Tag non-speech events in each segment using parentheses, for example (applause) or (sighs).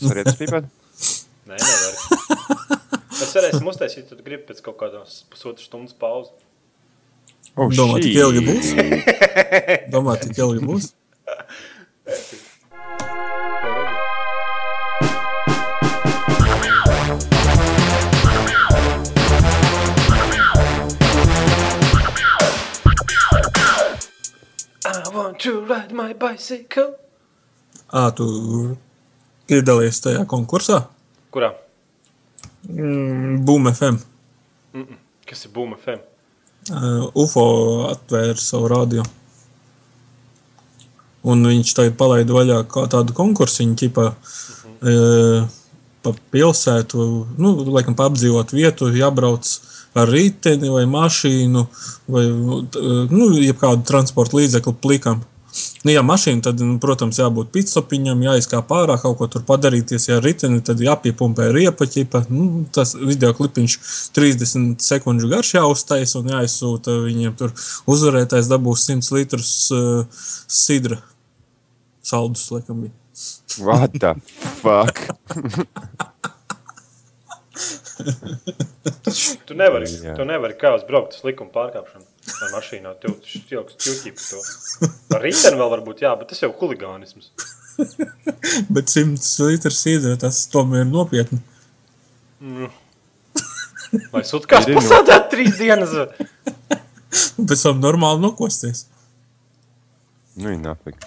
es varētu spīpēt? (laughs) Nē, nevar. Mēs varēsim uztaisīt, tad gribu pēc kaut kādas pusotras stundas pauzes. Oh, Domā, shit. tik ilgi būs? Domā, tik ilgi būs? I want to ride my bicycle. Ā, tu piedalījies tajā konkursā? Kurā? Mm, Boom FM. Kas ir Boom FM? Uh, UFO atvēra savu radio. Un viņš tagad palaida vaļā tādu konkursu. Viņa ķipa uh, pa pilsētu, nu, laikam, pa apdzīvot vietu, jābrauc ar riteni vai mašīnu vai, nu, jebkādu transporta līdzekli plikam. Nu, ja mašīna, tad, nu, protams, jābūt pitstopiņam, jāizkāp ārā, kaut ko tur padarīties. Ja riteni, tad jāpiepumpē riepa ķipa. Nu, tas video klipiņš 30 sekundžu garš jāuztais un jāizsūta viņiem tur uzvarētājs dabūs 100 litrus uh, sidra. Saldus, laikam, bija. What the fuck? Tu nevari, Jā. tu nevari kā uzbraukt uz likuma pārkāpšanu ar mašīnā. Tev tilks ķūķī par to. Ar riteni vēl varbūt, jā, bet tas jau huligānisms. (laughs) Bet 100 litrus sidra tas tomēr ir nopietni. Vai sutkās pasādāt trīs dienas? Un pēc tam normāli nokosties. Nu, ir nafik.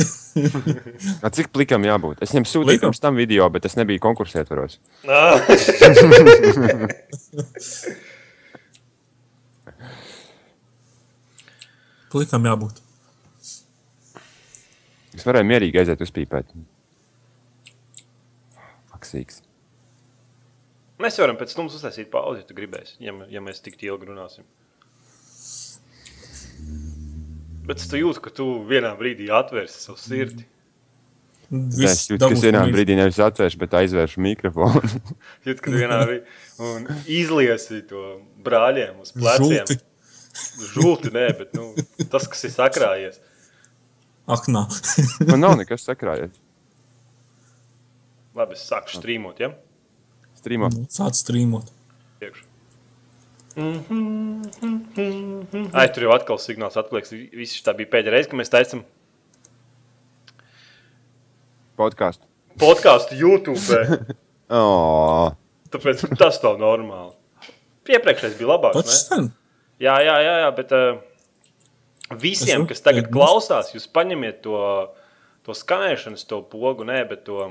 (laughs) A, cik plikam jābūt? Es viņam sūtīju pirms tam video, bet es nebiju konkursā ietvaros. (laughs) Nā. Plikam jābūt. Es varēju mierīgi aiziet uzpīpēt. Faksīgs. Mēs varam pēc tam uztaisīt pauzi, ja tu gribēsi, ja, ja mēs tik ilgi runāsim. Bet es tu jūtu, ka tu vienā brīdī atvērsi savu sirdi. Es jūtu, ka es vienā brīdī nevis atvēršu, bet aizvēršu mikrofonu. (laughs) Jūt, ka vienā brīdī un izliesi to brāļiem uz pleciem. Žulti. Žulti, nē, bet nu, tas, kas ir sakrājies. Ak, nā. Man nav nekas sakrājies. Labi, es sāku strīmot, ja? Streamā. Sāc strīmot. Priekš. Ai, tur jau atkal signāls atklāts. Viss tā bija pēdējā reize, kad mēs taisām Podkāstu. podkāstu YouTube. Oh, (laughs) Tāpēc tas nav normāli. Iepriekšējais bija labāks. Jā, jā, jā, jā bet uh, visiem, kas tagad klausās, jūs paņemiet to, to skanēšanas, to pogu, nē, bet to,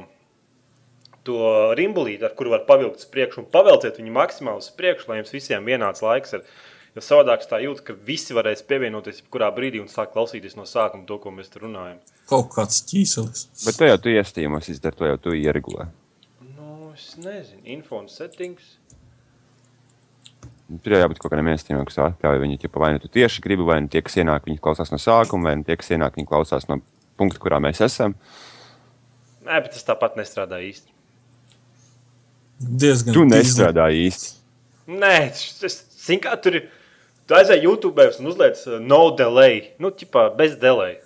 to rimbulīti, ar kuru var pavilkt uz priekšu un pavelciet viņu maksimāli uz priekšu, lai jums visiem vienāds laiks ir. Jo savādāk tā jūtu, ka visi varēs pievienoties jebkurā brīdī un sākt klausīties no sākuma to, ko mēs tur runājam. Kaut kāds ķīselis. bet to jau tu iestījumos izdari, to jau tu ieregulē. Nu, es nezinu, info un settings. Tur jau jābūt kaut kādam iestījumam, kas atļauj viņu, ja vai nu tu tieši gribi, vai nu tie, kas ienāk, viņi klausās no sākuma, vai nu tie, kas ienāk, viņi klausās no punkta, kurā mēs esam. Nē, bet tas tāpat nestrādā īsti. Diezgan Tu tīzli. nestrādāji īsti. Nē, tas zin, kā, tur ir. Tu aizēji YouTube un uzliec uh, no delay, nu, tipā bez delay.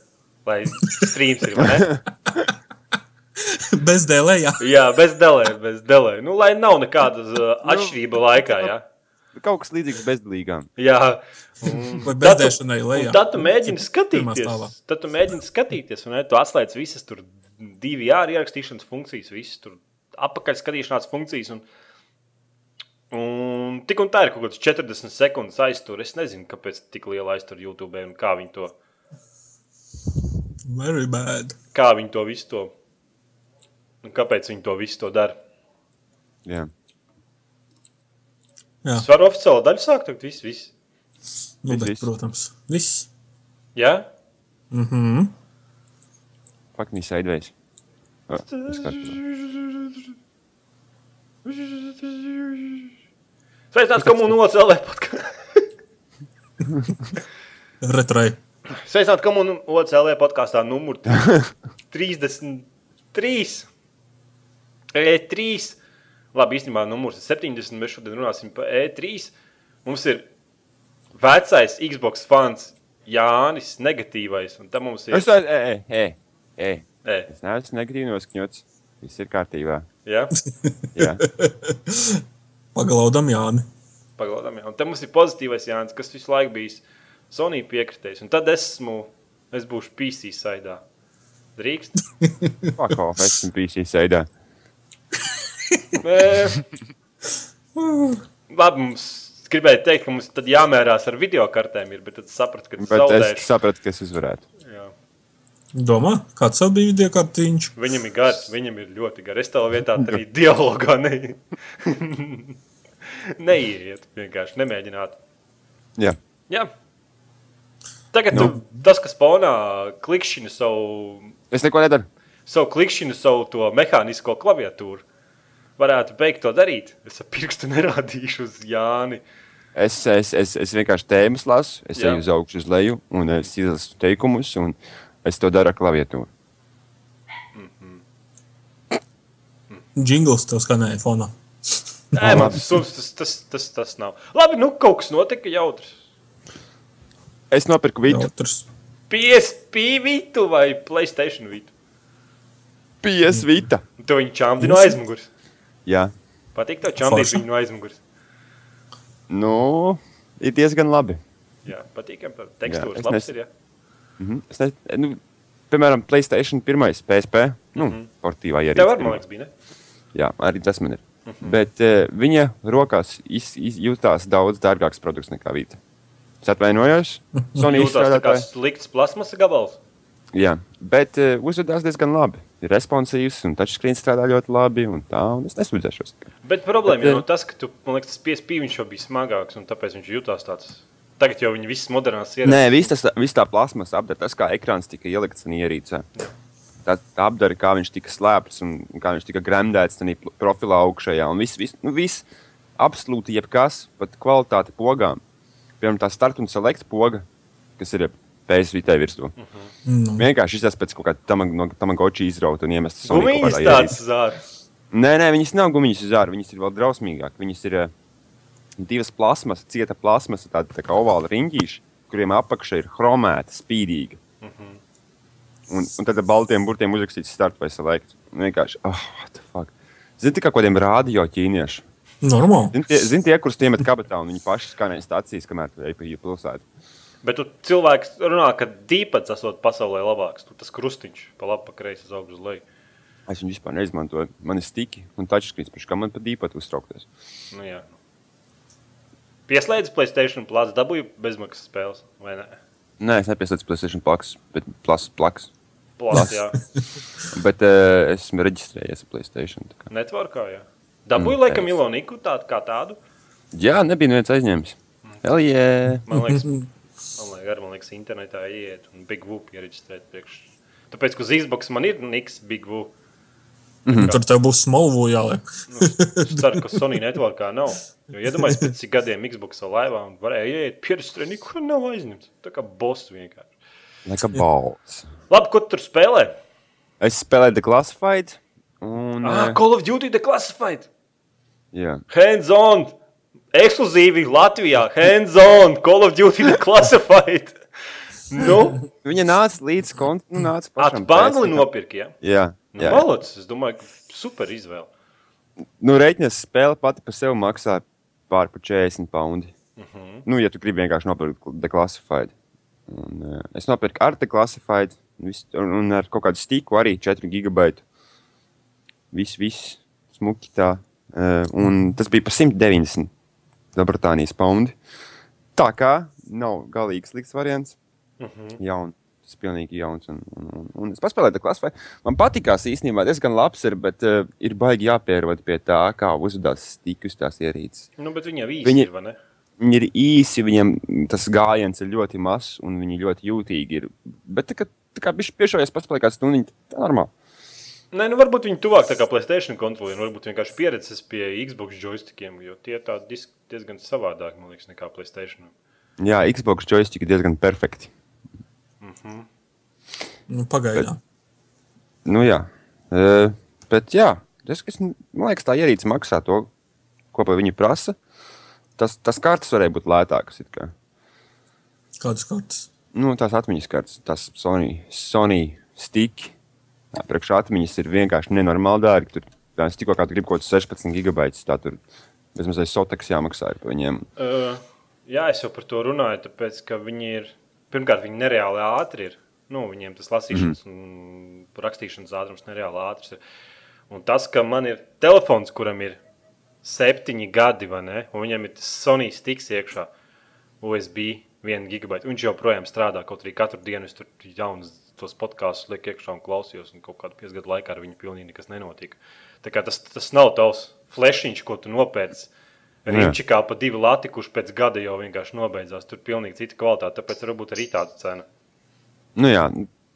Lai streams ir, vai ne? (laughs) Bez dēlē, jā. Jā, bez delay, bez delay. Nu, lai nav nekādas uh, atšķirība laikā, jā. Kaut kas līdzīgs bezdalīgām. Jā. Vai tad tu- bezdēšanai un lejā. tad tu mēģini skatīties. Tad tu mēģini skatīties, un ne, tu atslēdz visas tur divi jāri ierakstīšanas funkcijas, visas tur apakaļ skatīšanās funkcijas. Un, un tik un tā ir kaut kāds 40 sekundes aiztur. Es nezinu, kāpēc tik liela aiztur YouTube un kā viņi to, Very bad. kā viņi to visu to. Un kāpēc viņi to visu to dara? Jā. Jā, Es varu oficiāli daļu sākt, tad viss, viss. nu, bet, viss. protams. Viss. Jā? Mhm. Faktiski saidvējs. Sveicināts komunu OCLV podkāstā. Retrai. Sveicināti komunu OCLV podkāstā numur (laughs) 33. E3. Labi, īstenībā numurs ir 70. Mēs šodien runāsim par E3. Mums ir vecais Xbox fans Jānis, negatīvais. Un tam mums ir. Es tādu, ej, ej, ej. E. Es neesmu negatīvi noskaņots. Viss ir kārtībā. Ja? (laughs) Jā. Paglaudam Jāni. Pagaidām, jā. Un te mums ir pozitīvais Jānis, kas visu laiku bijis Sonija piekritējis. Un tad es esmu, es būšu PC saidā. Drīkst? Esmu PC sēdā. (laughs) Labi, mums gribēja teikt, ka mums tad jāmērās ar video kartēm, ir, bet tad sapratu, ka tas Bet es zaudēšu. sapratu, ka es uzvarētu. Jā. Domā, kāds tev bija video kartiņš? Viņam ir gars, viņam ir ļoti gars. Es tev vietā arī dialogā ne... (laughs) neiet. Vienkārši nemēģināt. Jā. Jā. Tagad Nu. nu. tas, kas fonā klikšķina savu, Es neko nedaru. savu klikšķinu, savu to mehānisko klaviatūru, varētu beigt to darīt. Es ar pirkstu nerādīšu uz Jāni. Es, es, es, es vienkārši tēmas lasu, es Jā. eju uz augšu, uz leju, un es izlasu teikumus, un es to daru ar klaviatūru. Jingls tev skanēja fonā. Nē, man tas, tas, tas, tas, tas nav. Labi, nu kaut kas notika jautrs. Es nopirku vidu. PSP vitu vai Playstation vitu. pies vita. Un Tu viņu čāmdi no aizmugures. Jā, Patīk tev Forši. viņu no aizmugures. nu, ir diezgan labi. Jā, patīkam. Jā, Tekstūras es labs nes- ir, jā. Mhm. Es ne, nu, piemēram, Playstation 1, PSP, nu, mm -hmm. portīvā ierīce. Tev arī, man liekas, bija, ne? Jā, arī tas man ir. Mm -hmm. Bet uh, viņa rokās iz, iz, jutās daudz dārgāks produkts nekā vīta. Es atvainojos. Tā kā izstrādātāji. slikts plasmasa gabals. Jā, bet uh, uzvedās diezgan labi. Ir responsīvs un touchscreen strādā ļoti labi. Un tā, un es nesūdzēšos. Bet problēma ir eh, no tas, ka tu, man liekas, tas viņš jau bija smagāks, un tāpēc viņš jutās tāds. Tagad jau viņi visas modernās ierīces. Nē, viss tas, viss tā plasmas apdara, tas kā ekrāns tika ielikts un ierīcē. Tā, tā apdara, kā viņš tika slēpts un kā viņš tika gremdēts profilā augšējā. Un viss, viss, nu, viss absolūti jebkas, pat kvalitāte pogām. Piemēram, tā start un select poga, kas ir PSVT virsū. Nu, Vienkārši izsaka pēc kaut kāda no tamagoči izrauta un iemesta Sony kādā tāds ierīcē. zārs. Nē, nē, viņas nav gumijas uz ārā, viņas ir vēl drausmīgākas. Viņas ir uh, divas plasmas, cieta plasmas, tāda tā kā ovāla riņķīša, kuriem apakšā ir chromēta, spīdīga. Un, un tad ar baltiem burtiem uzrakstīts start vai select. Un Vienkārši, oh, what the fuck. Zini, kā kādiem rādio ķīnieši. normāli. Zini, tie, zin, tie kurus tiem ir kabatā un viņi paši skanē stācijas, kamēr tu ej pa pilsētu. Bet tu cilvēks runā, ka dīpats esot pasaulē labāks. Tu tas krustiņš pa labi, pa kreisi, uz augšu, uz leju. Es viņu vispār neizmantoju. Man ir stiki un touchscreens, pēc kā man pat dīpat uztraukties. Nu, jā. Pieslēdz Playstation Plus, dabūju bezmaksas spēles, vai ne? Nē, es nepieslēdzu PlayStation Plus, bet Plus, plaks. Plus, jā. (laughs) Bet uh, esmu reģistrējies ar Playstation. tā kā. Networkā, jā. Dabūju Mm, laikam. Iloniku tādu kā tādu. Jā, nebija neviens aizņēmis. Hell yeah! Man liekas, (laughs) man liekas, arī, man liekas internetā iet un Big Whoop iereģistrēt priekš. Tāpēc, ka uz Xbox man ir Niks Big Whoop. Tur tev būs smalvu jāliek. Nu, es ceru, ka Sony networkā nav. Jo iedomājieties, pēc cik gadiem Xbox laivā un varēja iet pierakstīt, nekur nav aizņemts. Tā kā boss vienkārši. Like a balls. Labi, ko tu tur spēlē? Es spēlēju The Classified. Un, Ah, Call of Duty Declassified. jā, Hands on! Ekskluzīvi Latvijā! Hands on! Call of Duty (laughs) Declassified! Nu, viņa nāca līdz kontam, nu, nāca pašam. atbāngli pēc- nopirki, ja? Jā, Nu, jā. Malots, es domāju, ka super izvēle. Nu, reiķies spēle pati par sevi maksā pār pa 40 paundi. Uh Mhm. -huh. Nu, ja tu gribi vienkārši nopirkt The Classified. Un, uh, es nopirku ar The Classified vis, un, un ar kaut kādu stīku arī 4 gigabaitu. Viss, viss smuki tā. Uh, un tas bija par 190 Lielbritānijas paundi. Tā kā nav galīgi slikts variants. Mhm. -huh. Jaun. Tas ir pilnīgi jauns. Un, un, un, un es paspēlēju klasē. Man patīkās īstenībā diezgan labs, ir, bet uh, ir baigi jāpierod pie tā, kā uzvedās stīkus tās ierīces. Nu, bet viņa vīsi Viņi- ir, vai ne? Viņi ir īsi, viņiem tas gājiens ir ļoti mazs un viņi ļoti jūtīgi ir. Bet tā kā, tā kā viņš piešāvies pats paliek kāds stundiņš, tā normāli. Nē, nu varbūt viņi tuvāk tā kā Playstation kontrolē, varbūt vienkārši pieredzes pie Xbox joystickiem, jo tie disk diezgan savādāk, man liekas, nekā Playstation. Jā, Xbox joystick ir diezgan perfekti. Nu, pagaidām. Nu jā, uh, bet jā, tas, kas, man liekas, tā ierīce maksā to, ko viņi prasa. Tas, tas kartes varēja būt lētākas. it kā. Kādas kartes? Nu, tās atmiņas kartes, tās Sony, Sony stick. Jā, priekš atmiņas ir vienkārši nenormāli dārgi. Tur, es tikko kā gribu kaut kāds 16 gigabaitus, tā tur bezmazliet soteks jāmaksā par viņiem. Uh, jā, es jau par to runāju, tāpēc, ka viņi ir, pirmkārt, viņi nereāli ātri ir. Nu, viņiem tas lasīšanas mm. un rakstīšanas ātrums nereāli ātrs ir. Un tas, ka man ir telefons, kuram ir septiņi gadi, ne, un viņam ir tas Sony stiks iekšā, USB, 1 gigabaita. Viņš joprojām strādā, kaut arī katru dienu es tur jaunas tos podkāstus lieku iekšā un klausījos, un kaut kādu piecgadu laikā ar viņu pilnīgi nekas nenotika. Tā kā tas, tas nav tavs flešiņš, ko tu nopērci. Riņķi kā pa divu lati, kurš pēc gada jau vienkārši nobeidzās. Tur pilnīgi cita kvalitāte, tāpēc varbūt arī tāda cena. Nu jā,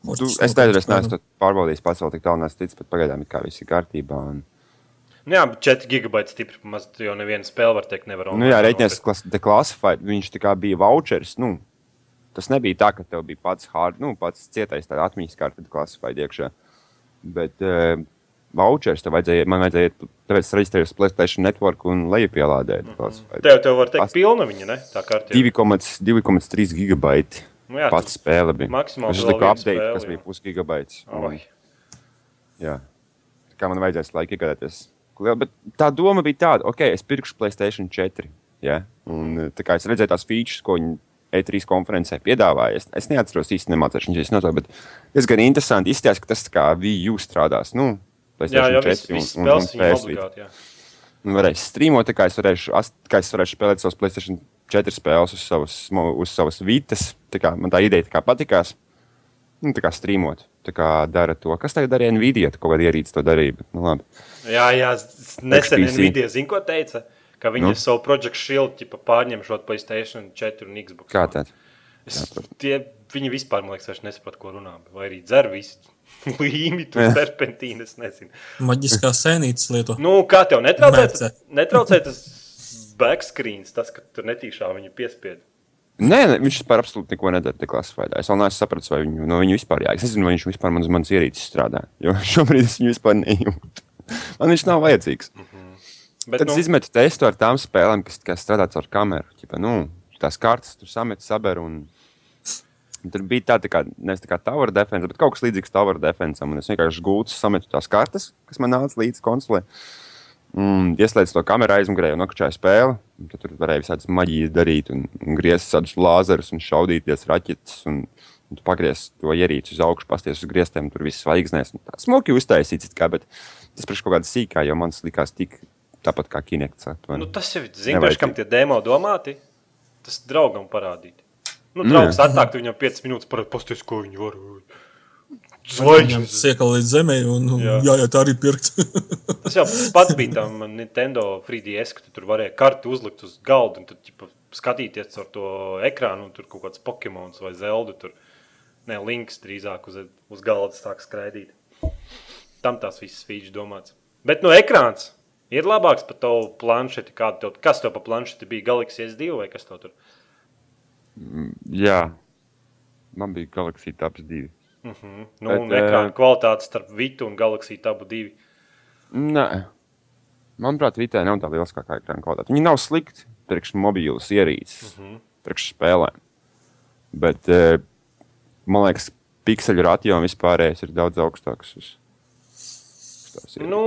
tu, es nezinu, es neesmu pārbaudījis pats vēl tik tālu, neesmu ticis, bet pagaidām ir kā viss ir kārtībā. Un... Nu jā, 4 gigabaiti stipri, maz jau neviena spēle var teikt, nevar. Nu jā, reiķinies, ka Declassified, viņš tā kā bija vouchers, nu, tas nebija tā, ka tev bija pats hard, nu, pats cietais atmiņas karte Declassified iekšā. Bet, uh, vouchers, tad vajadzēja, man vajadzēja, tāpēc reģistrējos PlayStation Network un lejupielādēt. Mm -hmm. Tev, tev var teikt, pilna viņa, ne? Tā kārtī. 2,3 gigabaiti. Nu jā, Pats spēle bija. Maksimāli. Es liku update, spēle, kas jā. bija pusgigabaits. Un, jā. Tā kā man vajadzēs laika iegādāties. Bet tā doma bija tāda, ok, es pirkšu PlayStation 4. Ja? Un, tā kā es redzēju tās features, ko viņi E3 konferencē piedāvāja. Es, es neatceros īsti nemācīšanos no tā, bet diezgan interesanti izskatās, ka tas kā VU strādās. Nu, jā, jā, 4 viss, viss un, un, un PS4. Un varēs streamot, kā es varēšu, kā es varēšu spēlēt savus PlayStation 4 spēles uz savas, uz savas vitas. Tā kā, man tā ideja tā kā patikās. Nu, tā kā streamot, tā kā dara to. Kas tagad darīja Nvidia? Kaut kāda ierīce to darīja. Nu, labi. jā, jā, nesen Nvidia zina, ko teica. Ka viņi nu? savu Project Shield pārņem šo PlayStation 4 un Xbox. Kā tad? Es, tie, viņi vispār, man liekas, nesaprot, ko runā. Vai arī dzer visu (laughs) līmi, tu serpentīnu, es nezinu. Maģiskā sēnītes lieto. Nu, kā tev netraucē, netraucē tas backscreens, tas, ka tur netīšā viņu piespied? Nē, ne, viņš vispār absolūti neko nedara. Es vēl neesmu sapratis, vai viņu, no viņu vispār jā. Es nezinu, vai viņš vispār man uz manas ierīces strādā. Jo (laughs) šobrīd es viņu vispār nejūtu. Man viņš nav vajadzīgs. Mm -hmm. Bet, Tad nu... es izmetu testu ar tām spēlēm, kas, kas strādā ar kameru. Ķipa, nu, tās kartes tur samet, saber un Tur bija tā, tā kā, nevis tā kā tower defense, bet kaut kas līdzīgs tower defense. Un es vienkārši gūstu, sametu tās kartes, kas man nāca līdzi konsolē. Un ieslēdzu to kameru aizmugurē un nokačāju spēli. Tad tur varēja visādas maģijas darīt, un, un griezt tādus lāzerus, un šaudīties raķetes. Un, un tu pagriez to ierīci uz augšu, pasties uz griestiem, tur viss zvaigznēs. Smuki uztaisīts, kā, bet tas priekš kaut kāda sīkā, jo man tas likās tik tāpat kā kinekts. Nu, tas jau ir zināms, kam tie demo domāti. Tas draugam parādīt. Nu, draugs atnāk, viņam 5 minūtes par posties, ko viņi var. Zvaigznes. Siekal līdz zemē, un jā, jā, jā tā arī pirkt. (laughs) tas jau pats bija tam Nintendo 3DS, ka tu tur varēja karti uzlikt uz galda, un tad ķipa, skatīties ar to ekrānu, un tur kaut kāds Pokemons vai Zelda, tur, ne, links drīzāk uz, uz galda sāk skraidīt. Tam tās visas features domāts. Bet no ekrāns ir labāks par tavu planšeti, tev, kas tev pa planšeti bija Galaxy S2 vai kas tev tur? Mm, jā, man bija Galaxija Tabs 2. Mm -hmm. nu, Bet, un ekrāna kvalitāte starp Vitu un Galaxija Tabu 2. Nē, manuprāt, Vitē nav tā lieliskākā ekrāna kvalitāte. Viņi nav slikti priekš mobīlas ierīces, mm -hmm. priekš spēlēm. Bet, man liekas, pikseļu ratio vispārējais ir daudz augstāks. Uz Nu,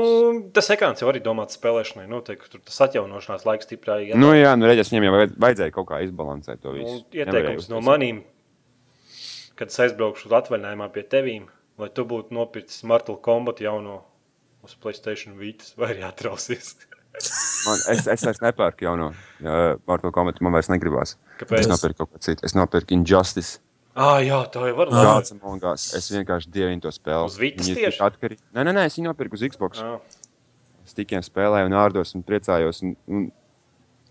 tas ekrāns jau arī domāts spēlēšanai. Noteikti tur tas atjaunošanās laiks stiprāk. Nu, jā, nu, redziet, viņam jau vajadzēja kaut kā izbalansēt to visu. Nu, ieteikums no manīm, kad es aizbraukšu uz atvaļinājumā pie tevīm, lai tu būtu nopircis Mortal Kombat jauno uz Playstation Vītas vai arī atrausies. (laughs) man, es, es vairs nepērku jauno ja, Mortal Kombat, man vairs negribās. Kāpēc? Es nopirku kaut ko citu. Es nopirku Injustice. Ah, jā, tā jau var būt. Es vienkārši dievinu to spēli. Uz Vītas tieši? Atkarīgi. Nē, nē, nē, es viņu nopirku uz Xbox. Ah. Es tikai spēlēju un ārdos un priecājos. Un, un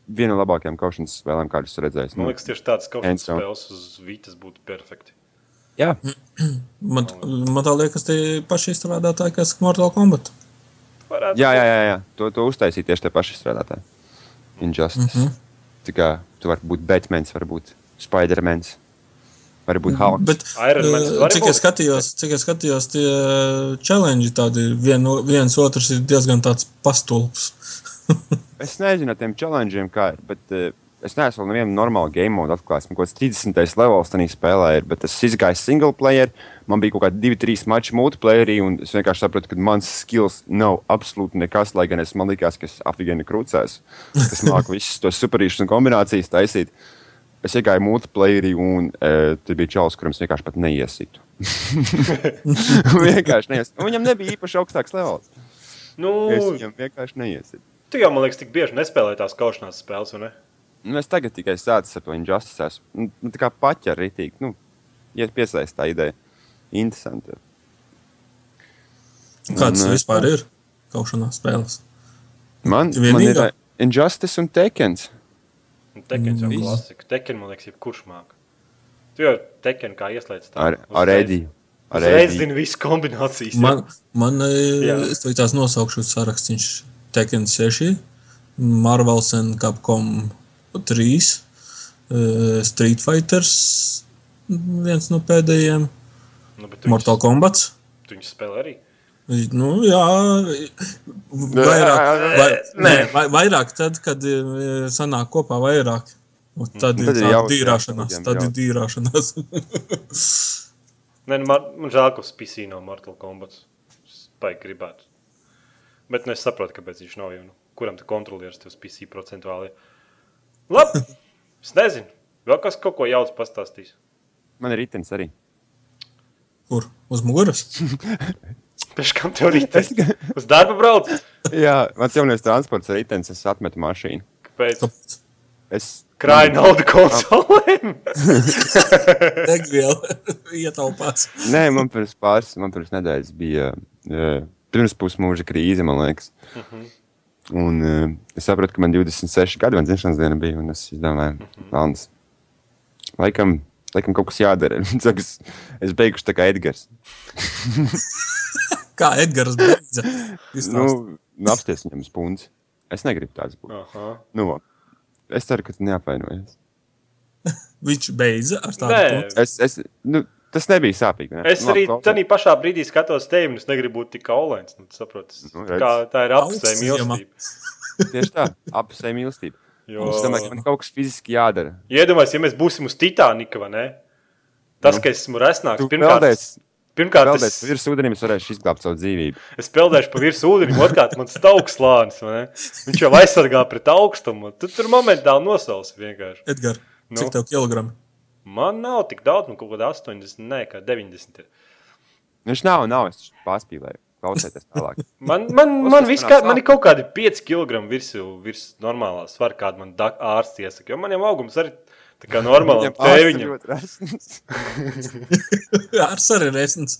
viena no labākajām kaušanas spēlēm, kādas esmu redzējis. Man liekas, tieši tādas kaušanas Enso. spēles uz Vītas būtu perfekti. Jā. (clears throat) man, man tā liekas, tie paši izstrādātāji, kas Mortal Kombat. Varētu jā, jā, jā, jā. To, to uztaisīja tieši tie paši izstrādātāji. Injustice. Mm -hmm. Tā kā tu vari būt Batmans, varbūt Spidermans var būt Hulks. Bet, cik es skatījos, cik es skatījos, tie challenge tādi vien, viens otrs ir diezgan tāds pastulps. (laughs) es nezinu, tiem challengeiem kā ir, bet uh, es neesmu vēl nevienu normālu game modu atklājis. Man kaut kāds 30. levels tajā spēlē ir, bet es izgāju single player. Man bija kaut kādi 2-3 mači multiplayerī, un es vienkārši sapratu, ka mans skills nav absolūti nekas, lai gan es man likās, ka es afigēni krūcēs. Es māku visus tos superīšus un kombinācijas taisīt. Es iegāju multiplayerī, un e, tur bija čalis, kuram es vienkārši pat neiesitu. (laughs) vienkārši neiesitu. Un Viņam nebija īpaši augstāks levels. Nu, Es viņam vienkārši neiesitu. tu jau, man liekas, tik bieži nespēlēji tās kaušanās spēles, vai ne? Nu, es tagad tikai sāku ar to injustice. Nu, nu, tā kā paķer rītīgi. Nu, iet piesaist tā ideja. Interesanti. Kādas Un, eh, vispār ir kaušanās spēles? Man, man ir eh, Injustice un Tekens. Un Tekens jau Mm. klasika. Tekens, man liekas, jebkurš māk. Tu jau Tekens kā ieslēdz tā. Ar, ar Ediju. Ar Ediju. zinu visu kombinācijas. jā. Man, man Jā. es tev tās nosaukšu sarakstīšu. Tekken 6, Marvels un Capcom 3, eh, Street Fighters, viens no pēdējiem, Nu, Mortal Kombat. Tu viņus spēlē arī. Nu, jā, vairāk, vai, nē, vai, vairāk tad, kad eh, sanāk kopā vairāk. Un tad Nu, ir tad ir dīrāšanās. jā, Tad ir dīrāšanās. Nē, nu, man, man žēl, ka PC nav Mortal Kombat. Baigi gribētu. Bet nu, es saprotu, kāpēc viņš nav. Nu, kuram tu kontrolieris tev uz PC procentuāli? Labi, (laughs) es nezinu. Vēl kas kaut ko jauts pastāstīs. Man ir ritenis arī. Kur? Uz muguras? (laughs) Pēc kam tev rītdien? Uz darbu brauc? Jā, mans jaunais transports ir ritenis. Es atmetu mašīnu. Kāpēc? Es Krāja naudu konsolēm. (laughs) Degviela (laughs) ietaupās. Nē, man pirms pāris, man pirms nedēļas bija uh, pirms pusmūža krīze, man liekas. Un uh, es sapratu, ka man 26 gadi, man dzimšanas diena bija, un es domāju, Valns, laikam, laikam kaut kas jādara. (laughs) es, es beigšu tā kā Edgars. Kā Edgars beidza? Nu, nu apsties viņam spunci. Es negribu tāds būt. Aha. Nu, es ceru, ka tu neapvainojies. (laughs) Viņš beidza ar tādu punktu. Es, es, nu, tas nebija sāpīgi. Ne? Es Nu, arī tādā pašā brīdī skatos tevi, un es negribu būt tik kaulēns. Nu, tu saproti, Nu, redz. kā, tā ir apziņa Augstsziema. mīlestība. (laughs) Tieši tā, apsveic mīlestību. Jo- Es domāju, ka man kaut kas fiziski jādara. Iedomājieties, ja mēs būsim uz Titanika, vai ne? Tas, Nu. ka es esmu resnāks, pirmkārt, peldēs, pirmkārt es, virs ūdenim, es varēšu izglābt savu dzīvību. es peldēšu pa virsmu ūdenim, otrkārt, man tas augstslānis, vai ne? Viņš jau aizsargā pret augstumu. Tu tur momentāli nosausi vienkārši. Edgars, Nu. cik tev kilogrami? Man nav tik daudz, man kaut kāda 80, ne, kā 90. ir. Viņš nav, nav, es pārspīlēju. Klausieties tālāk. (laughs) Man, man, man, kā, man ir kaut kādi 5 kg virsū, virs normālā svara, kāda man ārsts iesaka. Jo man jau augums arī tā kā normāli ir tēviņam. Ar arī resns.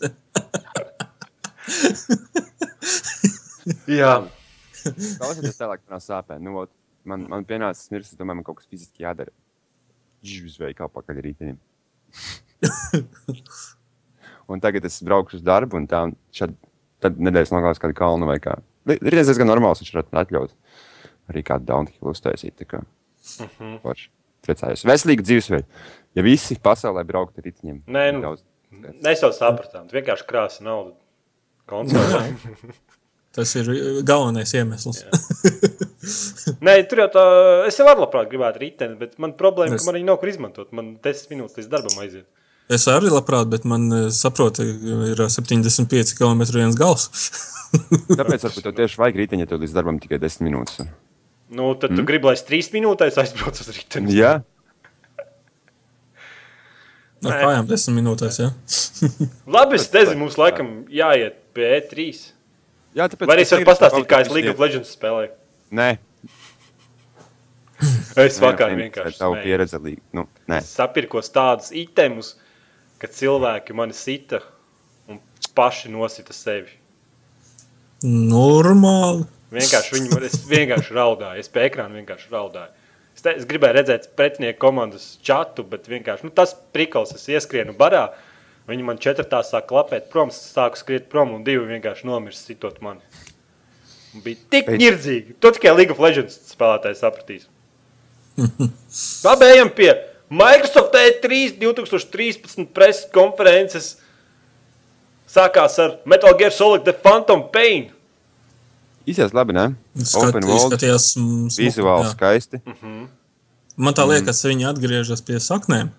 Jā, Klausieties tālāk par sāpēm. Nu, ot, man, man pienāca smirs, es domāju, man kaut kas fiziski jādara. Živs vai kā pakaļ rītenim. (laughs) un tagad es braukšu uz darbu, un tā, šad, tad nedēļas nogalās kādu kalnu vai kā. Rītdienas diezgan normāls, viņš varētu atļaut arī kādu downhill uztaisīt. tā kā. Forši. Priecājos. Veselīgu dzīvesveidu. Ja visi pasaulē brauktu ar riteņiem, Nē, nu. daudz. mēs jau sapratām. Tu vienkārši krāsi naudu konsolē. (laughs) Tas ir galvenais iemesls. Nē, tur jau tā, es jau varu labprāt gribētu riteni, bet man problēma, Es- ka man viņa nav kur izmantot. Man 10 minūtes līdz darbam aiziet. Es arī labprāt, bet man, eh, saproti, ir 75 km viens gals. Tāpēc varbūt tev tieši vajag riteņi, ja tev līdz darbam tikai 10 minūtes. Nu, tad mm. tu gribi, lai es 3 minūtēs aizbraucu uz riteni. Jā, Ar Nē. kājām 10 minūtēs. Ja? (laughs) Labi, es nezinu, mums laikam jāiet pie E E3. Jā tāpēc Vai arī es varu pastāstīt, kā es League of Legends spēlēju? Nē, (laughs) Es vakar vienkārši smējos. pieredzi līdzi. Nu, nē, Es sapirkos tādus itemus, ka cilvēki mani sita un paši nosita sevi. Normāli. Vienkārši viņi man, es vienkārši raudāju. Es pie ekrāna vienkārši raudāju. Es, te, es gribēju redzēt pretinieku komandas čatu, bet vienkārši nu, tas prikals, es ieskrienu barā. Viņi man četrtā sāk klapēt prom, sāku skriet prom un divi vienkārši nomirst sitot mani. Un bija tik nirdzīgi. To tikai League of Legends spēlētājs sapratīs. (laughs) Labi, ejam pie Microsoft E E3 2013 preses konferences. Sākās ar Metal Gear Solid The Phantom Pain. Izsēs labi, ne? Skat, Open world, izskatījās mm, smuki, vizuāli jā. skaisti. Man tā liekas, mm. viņi atgriežas pie saknēm.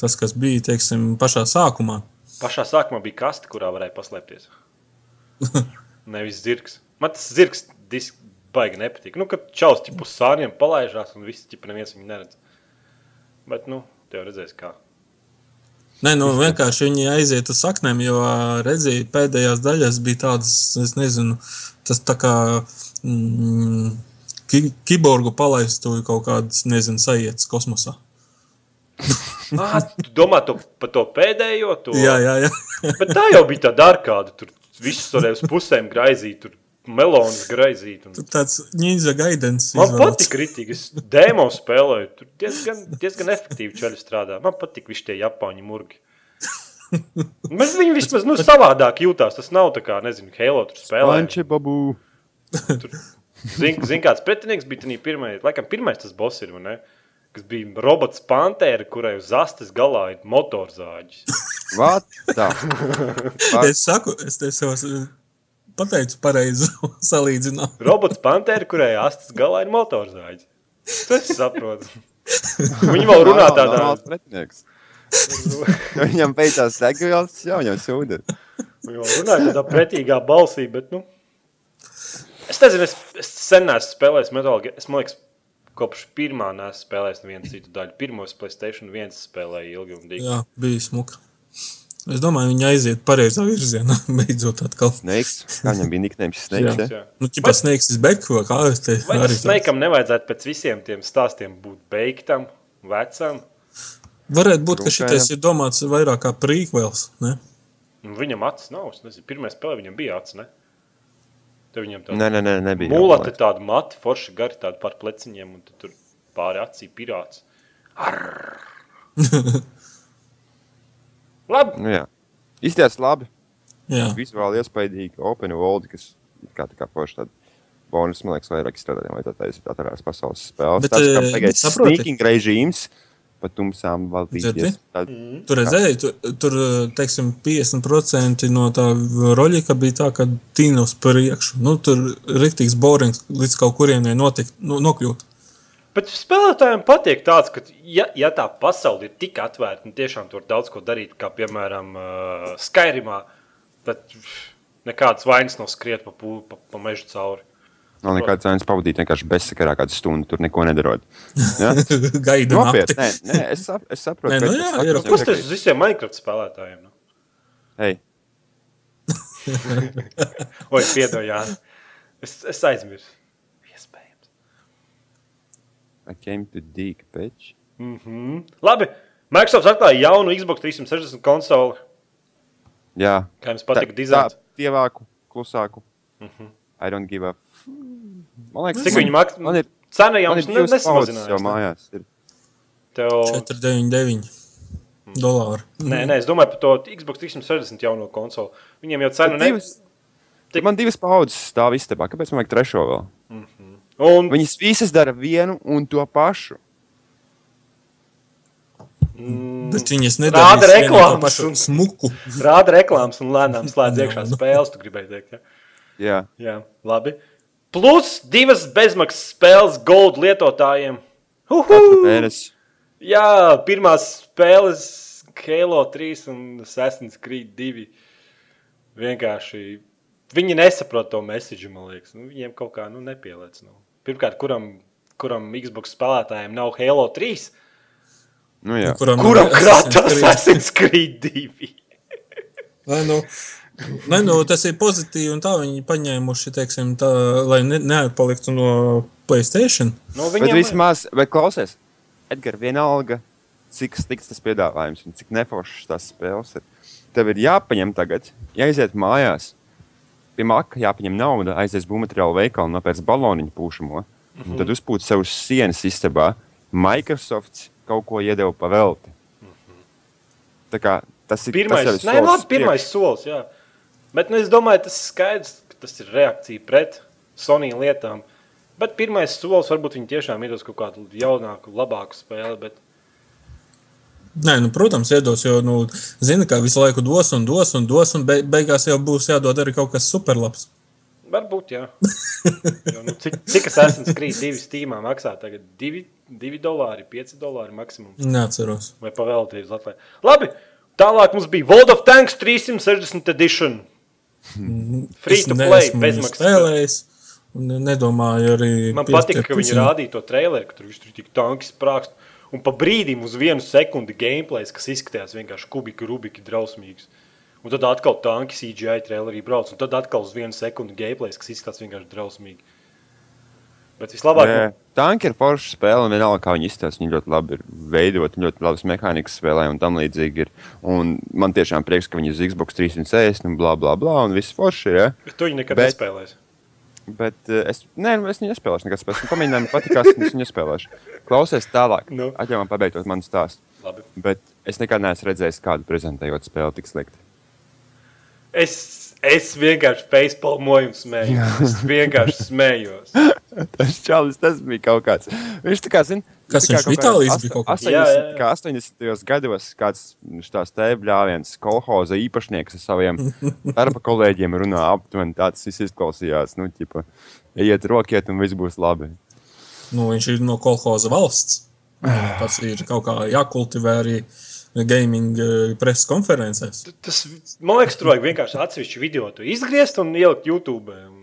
Tas, kas bija teiksim, pašā sākumā. Pašā sākumā bija kaste, kurā varēja paslēpties. (laughs) Nevis zirgs. Man tas zirgs disk baigi nepatīk. Nu, kad čaus uz sāniem palaižās un viss ķip neviens viņu neredz. Bet, nu, tev redzēs kā. Nē, nu vienkārši viņi aiziet uz saknēm, jo redzēja, pēdējās daļās bija tādas, es nezinu, tas tā kā mm, ki kiborgu palaistu kaut kādas, nezinu, sajietas kosmosā. (laughs) ah, tu domā to, par to pēdējo? To? Jā, jā, jā. Bet tā jau bija tāda arkāda, tur visus varēja uz pusēm graizīt, tur melons graizīt. Un... Tur tāds ninja gaidens. Man patīk kritīgi, es dēmo spēlēju, tur diezgan, diezgan efektīvi čaļi strādā. Man patīk visi tie japāņu murgi. Bet viņi vismaz nu, savādāk jūtās. Tas nav tā kā, nezinu, Halo tur spēlē. Panči, babu. Tur, zin, zin, kāds pretinieks bija tajā pirmajā, laikam pirmais tas boss ir, ne? Kas bija robots Pantēra, kurai uz astes galā ir motorzāģis. What? Tā. (laughs) Es saku, es te sev pateicu pareizi (laughs) salīdzināt. Robots Pantēra, kurai astes galā ir motorzāģis. Tas saprotu. Viņi vēl runā tādā. Pretinieks. Viņam beidzās segvijas, jau viņam sūda. Viņi vēl runā tādā pretīgā balsī, bet, nu. Es nezinu, es, es sen neesmu spēlējis Metal Gear. Es, man liekas, kopš pirmā neesmu spēlējis nevienu citu daļu. Pirmos Playstation 1 spēlēju ilgi un dīgi. Jā, bija smuka. Es domāju, viņi aiziet pareizā virzienā, (laughs) beidzot atkal. Snakes. Kā viņam bija niknējums Snakes? Jā. Jā. Nu, ķipa snakes is back, vai kā es te Vai arī Snakeam nevajadzētu pēc visiem tiem stāstiem būt beigtam, vecam? Varētu būt, ka Rūpējam. šitais ir domāts vairāk kā prequels, ne? Un Viņam acis nav. es Nezinu, pirmā spēlē viņam bija acis. Ne? Tev viņam tāda Nē, nē, nē, nebija. mūlete, tāda mati, forša gari, tāda par pleciņiem, un tad tur pāri acī pirāts. Arr! (laughs) Labi, Nu, jā. Izties labi. Jā, Vizuāli iespaidīgi. Open world, kas ir kā tā kā forši tāda. Bonus, man liekas, vairāk izstrādājām, vai tā taisa atvērās pasaules spēles. Bet, eh, kā tagad saproti? sneaking režīms, pa tumsām valdīties. Tad, tur redzēji, tur, tur teiksim, 50% no tā roļika bija tā, ka tīna uz priekšu. Nu, tur riktīgs borings līdz kaut kurienai notikt, nu, nokļūt. Bet spēlētājiem patīk tāds, ka, ja, ja tā pasaule ir tik atvērta, un tiešām tur daudz ko darīt, kā piemēram uh, Skyrimā, tad nekādas vainas nav skriet pa, pū- pa, pa mežu cauri. nav nekāds cēns pavadīt vienkārši bezsakarā kādu stundu, tur neko nedarot. Ja? (laughs) Gaida Nopietni, nakti. nē, nē, es, sap, es saprotu, Nē, ka nu tas jā, ir jau ok. Kas tas uz visiem Minecraft spēlētājiem? Nu? Hei, Oi, piedod, jā. Es, es aizmirsu. I came to dig, bitch. Mm -hmm. Labi, Microsoft atklāja jaunu Xbox 360 konsoli. Jā, Kā jums patīk tā, dizains? tievāku, klusāku. I don't give f- Man liekas, Cik viņi maksā? Man ir, Cena jau nesamazinājās. jau ne? mājās. Ir. Tev... 499 dolāri. Nē, nē, es domāju par to Xbox 360 jauno konsoli. Viņiem jau cenu ne... Divas, Tik- Man divas paudzes stāv istabā. Kāpēc man vajag trešo vēl? Un Viņas visas dara vienu un to pašu. Bet viņas nedarīs vienu reklāmas un- smuku. rāda reklāmas un lēnām slēdz iekšā spēles, tu gribēji teikt. Ja? Jā, Jā, labi. Plus divas bezmaksas spēles gold lietotājiem. Jā, pirmās spēles Halo 3 un Assassin's Creed 2. Vienkārši viņi nesaprot to mēsīju, man liekas. Nu, viņiem kaut kā nu, nepieliec. Nu. Pirmkārt, kuram, kuram Xbox spēlētājiem nav Halo 3, Nu, jā. Kuram, kuram (laughs) krāta Assassin's Creed. Assassin's Creed 2. Lai nu, lai nu, tas ir pozitīvi, un tā viņi paņēmuši, teiksim, tā, lai ne, neatpaliktu no Playstation. Nu, Bet viņiem, vismaz, bet klausies, Edgars, vienalga, cik slikts tas piedāvājums un cik neforšas tās spēles ir. Tev ir jāpaņem tagad, jāiziet mājās, pie maka jāpaņem nauda, aizies būvmateriālu veikalu un nopērts baloniņu pūšamo. Mm -hmm. Tad uzpūt sev uz sienas istabā. Microsoft kaut ko iedeva pa velti. Tā kā tas ir Pirmais, tas nē, labi, pirmais solis, jā. Bet nu, es domāju, tas ir skaidrs, ka tas ir reakcija pret Sony lietām. Bet pirmais solis varbūt viņi tiešām iedos kaut kādu jaunāku, labāku spēli. Bet... Nē, nu, protams, iedos, jo, nu, zina, ka visu laiku dos un dos un dos, un be, beigās jau būs jādod arī kaut kas superlabs. Varbūt, jā. (laughs) jo, nu, cik, cik es esmu skrījis divi stīmā maksā tagad? Divi, 2 dolāri, 5 dolāri maksimums. Neatceros. Vai pavēlties uz Latviju? Labi, tālāk mums bija World of Tanks 360 edition. Free Es to play, bezmaksas. nedomāju arī. Man patīk, ka viņi rādīja to traileru, ka tur viss tur tik tanki sprākst. Un pa brīdim uz vienu sekundi gameplays, kas izskatījās vienkārši kubiki, rubiki, drausmīgs. Un tad atkal tanki CGI trailerī brauc, un tad atkal uz vienu sekundi gameplays, kas izskatās vienkārši drausmīgi. Bet vislabāk, Nē, Tanki ir forša spēle, un vienalga, kā viņi izstāsta. Viņi ļoti labi ir veidoti, ļoti labas mehānikas spēlē, un tam līdzīgi ir. Un man tiešām prieks, ka viņi uz Xbox 360 un bla bla bla, un viss forši ir. Ja? bet tu viņu nekad bet- nespēlēsi. Bet uh, es, nē, nu, es viņu nespēlēšu. Nekad spēlēšu. Pamēģināju, man patīk, es viņu nespēlēšu. Klausies tālāk. Nu. Atļauj man pabeigot manu stāstu. Labi. Bet es nekad neesmu redzējis kādu prezentējot spēli tik slikti. Es, es vienkārši facepalmoju un smējos. Es vienkārši smējos. Tas čalis, tas bija kaut kāds. Viņš tā kā, zin, Kas kā viņš kaut Vitālijs kāds bija kaut kāds? 80, Jā, jā, jā. kā 80. gados kāds tās tēbļāviens, kolhoza īpašnieks ar saviem (laughs) darba kolēģiem runā aptuveni tāds izklausījās. Nu, ķipa, ejiet rokiet un viss būs labi. Nu, viņš ir no kolhoza valsts. Tas ir kaut kā jākultivē arī gaming eh, preses konferencēs. Tas, man liekas, tur vajag vienkārši atsevišķu video izgriezt un ielikt YouTube. Un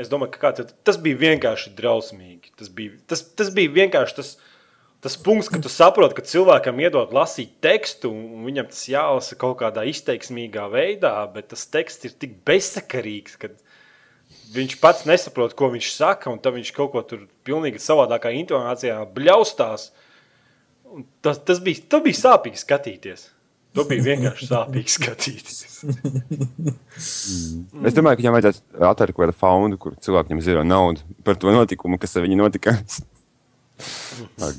Es domāju, ka tad, tas bija vienkārši drausmīgi. Tas bija, tas, tas bija vienkārši tas, tas punkts, ka tu saproti, ka cilvēkam iedod lasīt tekstu, un viņam tas jālasa kaut kādā izteiksmīgā veidā, bet tas teksts ir tik bezsakarīgs, ka viņš pats nesaprot, ko viņš saka, un tad viņš kaut ko tur pilnīgi savādākā intonācijā bļaustās. Tas, tas, bija, tas bija sāpīgi skatīties. To bija vienkārši sāpīgi skatīties. Mm. (laughs) Es domāju, ka viņam vajadzētu atvērt kaut kādu fondu, kur cilvēkiem zina naudu par to notikumu, kas ar viņu notika. (laughs) Ak.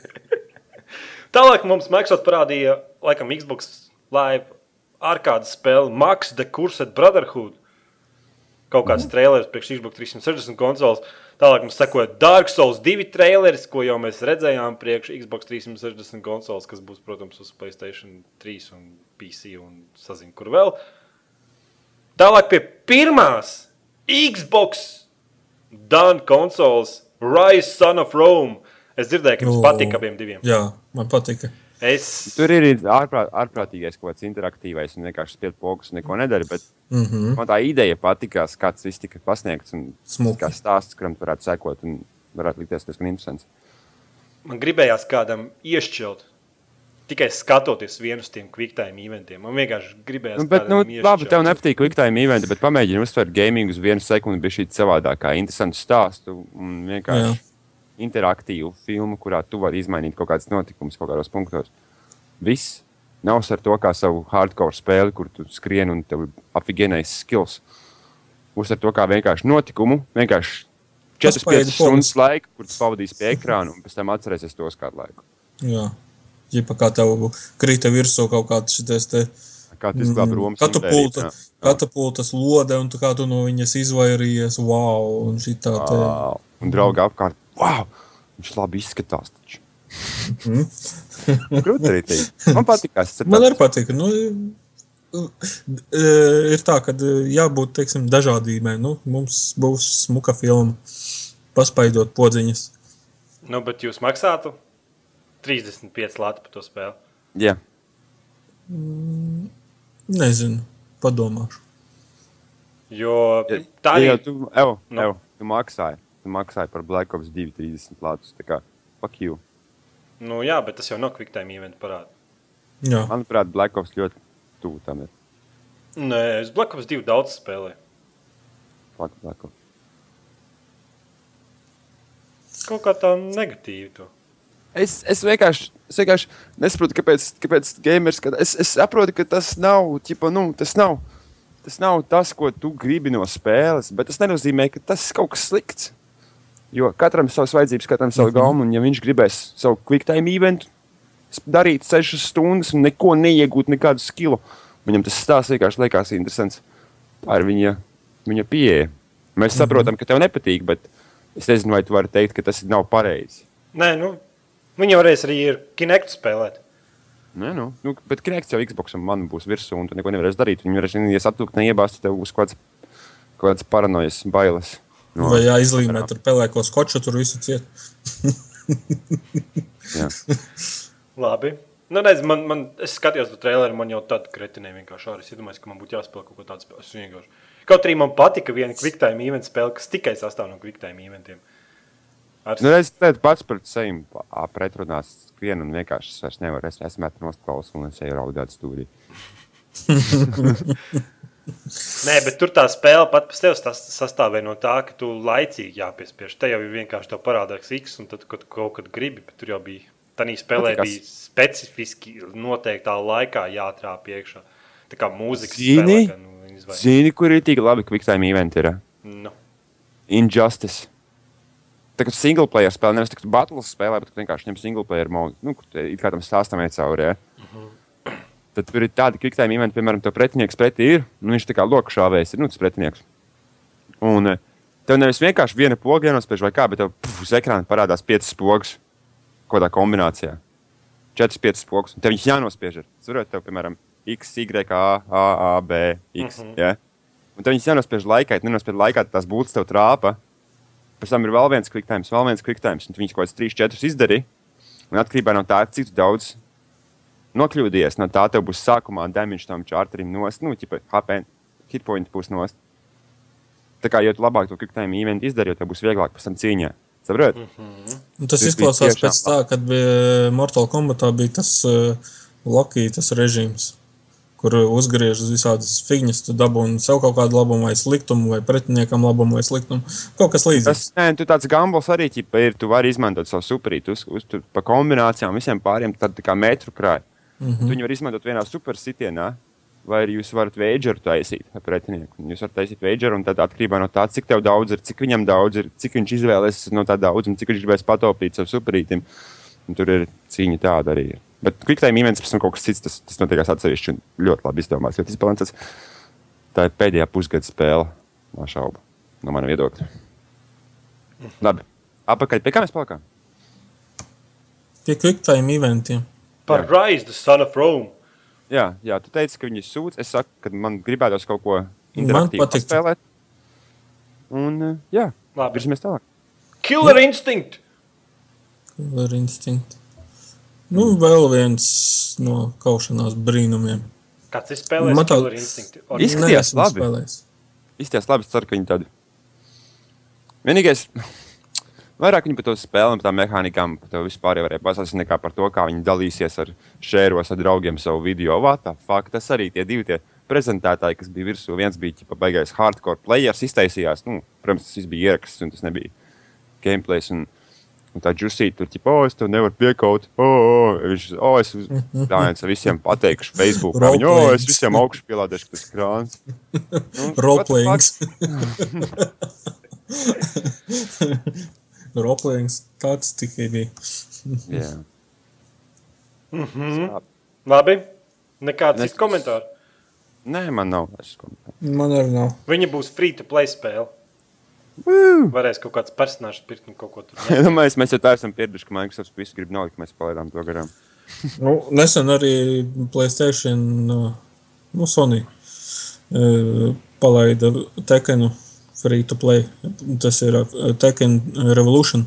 (laughs) Tālāk mums Microsoft parādīja, laikam, Xbox Live ārkārtas spēli Max the Cursed Brotherhood. Kaut kāds mm. trailers priekš Xbox 360 konsoles. Tālāk mums sekoja Dark Souls 2 traileris, ko jau mēs redzējām priekš Xbox 360 konsoles, kas būs, protams, uz Playstation 3 un PC un sazinu, kur vēl. Tālāk pie pirmās Xbox Done konsoles Rise Son of Rome. Es dzirdēju, ka jums O. patīk abiem diviem. Jā, man patika. Es Tur ir ārprāt, ārprātīgais kaut kāds interaktīvais un vienkārši spēļ pogas un neko nedara. Bet Mm -hmm. man tā ideja patikās, kāds viss tika pasniegts un Smuki. kā stāsts, kuram tu varētu sekot un varētu likties diezgan interesants. Man gribējās kādam iešķilt. Tikai skatoties vienu no tiem quicktime eventiem. Man vienkārši gribējās. Nu, bet, nu, kādam labi, tev iešķilt. nepatīk klikšķi eventi, bet pamēģini uztvert gaming uz vienu sekundi, bija šī savādākā, interesanta stāstu un vienkārši Jā. Interaktīvu filmu, kurā tu vari izmainīt kaut kādas notikumus kaut kādos punktos. Viss nav ar to kā savu hardcore spēli, kur tu skrieni un tev ir afigenais skills. Uztver to kā vienkārši notikumu, vienkārši 4-5 Paspaidi stundas laika, kur tu pavadīsi pie ekrāna un pēc tam atcerēsies tos kādu laiku. Jā. Ģipa kā tev krita virsū kaut kāds šitais te Kā tu izglābi Romas katapulta, katapultas lode, un tu kā tu no viņas izvairījies, wow, un šitā te. Wow. Un draugi apkārt, wow, viņš labi izskatās. Taču. (laughs) Grūti arī teikt. Man patīk, kas tas Man arī patika. Nu, e, ir tā, ka e, jābūt teiksim, dažādībai. Nu, mums būs smuka filma, paspaidot podziņas. Nu, bet jūs maksātu 35 lati par to spēli. Jā, Nezinu, padomāšu. Jo tā ir. jau tu, ev, Nu. ev, tu maksāji. Tu maksāji par Black Ops 2, 30 lātus. Tā kā, fuck you. Nu, jā, bet tas jau nav quicktime event parāda. Jā, Manuprāt, Black Ops ļoti tuvu tam ir. Nē, es Black Ops 2 daudz spēlēju. Fuck Black Ops. Kaut kā tā negatīvi. To. Es, es, vienkārši, es vienkārši nesaprotu, kāpēc, kāpēc gamers. Ka es, es saprotu, ka tas nav, ķipa, nu, tas nav. Tas nav tas, ko tu gribi no spēles, bet tas nenozīmē, ka tas ir kaut kas slikts. Jo katram ir savas vajadzības, katram ir sava gauma, un ja viņš gribēs savu quicktime eventu s- darīt 6 stundas un neko neiegūt, nekādu skilu, viņam tas stāsts vienkārši liekas interesants. Ir viņa, viņa pieeja. Mēs saprotam, ka tev nepatīk, bet es nezinu, vai tu vari teikt, ka tas nav pareizi. Nē, nu, viņi varēs arī ar Kinect spēlēt. Nē, nu, nu, bet Kinects jau Xbox man būs virsū, un tu neko nevarēsi darīt. Viņi varēs ies aptūkt, neiebāzt, tev būs kaut kāds, kaut kāds paranojas bailes. No, Vai jāizlīmē ar pelēko skoču, tur visu ciet. jā. Labi. Nu, redz, man, man, es skatījos to traileru, man jau tāda kretinē vienkārši arī. Es iedomājos, ka man būtu jāspēlē kaut ko tādu spēku. Es vienkārši- Kaut arī man patika viena quicktime event spēle, kas tikai sastāv no quicktime eventiem. Ar Nu, es teicu, pats pret sevi pretrunās skrienu un vienkārši es vairs nevaru. Es esmu metu nosklausu un es eju raudāt stūrī. (laughs) Nē, bet tur tā spēle pat pēc tevis tas sastāvēja no tā, ka tu laicīgi jāpiespiež. Te jau ir vienkārši tā parādās X, un tad, kad tu kaut kad gribi, bet tur jau bija. Tā spēlē Nu, kas- bija specifiski noteiktā laikā jātrāp iekšā. Tā kā mūzikas Zini? spēlē, nu, Zini, kur ir tik labi quicktime event ir? Nu, Injustice. Tā kā single player spēle, nevis tikai battles spēlē, bet vienkārši ņem single player modu. Nu, kur te it kā tam stāstam iet cauri. Ja? Tad tur ir tādi quicktime eventi, piemēram, to pretinieks pretī ir. Nu, viņš tā kā loku šāvējs ir, nu, tas pretinieks. Un eh, tev nevis vienkārši viena poga jānospiež vai kā, bet tev puf, uz ekrāna parādās piecas pogas kaut kādā kombinācijā. Četras, piecas pogas, tev viņas jānospiež. ir. Tur tev, piemēram, X, Y, A, A, A B, X. Mm -hmm. ja? Un tev viņas jānospiež laikā, ja nenospiež laikā, tad tās būtas tev trāpa. Pēc tam ir vēl viens quicktime, vēl viens quicktime, un viņus kaut kāds 3, 4 izdarīji. Un atkarībā no tā, cik daudz nokļūdījies, no tā tev būs sākumā damage tam čārterim nost, nu, ķipa HP hitpoint būs nost. Tā kā, jo tu labāk to quicktime event izdarīji, jo tev būs vieglāk pēc tam cīņā. Saprot? Mm. Un Tas Tas bija izklausās pēc tā, kad bija Mortal Kombatā bija tas uh, Loki, tas režīms, kur uzgriež uz visādas figņas, tu dabūni sev kaut kādu labumu vai sliktumu, vai pretiniekam labumu vai sliktumu. Kaut kas līdzīgs. Tas nē, tu tāds gambls arī ķipa, ir. Tu vari izmantot savu superītu, uz, uz, tu, pa kombinācijām visiem pāriem, tad tā kā metru krāj. Mm -hmm. Viņu var izmantot vienā super sitienā. Vai arī jūs varat vēdžeru taisīt ar pretinieku. Jūs varat taisīt vēdžeru, un tad atkarībā no tā, cik tev daudz ir, cik viņam daudz ir, cik viņš izvēlēsies no tā daudz, un cik viņš gribēs pataupīt savu superītim. Un tur ir cīņa tāda arī. Bet quicktime events pēc tam kaut kas cits, tas, tas notiekās atsevišķi un ļoti labi izdomāts. ļoti izbalansēts. Tā ir pēdējā pusgada spēle, no šaubu, no mana viedokļa. Labi, apakaļ pie kā mēs palikām? Pie quicktime eventiem. Par Jā. Rise, the Son of Rome. Jā, jā, tu teici, ka viņi sūdz. Es saku, ka man gribētos kaut ko Man interaktīvu spēlēt. Un, eh, jā, Labi. virzamies tālāk. Killer Instinct. Ar instinktu. Nu, vēl viens no kaušanās brīnumiem. Kāds ir spēlējis Man tā- Killer Instinct? Or- Iz- Izskatījās labi. spēlējis. Izties labi, es ceru, ka viņi tādi. Vienīgais, vairāk viņi par to spēlēm, par tām mehānikām, par to vispār jau varēja pastāstīt nekā par to, kā viņi dalīsies ar šēros ar draugiem savu video. Vātā, fakt, tas arī tie divi tie prezentētāji, kas bija virsū. Viens bija ķipa, baigais hardcore players, iztaisījās. Nu, protams, tas bija ieraksts un tas nebija gameplay. Un, un tā džusīta tur, ķipa, oh, es tev nevaru piekaut. Oh, oh. Viņš, oh, es tā viens visiem pateikšu Facebook. (laughs) Viņa, oh, es visiem augšu pielādēšu, tas krāns. (laughs) Nu, Roleplayings. (laughs) Roleplayings tāds tikai bija. (laughs) Jā. Mhm. Labi. Nekāds Nes- cits komentārs. Nē, man nav vairs komentāru. Man arī nav. Viņa būs free to play spēle. Woo! Varēs kaut kāds personāžs pirkt un kaut ko tur. (laughs) Es domāju, mēs jau tā esam pieraduši, ka Microsoft visu grib nolikt, mēs palaidām to garām. (laughs) Nu, nesen arī Playstation, uh, nu, Sony uh, palaida Tekenu free to play. Tas ir uh, Tekken Revolution.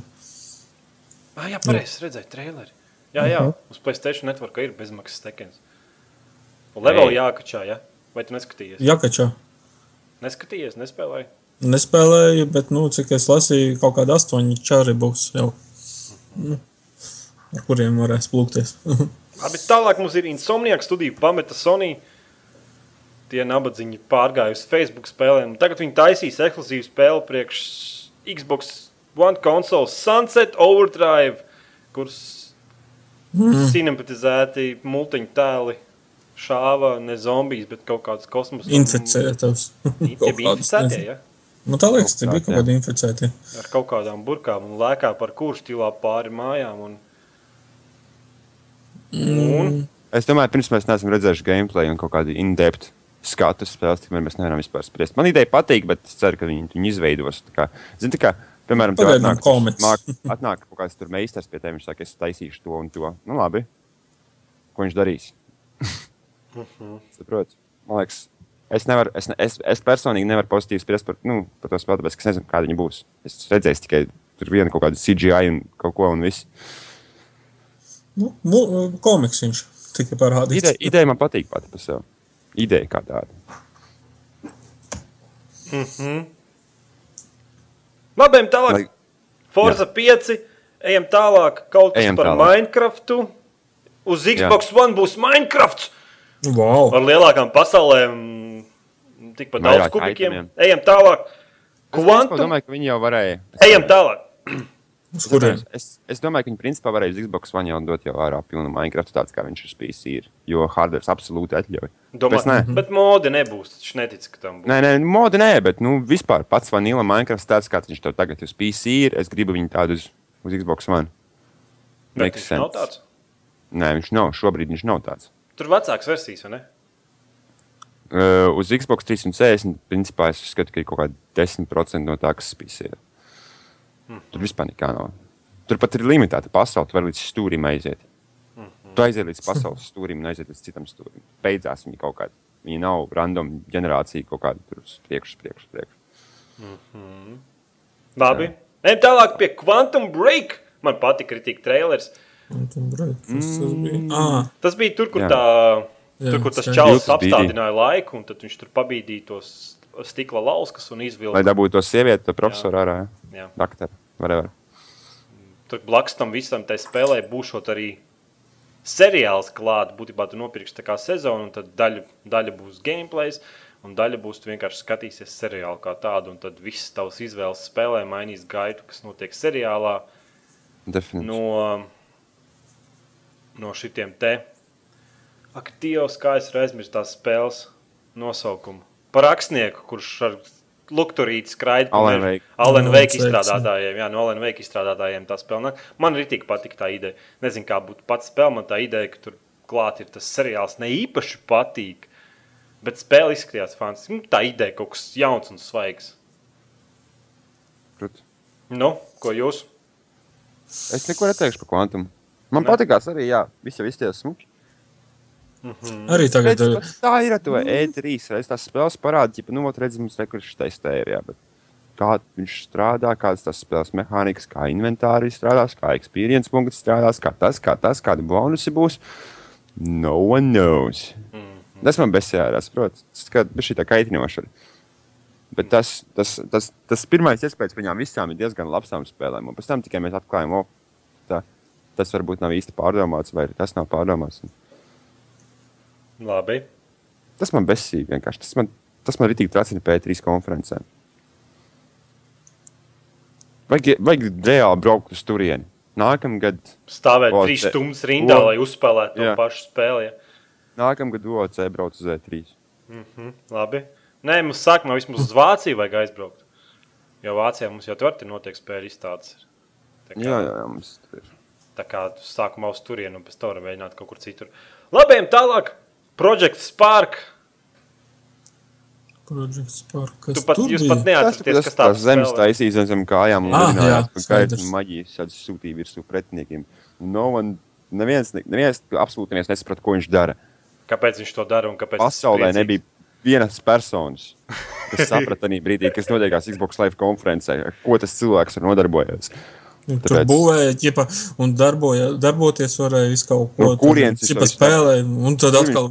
Ah, jā, pareizi redzēju traileri. Jā, jā, uz Playstation network ir bezmaksas tekens. Un level jākačā, ja? Vai tu neskatījies? Jakačā. Neskatījies, nespēlēji. Nespēlēju, bet, nu, cik es lasīju, kaut kāda astoņi čāri būs jau. Nu, ar kuriem varēs plūkties. (laughs) Labi, tālāk mums ir Insomniac studija, pameta Sony. Tie nabadzīgi pārgāja uz Facebook spēlēm. Tagad viņi taisīs ekskluzīvu spēli priekš Xbox One konsole Sunset Overdrive, kuras mm. cinematizēti multiņu tēli šāva ne zombijas, bet kaut kāds kosmosa. Inficētos. (laughs) Tie Kaut bija kādas, inficētie, ja? Nu, tā liekas, tie bija kaut kādi inficēti. ar kaut kādām burkām un lēkā par kuršķilā pāri mājām. Un... Un... Es domāju, pirms mēs neesam redzējuši gameplay un kaut kādu in-depth skatu spēles, tikmēr mēs nevaram vispār spriest. Man ideja patīk, bet es ceru, ka viņi viņu izveidos. Tā kā, zini, tā kā, piemēram, Pagaidām atnāk, māk, (laughs) atnāk kaut kāds tur meistars pie tevis, viņš saka, es taisīšu to un to. Nu, labi. Ko viņš darīs? Saprot? Man liekas, Es, nevaru, es, ne- es, es personīgi nevaru pozitīvi spriest par, nu, par to spēli, tāpēc, ka es nezinu, kāda viņa būs. Es redzēju tikai tur vienu kaut kādu CGI un kaut ko un viss. Nu, komiks viņš tika parādīts. Ideja, ideja man patīk pati par sevi. Ideja kā tāda. Labi, ejam tālāk. Lai- Forza 5, ejam tālāk. Kaut kas Ejam par tālāk. Minecraftu. Uz Xbox One būs Minecraft Wow. ar lielākām pasaulēm. Tikpat daudz kubikiem. itemiem. Ejam tālāk. Es Quantum. domāju, ka viņi jau varēja. Ejam tālāk. Uz kuriem? Es, es domāju, ka viņi principā varēja uz Xbox One jau dot jau ārā pilnu Minecraft tāds, kā viņš uz PC ir. Jo hardware absolūti atļauj. Domā, Tāpēc nē. bet mode nebūs. Viņš netic, ka tam būs. Nē, nē, moda nē, bet nu, vispār pats vanila Minecraft tāds, kāds viņš tur tagad uz PC ir. Es gribu viņu tādu uz, uz Xbox One. Bet Makes viņš nav sense. tāds. Nē, viņš nav. Šobrīd viņš nav tāds. Tur vecāks versijas, vai ne? Uh, uz Xbox 360, principā, es uzskatu, ka ir kaut kāda 10% no tā, kas PC ir. Hmm. Tur vispār nekā nav. Tur pat ir limitēta pasaule. Tu vari līdz stūrim aiziet. Hmm. Tu aiziet līdz pasaules stūrim un aiziet līdz citam stūrim. Beidzās viņi kaut kādā. Viņi nav random ģenerācija kaut kāda tur uz priekšu, uz priekšu, uz priekšu. Labi. Ejam tālāk pie Quantum Break. Man patīk kritika trailers. Quantum Break, tas bija? Ah, Tas bija tur, kur, Jā. tā, tur, kur tas čalis apstādināja laiku, un tad viņš tur pabīdīja tos stikla lauskas un izvilka. Lai dabūtu to sievieti, to profesoru ārā. Jā. Dakteru. Whatever. Tur blakus tam visam tai spēlē būšot arī seriāls klāt. Būtībā tu nopirksi tā kā sezonu, un tad daļa, daļa būs gameplay, un daļa būs tu vienkārši skatīsies seriālu kā tādu, un tad viss tavs izvēles spēlē mainīs gaitu, kas notiek seriālā Definitīvi. no, no šitiem te. Ak, Dievs, kā es aizmirsu tās spēles nosaukumu. Par rakstnieku, kurš ar lukturīti skraida pa Alan mežu. Wake. Alan Alan Wake Wake, izstrādātājiem. Jā, no Alan Wake izstrādātājiem tā spēle nāk. Man arī tik patīk tā ideja. Nezinu, kā būtu pats spēle. Man tā ideja, ka tur klāt ir tas seriāls, ne īpaši patīk. Bet spēle izskatījās fantastiski. Nu, tā ideja kaut kas jauns un svaigs. Krut. Nu, ko jūs? Es neko neteikšu par kvantumu. Man patīkās arī, jā, visi jau izties smuki. Arī tagad. Redz, eh, tā ir to E3. Redz, tās spēles parāda, ja nu, redz, mums rekurss taisnē ir, jā, bet kā viņš strādā, kādas tas spēles mehānikas, kā inventāri strādās, kā experience punkts strādās, kā tas, kā tas, kādi bonusi būs. No one knows. Tas man besjārās, protams, tas tā kaitinoša. Bet tas, tas, tas, tas pirmais iespējas viņām visām ir diezgan labs tām spēlēm. Un pēc tam tikai mēs atklājam, o, tā, tas varbūt nav īsti pārdomāts, vai tas nav pārdomāts. Labi. Tas man besīgi vienkārši. Tas man, tas man arī tracina P3 konferencē. Vajag, vajag reāli braukt uz turieni. Nākamgad, Stāvēt O, trīs stundas rindā, o- lai uzspēlētu to Jā. pašu spēli. Ja? nākamgad OC brauc uz E E3. Labi. Nē, mums sākumā vismaz uz Vāciju vajag aizbraukt. Jo Vācijā mums jau tur notiek spēļu izstādes. Tā kā, Jā, jā, jā, mums tur ir. tā kā sākumā uz turieni un pēc tam mēģināt kaut kur citur. Labi, tālāk. Project Spark. Project Spark. Kas Tu pat, jūs bija? pat neatceraties, tas kas tāds zemes taisīs zem, kājām un Ah, lidinājās, jā, skaidrs. kaitni maģijas tādas sūtīja virsū pretiniekiem. No man, neviens, ne- neviens absolūti neviens nesaprata, ko viņš dara. Kāpēc viņš to dara un kāpēc? ir Pasaulē nebija vienas personas, kas saprata (laughs) tajā brīdī, kas notiekās Xbox Live konferencē, ar ko tas cilvēks ir nodarbojies. Un Tur Tāpēc- būvēja, ģipa, un darboja, darboties varēja visu kaut ko No kurienes viņš tādu, to ģipa, spēlē, un tad atkal,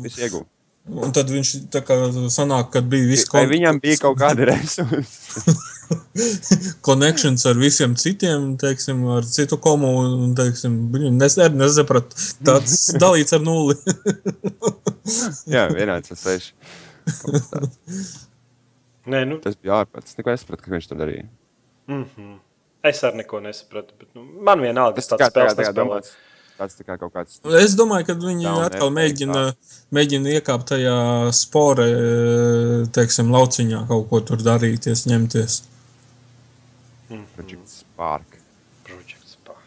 un tad viņš tā kā sanāk, kad bija viss Vai viņam bija kaut kāda resursa? (laughs) connections ar visiem citiem, teiksim, ar citu komu, un, teiksim, nes, nezaprat, tāds (laughs) dalīts ar nulli. Jā, vienāds ar sešu. Kaut kas tāds. Nē, nu, Tas bija. Es neko nesapratu, ka viņš to darīja. Es arī neko nesapratu. Bet, nu, man vienalga, Tas tāds spēles tā kā nespēlē. domāts. Tāds tā kā kaut kāds. Es domāju, ka viņi Down atkal effect, mēģina, mēģina iekāpt tajā spore, teiksim, lauciņā kaut ko tur darīties, ņemties. Project Spark. Project Spark.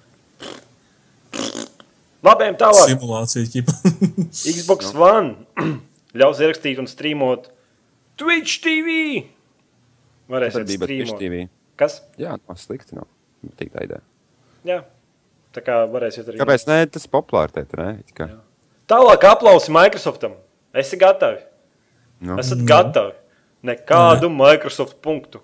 Labi, tālāk. Simulācija, ķipa. (laughs) Xbox One (clears throat) ļaus ierakstīt un streamot Twitch TV. Arī bija Twitch. TV. Kas? Jā, tas slikti nav. Tik tā ideja. Jā. Tā kā varēsiet arī. Kāpēc ne? Tas populāri te, ne? Kā. Tālāk aplausi Microsoftam. Esi gatavi? Nu. Esat gatavi? Nekādu Microsoft punktu.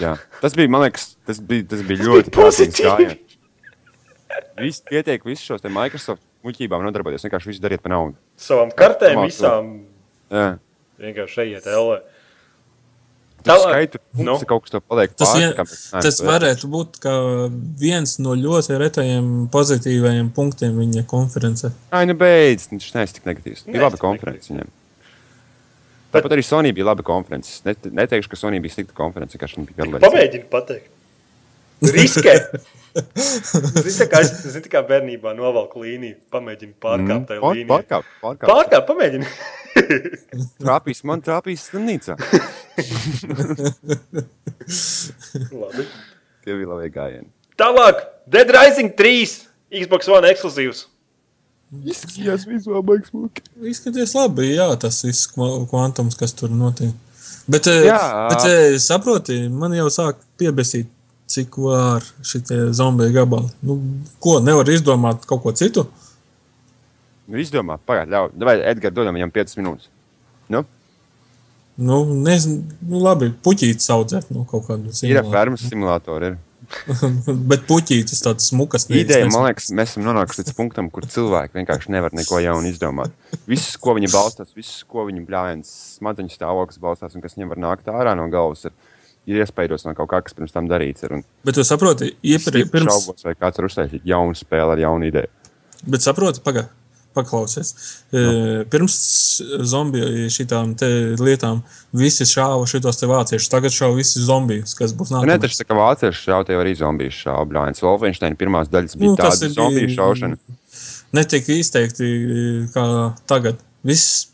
Jā. Tas bija, man liekas, tas bija, tas bija Tas ļoti pozitīvi. Viss pietiek, visus šos Microsoft muļķībām nodarboties. Vienkārši visu dariet par naudu. Savām kartēm Domā, visām Jā. vienkārši ejiet LE. Tas Tālāk. skaita Nu. kaut kas to paliek Tas, pāri, neesmu tas to varētu būt kā viens no ļoti retajiem pozitīvajiem punktiem viņa konferencē. Ai, nu beidz, viņš neesmu tik negatīvs. Bija laba konference viņam. Tāpat arī Sony bija laba konference. Es Net, neteikšu, ka Sony bija slikta konference, vienkārši viņa bija garlaicīga. Pamēģini pateikt. Riskē. (laughs) Zini, tā kā, zini, tā kā bērnībā novelku līniju, pamēģini pārkāpt tajā Pār- līnijā. Pārkāp, pārkāp. Pārkāpt, pamēģini. Trāpīs, man trāpīs slimnīcā. (laughs) Labi. Tie bija labi gājieni. Tālāk, Dead Rising 3, Xbox One ekskluzīvs. Izskatījās vizuāli baigs smuki. Izskaties labi, jā, tas viss kva- kvantums, kas tur notiek. Bet, jā. Jā. bet eh, saproti, man jau sāk piebesīt, cik var šitie zombiju gabali. Nu, ko, nevar izdomāt kaut ko citu? Nu, izdomā, pagaidi, ļauj. Vai Edgars dodam viņam 5 minūtes? Nu, Nu, nezinu, nu, labi, puķītis audzēt, nu, kaut kādu ir simulāciju. fermas simulātori. Ir. (laughs) Bet puķītis tāds smukas. Ideja, man liekas, mēs esam nonākuši līdz punktam, kur cilvēki vienkārši nevar neko jaunu izdomāt. Viss, ko viņi balstās, viss, ko viņi bļāviens, smadzeņu stāvoklis balstās un kas viņiem var nākt ārā no galvas, ir, ir iespējams no kaut kā, kas pirms tam darīts. Ir, un Bet tu saproti, iepriekš, pirms, šaubos, vai kāds var uztaisīt jaunu spēli ar jaunu ideju. bet saproti, paga, paklausies. E, pirms zombiju šitām lietām visi šāva šitos te vāciešus, tagad šāva visi zombijus, kas būs Nu, Ne, nākamais. taču tā kā vācieši šauja, jau arī zombiju šauja. Bļāviens Wolfenstein pirmās daļas bija Nu, nu, tas tāda ir zombiju šaušana. Netika izteikti e, kā tagad. Viss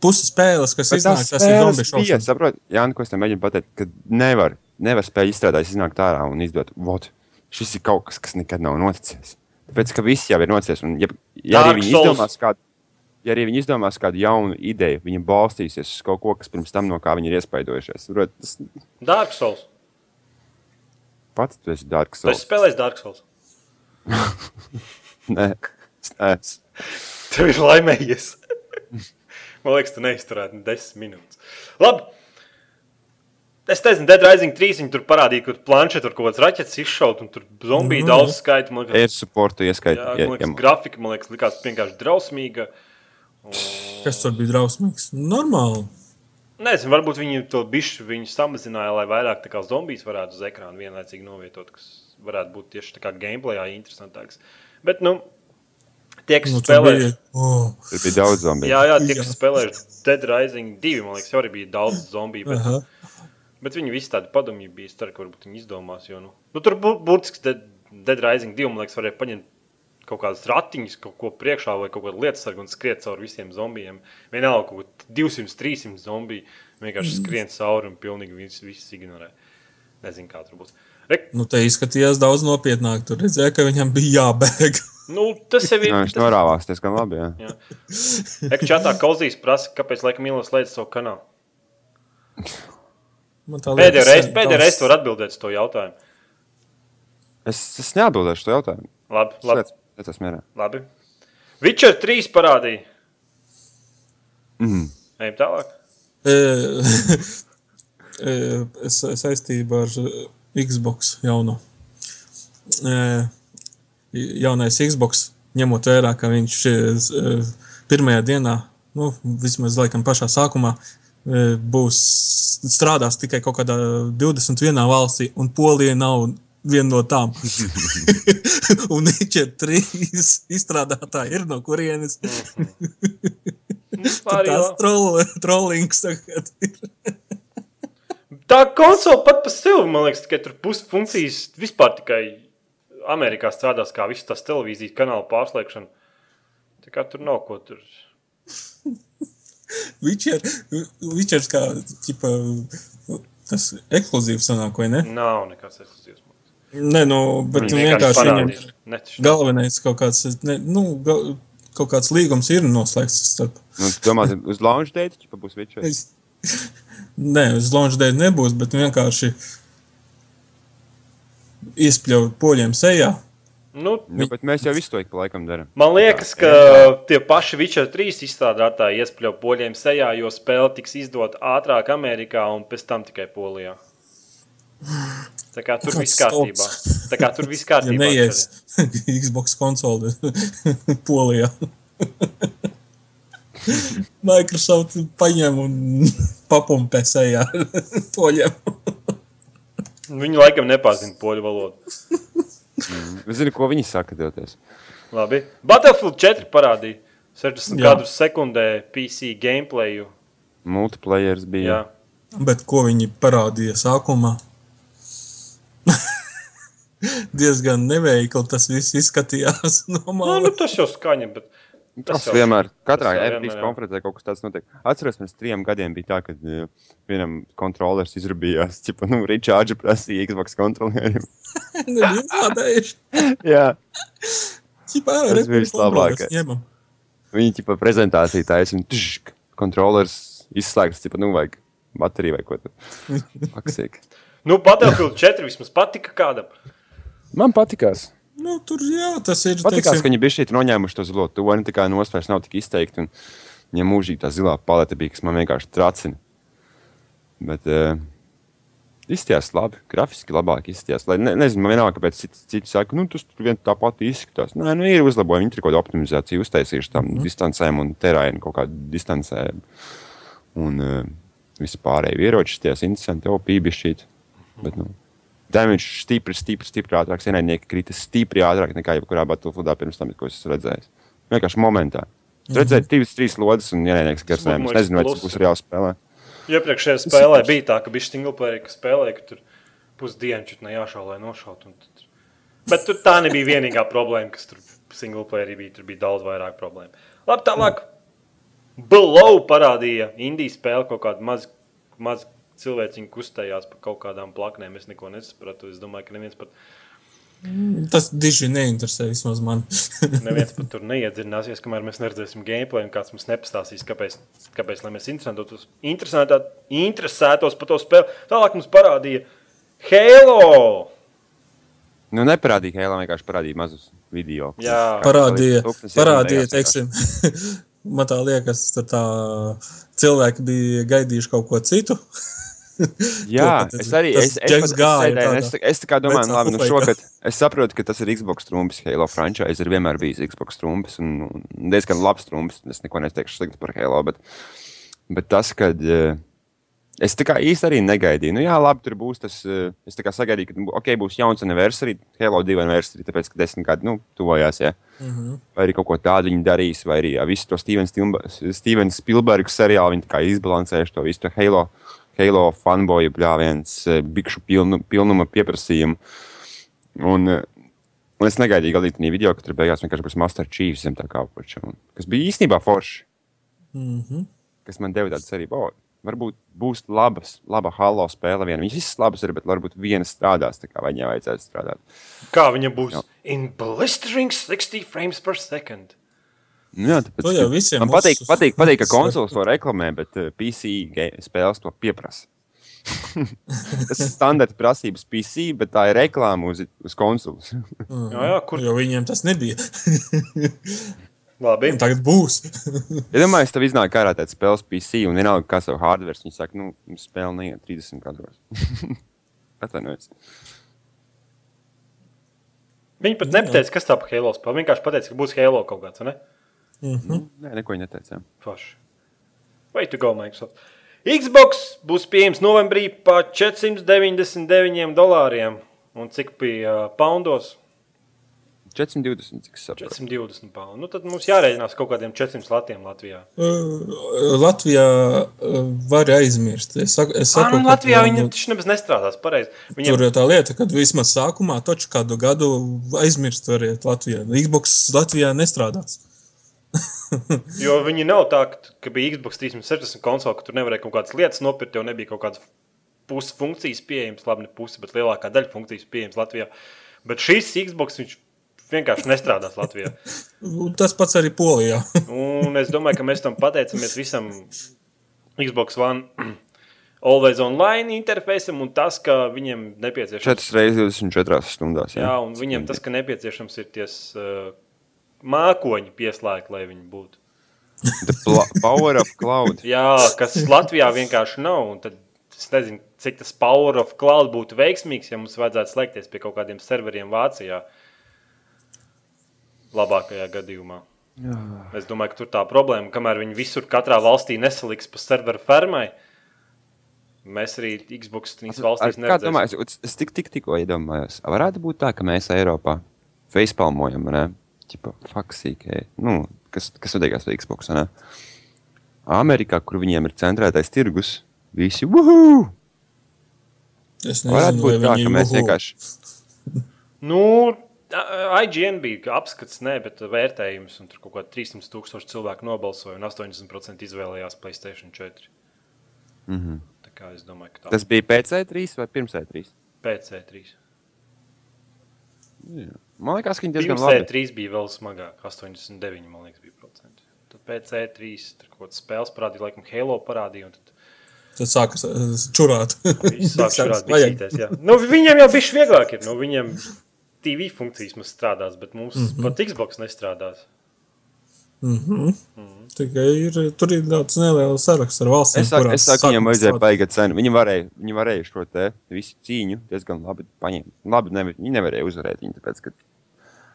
puses spēles, kas Bet iznāk, tas ir zombiju šaušana. saprot, Jāni, ko es tam mēģinu pateikt, ka nevar, nevar spēļu izstrādāt, iznākt ārā un izdot, vot, šis ir kaut kas, kas nekad nav noticis. Tāpēc, ka viss jau ir noticis, un ja, ja Dark arī viņi Souls. izdomās kādu, ja arī viņi izdomās kādu jaunu ideju, viņi balstīsies uz kaut ko, kas pirms tam no kā viņi ir iespaidojušies. Tas Dark Souls. pats tu esi dārgs. Tu esi spēlējis Dark Souls. (laughs) Nē, es. Tev ir laimējies. Man liekas, tu neizturēji ne desmit minūtes. Labi. Es teicu, Dead Rising 3 viņi tur parādīja, ka planšetē tur kaut kāds raķetes izšaut, un tur zombiju Nu, daudz skaita. Man liekas, Ir supportu jā, ieskaitīt. man liekas grafika, man liekas, likās vienkārši drausmīga. Kas tur bija drausmīgs? Normāli. Nezinu, varbūt viņi to bišķi viņu samazināja, lai vairāk tā kā zombijas varētu uz ekrāna vienlaicīgi novietot, kas varētu būt tieši tā kā gameplayā interesantāks. Bet, nu, tie, kas Nu, tur spēlē, bija, oh, Tur bija daudz zombiju. jā, jā, tie, Jā. kas spēlē Dead Rising 2, man liekas, jau arī bija daudz zombiju. Bet, aha. Bet viņi visi tādi padomīgi bija. Es ceru, ka varbūt viņi izdomās. Jo, nu, nu, tur bū- burtiski Dead, Dead Rising 2, man liekas, varēja paņemt kaut kādas ratiņas, kaut ko priekšā vai kaut kādu lietu sargu un skriet cauri visiem zombijiem. Vienalga, kaut ko 200, 300 zombiju vienkārši skrien cauri un pilnīgi visus, visus ignorē. Nezinu, kā tur būs. Re, Nu, te izskatījās daudz nopietnāk. Tur redzēja, ka viņam bija jābēg. (laughs) nu, tas jau ir. Jā, viņš tas- norāvās diezgan labi. Jā. Jā. Ekčātā Kauzīs prasa, kāpēc laikam Mīlos slēdz savu kanālu. (laughs) Reizi, pēdējo daudz- reizi var atbildēt uz to jautājumu. Es, es neatbildēšu šo jautājumu. Labi, labi. Es esmu mierā. labi. Witcher 3 parādīja. Mm. Ejam tālāk. (laughs) E, e, sa- saistībā ar e, Xbox jauno. Jaunais Xbox, ņemot vērā, ka viņš pirmajā dienā, nu, vismaz laikam pašā sākumā, būs strādās tikai kaut kādā 21 valstī, un Polija nav viena no tām. (laughs) un viņš ir trīs izstrādātāji, ir no kurienes. Tas (laughs) troll, trollings tagad ir. (laughs) Tā konsole pat par sevi, man liekas, tikai tur pusi funkcijas vispār tikai Amerikā strādās kā visas tās televīzijas kanāla pārslēgšana. Tā kā tur nav ko tur. Viņš ir kā, ķipa, tas ekskluzīvs sanāk, vai ne? Nav nekāds ekskluzīvs. Nē, nu, bet Viņi vienkārši viņam taču nav. galvenais kaut kāds, ne, nu, gal, kaut kāds līgums ir noslēgts starp. Nu, tu domā, uz launch date, ja būs Witcher? Es, nē, uz launch dēļ nebūs, bet vienkārši iespļaut poļiem sejā Nu, Nu, bet mēs jau visu to ik pa laikam darām. Man liekas, ka tie paši Witcher 3 izstrādātāji iespļauj poļiem sejā, jo spēle tiks izdota ātrāk Amerikā un pēc tam tikai Polijā. Tā kā tur viss kārtībā. Tā kā tur viss Ja kārtībā. neies (laughs) Xbox konsoli (laughs) Polijā. (laughs) Microsoft paņem un papumpē sejā poļiem. Viņi laikam nepazina poļu valodu. (laughs) Es zinu, ko viņi saka doties. Labi. Battlefield 4 parādīja 60 Jā. kadrus sekundē PC gameplayu. Multiplayers Jā. bija. Bet ko viņi parādīja sākumā? (laughs) Diezgan neveikli tas viss izskatījās. (laughs) Nu, Normāli. nu, tas jau skaņa, bet Tas jau- vienmēr, katrā tas jau F3 vienmēr, jā. konferencē kaut kas tāds notiek. Atceros, pirms trim gadiem bija tā, ka uh, vienam kontrolieris izrabījās, cipa, nu, Richards prasīja Xbox kontrolierim. (laughs) Nebija tādēļ. (laughs) Jā, Ķipā, Tas bija vislabākais. viņi, tipa, prezentācija taisa un kontrolieris izslēgts, tipa, nu, vajag bateriju vai ko tādu. (laughs) Maksīgi. nu, Battlefield 4 vismaz patika kādam. Man patikās. Nu, tur jā, tas ir. Patikās, teiksim, ka viņi bija šeit noņēmuši to zilo toni, tā kā nospērs nav tik izteikti. Un viņam mūžīgi tā zilā palete bija, kas man vienkārši tracina. Bet uh, izskatījās labi, grafiski labāk izskatījās. Lai, ne, nezinu, man vienalga, kāpēc citi, citi saka, nu tas tur vien tāpat izskatās. Nē, nu ir uzlabojumi, viņi tur kaut kādu optimizāciju uztaisījuši tam mm. distancēm un terēnu kaut kādu distancēm. Un uh, visi pārējie ieroči, tie interesanti, jau pībišķīt. Bet, nu, Damage stipri, stipri, stipri ātrāk. Ienaidnieki krita stipri ātrāk nekā jebkurā Battlefieldā pirms tam, ko esmu redzējis. Vienkārši momentā. Mm -hmm. Redzēt, divas, trīs lodes un ienaidnieks garsējums. Es nezinu, vai tas būs reāli spēlē. Iepriekšējā spēlē bija tā, ka bija single player, kas spēlēja, ka tur pusdienu čut ne jāšauj, lai nošautu. un tad- Bet tur tā nebija vienīgā problēma, kas tur single player bija. Tur bija daudz vairāk problēmu. Labi, tālāk. Below parādīja Indijas spēli kaut kādu mazu maz cilvēciņu kustējās pa kaut kādām plaknēm. Es neko nesapratu. Es domāju, ka neviens pat, Tas diži neinteresē vismaz man. (laughs) neviens pat tur neiedziļināsies, kamēr mēs neredzēsim gameplay un kāds mums nepastāstīs, kāpēc, kāpēc lai mēs interesētos, interesētā- interesētos par to spēli. Tālāk mums parādīja Halo! Nu, neparādīja, Hēlā vienkārši parādīja mazus video. Jā. parādīja, parādīja teiksim, (laughs) man tā liekas, tā cilvēki bija gaidījuši kaut ko citu. (laughs) Jā, Tas- es arī es, es, es, gāja sēdēju, es, es tā kā domāju, nu, labi, nu šogad (laughs) es saprotu, ka tas ir Xbox trumpis. Halo franchise ir vienmēr bijis Xbox trumpis un, un diezgan labs trumpis. Es neko neteikšu slikti par Halo, bet, bet tas, ka es tā kā īsti arī negaidīju. Nu, jā, labi, tur būs tas. eh, Es tā kā sagaidīju, ka okay, būs jauns anniversary, Halo 2 anniversary, tāpēc, ka desmit gadi nu, tuvojās. Ja? Mhm. Vai arī kaut ko tādu viņi darīs, vai arī jā, visu to Stevens Spielberga seriālu viņi izbalansējuši to visu to Halo. Halo fanboju bļāviens, eh, bikšu pilnu, pilnuma pieprasījumu. Un, eh, un es negaidīju galīgi tajā video, ka tur beigās vienkārši būs Master Chiefs zem tā kā un- Kas bija īstenībā forši, Mhm. kas man deva tādu cerību. O, varbūt būs labas, laba Halo spēle. Viena. Viņas visas labas ir, bet varbūt viena strādās tā, kā viņai vajadzētu strādāt. Kā viņa būs? Jā. In blistering 60 frames per second. Nu, jā, tāpēc, To jau visiem man patīk, patīk, patīk, ka (laughs) konsoles to reklamē, bet uh, PC spēles to pieprasa. (laughs) Tas ir standarta prasības PC, bet tā ir reklāma uz, uz konsoles. Mhm. Jā, jā, kur Jo viņiem tas nebija. (laughs) labi? Un Tagad būs. Ja domāju, tev iznāk ārā tāds spēles PC un vienalga, kas ir hardware, viņi saka, nu, spēle neiet 30 kadros. Atvainojiet. Viņi pat nepateica, kas tā par Halo. Viņi vienkārši pateica, ka būs Halo kaut kāds, vai ne? Mhm. Nē, neko neteica. Forši. Vai tu go, Microsoft? Xbox būs pieejams novembrī par 499 dolāriem. Un cik bija uh, poundos? 420, cik saprotu. 420 poundu. Nu, tad mums jārēķinās kaut kādiem 400 latiem Latvijā. Uh, Latvijā uh, var aizmirst. Es saku, es saku, nu, ka, Latvijā viņi taču nemaz nestrādās pareizi. Viņiem Tur ir tā lieta, ka vismaz sākumā, taču kādu gadu aizmirst variet Latvijā. Xbox Latvijā nestrādās. (laughs) Jo viņi nav tā, ka, bija Xbox 360 konsole, ka tur nevarēja kaut kādas lietas nopirkt, jo nebija kaut kādas puses funkcijas pieejamas, labi, ne puses, bet lielākā daļa funkcijas pieejamas Latvijā. Bet šīs Xbox viņš vienkārši nestrādās Latvijā. Un (laughs) Tas pats arī Polijā. (laughs) Un es domāju, ka mēs tam pateicamies visam Xbox One (clears throat) Always online interfejsam un tas, ka viņiem nepieciešams. 4 reizes 24 stundās. Jā, un viņiem tas, ka nepieciešams ir ties uh, mākoņi pieslēgti, lai viņi būtu. The power of cloud. (laughs) Jā, kas Latvijā vienkārši nav. un Tad es nezinu, cik tas Power of Cloud būtu veiksmīgs, ja mums vajadzētu slēgties pie kaut kādiem serveriem Vācijā. Labākajā gadījumā. Es domāju, ka tur tā problēma, kamēr viņi visur, katrā valstī nesaliks pa serveru fermai, mēs arī Xbox trīs valstīs domāju, es, es tik, tik, tikko iedomājos, varētu būt tā, ka mēs Eiropā facepalmojam, ne? Čipa, faksīkie, nu, kas, kas notiekās ar Xbox, ne? Amerikā, kur viņiem ir centrētais tirgus, visi, wuhu! Es Varētu nezinu, vai būt tā, viņi ka mēs vienkārši, (laughs) Nu, IGN bija apskats, ne, bet vērtējums, un tur kaut kā 300 tūkstoši cilvēku nobalsoja, un 80% izvēlējās Playstation 4. mhm. Tā kā es domāju, ka tā tas bija pēc E3 vai pirms E3? pēc E3. Jā. Man liekas, ka viņi diezgan labi. E3 bija vēl smagāk, 89, man liekas, bija procenti. Tad pēc E3 tur kaut kādas spēles parādīja, laikam, Halo parādīja, un tad Tad sākas uh, čurāt. (laughs) sāk biksīties. jā. Nu, viņiem jau bišķi vieglāk ir, nu, viņiem TV funkcijas mums strādās, bet mums mm. -hmm. pat Xbox nestrādās. Mhm. Tikai ir, tur ir daudz nelielu sarakstu ar valstīm. Es saku, kurās es saku viņam vajadzēja paigāt cenu. Viņi varēja, viņi varēja šo te visu cīņu diezgan labi paņemt. Labi, ne, viņi nevarēja uzvarēt viņu, tāpēc, ka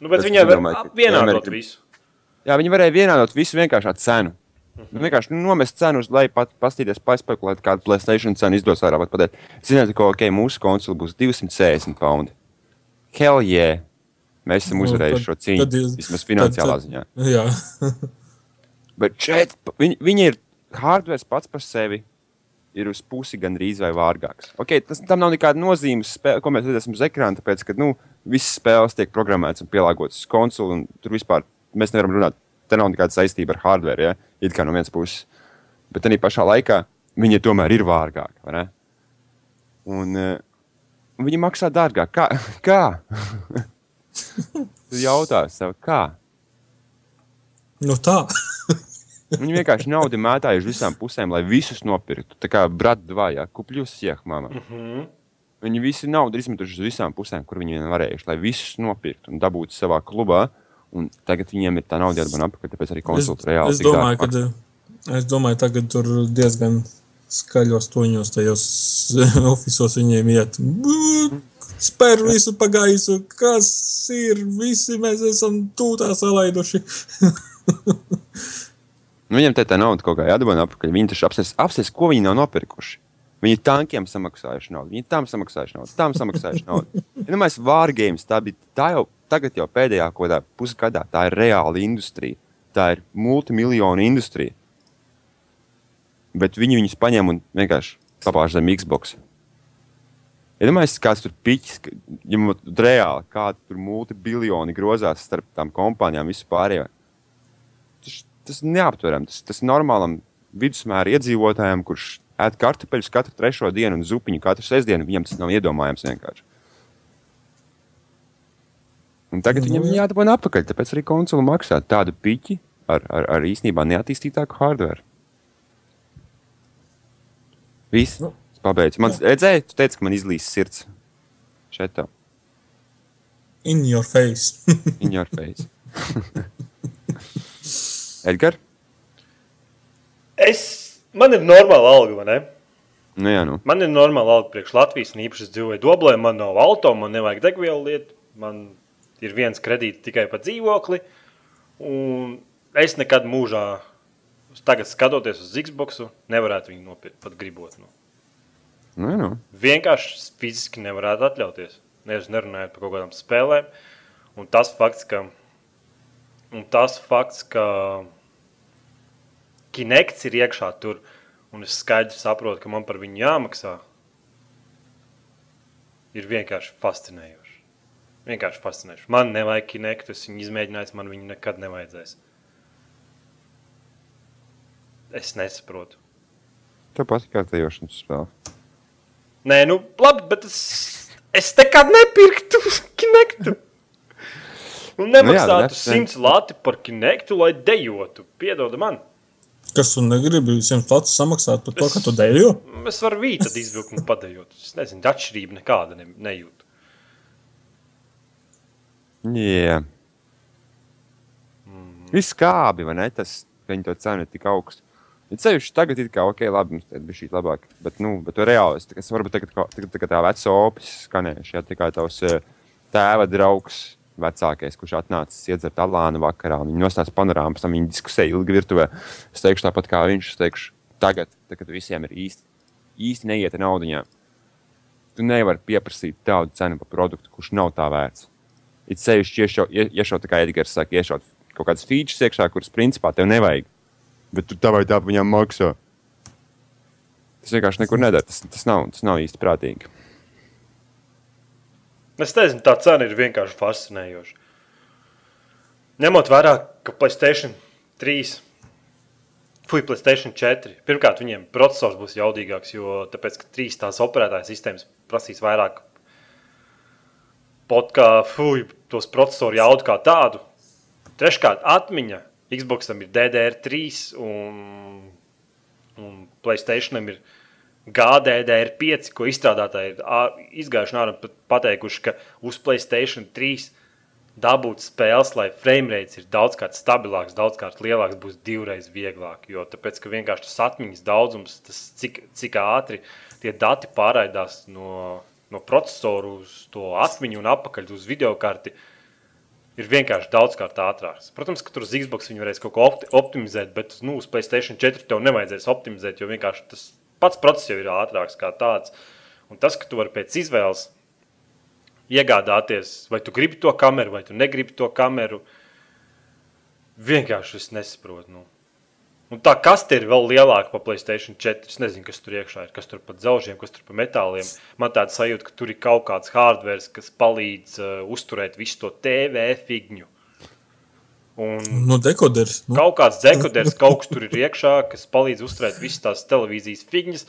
Nu, bet domāju, ka vienādot visu. Jā, viņi varēja vienādot visu vienkārši ar cenu. Nu, vienkārši nu, nomest cenu uz leju, pat paskatīties, paspekulēt, kādu Playstation cenu izdos ārā. pat Pateikt, ziniet, ka ok, mūsu konsole būs 260 poundi. Hell yeah! Mēs esam Nu, uzvarējuši tad- šo cīņu. tad jūs- Vismaz finansiālā tad- ziņā. Jā, (laughs) Bet šeit viņi, viņi ir hardware pats par sevi. Ir uz pusi gandrīz vai vārgāks. Okay, tas tam nav nekāda nozīme, ko mēs redzēsim uz ekrāna, tāpēc, ka nu, visas spēles tiek programmētas un pielāgotas uz konsoli, un tur vispār mēs nevaram runāt. Te nav nekāda saistība ar hardware, ja? it kā no vienas puses. Bet arī pašā laikā viņi tomēr ir vārgāki. vai ne? Un uh, viņi maksā dārgāk. Kā? (laughs) kā? tu jautā sev, kā? nu tā. (laughs) Viņi vienkārši naudu mētāja uz visām pusēm, lai visus nopirktu. Tā kā brata dvājā, kupļus iek, mamma. Mm -hmm. Viņi visi naudu izmetuši uz visām pusēm, kur viņi vien varējuši, lai visus nopirktu un dabūtu savā klubā. Un tagad viņiem ir tā nauda jāatbalsta atpakaļ, tāpēc arī Es, konsultācija reāli. es domāju, ka es domāju, tagad tur diezgan skaļos toņos tajos (laughs) oficiālos viņiem iet. "Bū, Spēr visu pagaisu, kas ir, visi mēs esam tūtā salaiduši. (laughs) Nu, viņiem te tā nauda kaut kā jāatbalsta atpakaļ. Viņi taču apsies, apsies, ko viņi nav nopirkuši. Viņi tankiem samaksājuši naudu, viņi tam samaksājuši naudu, tam samaksājuši naudu. Ja mēs vārgājām, tā bija tā jau tagad, jau pēdējā kādā pusgadā, tā ir reāla industrija. Tā ir multimiljonu industrija. Bet viņi viņus paņem un vienkārši papāž zem Xbox. Ja domājat, kāds tur piķis, ņemot reāli, kāda tur multibiljoni grozās starp tām kompānijām vispār. Tas, tas ir neaptverami. Tas, tas normālam vidusmēra iedzīvotājam, kurš ēd kartupeļus katru trešo dienu un zupiņu katru sestdienu, viņam tas nav iedomājams vienkārši. Un tagad Nu, viņam jā. jādabūna atpakaļ, tāpēc arī konsoli maksā tādu piķi ar, ar, ar īstenībā neattīstītāku hardware. Viss. Nu, Es pabeidzu. Man redzēja, tu teici, ka man izlīs sirds. Šeit tā. In your face. (laughs) In your face. (laughs) Edgars? Es, man ir normāla alga, vai ne? Nu, jā, nu. Man ir normāla alga priekš Latvijas, un īpaši es dzīvoju Doblē, man nav auto, man nevajag degvielu lietu, man ir viens kredīts tikai par dzīvokli, un es nekad mūžā, tagad skatoties uz Xbox, nevarētu viņu nopirkt pat gribot. Nu. Nu, nu. Vienkārši fiziski nevarētu atļauties. Nevis nerunājot par kaut kādām spēlēm. Un tas fakts, ka, un tas fakts, ka Kinekts ir iekšā tur, un es skaidri saprotu, ka man par viņu jāmaksā, ir vienkārši fascinējoši. Vienkārši fascinējoši. Man nevajag Kinektu, es viņu izmēģināju, man viņu nekad nevajadzēs. Es nesaprotu. Tev patīk kārtējošanas spēle. Nē, nu, labi, bet es, es nekad nepirktu (laughs) kinektu. Un Nu jā, nemaksātu that's- simts lati par kinektu, lai dejotu. Piedod man. Kas tu negribi visiem pats samaksāt par to, Es- ka tu dejo? Es varu vītu izvilkt un padējot. Es nezinu, atšķirība nekāda ne, nejūt. Jā. Mm. Viss kābi, vai ne? Tas, ka viņi to cenu ir tik augstu. Ir sevišķi tagad, ir kā, ok, labi, mums te bija šī labāk. Bet, nu, bet reāli, es, es varbūt tagad, tagad, tagad tā veca opis skanējuši, ja tā kā tavs eh, tēva draugs vecākais, kurš atnācis iedzert alānu vakarā, un viņi nostās panorāmas, tam viņi diskusēja ilgi virtuvē. Es teikšu tāpat kā viņš, es teikšu, tagad, tad, kad visiem ir īsti, īsti neiet naudiņā, tu nevari pieprasīt tādu cenu par produktu, kurš nav tā vērts. It sevišķi iešaut, ie- iešaut tā kā Edgars saka, iešaut kaut kādas features iekšā, kuras principā tev nevajag. Bet tu tā vai tā viņam maksā. Tas vienkārši nekur neder. Tas, tas, nav, tas nav īsti prātīgi. Es nezinu, tā cena ir vienkārši fascinējoša. Ņemot vērā, ka Placēta 3, Fui, Placēta 4, pirmkārt, viņiem processors būs jaudīgāks, jo tāpēc, ka trīs tās operētājas sistēmas prasīs vairāk pot kā fui, tos procesoru jaudu kā tādu. Treškārt, atmiņa. Xboxam ir DDR3 un, un Placētaam ir GDDR5, ko izstrādātāji ir izgājuši ārā un pateikuši, ka uz Placēta 3 dabūt spēles, lai framerate ir daudzkārt stabilāks, daudzkārt lielāks, būs divreiz vieglāk. Jo tāpēc, ka vienkārši tas atmiņas daudzums, tas cik, cik ātri tie dati pārraidās no, no procesoru uz to atmiņu un atpakaļ uz video karti. Ir vienkārši daudzkārt ātrāks. Protams, ka tur uz Xbox viņi varēs kaut ko opti optimizēt, bet nu, uz Playstation 4 tev nevajadzēs optimizēt, jo vienkārši tas pats process jau ir ātrāks kā tāds. Un tas, ka tu vari pēc izvēles iegādāties, vai tu gribi to kameru, vai tu negribi to kameru. Vienkārši es nesaprotu. Nu. Un tā kaste ir vēl lielāka par Playstation 4. Es nezinu, kas tur iekšā ir, kas tur par dzelžiem, kas tur par metāliem. Man tāda sajūta, ka tur ir kaut kāds hardware, kas palīdz uh, uzturēt visu to TV figņu. Un Nu, dekoderis. Nu, kaut kāds dekoders, kaut kas tur ir iekšā, kas palīdz uzturēt visas tās televīzijas figņas,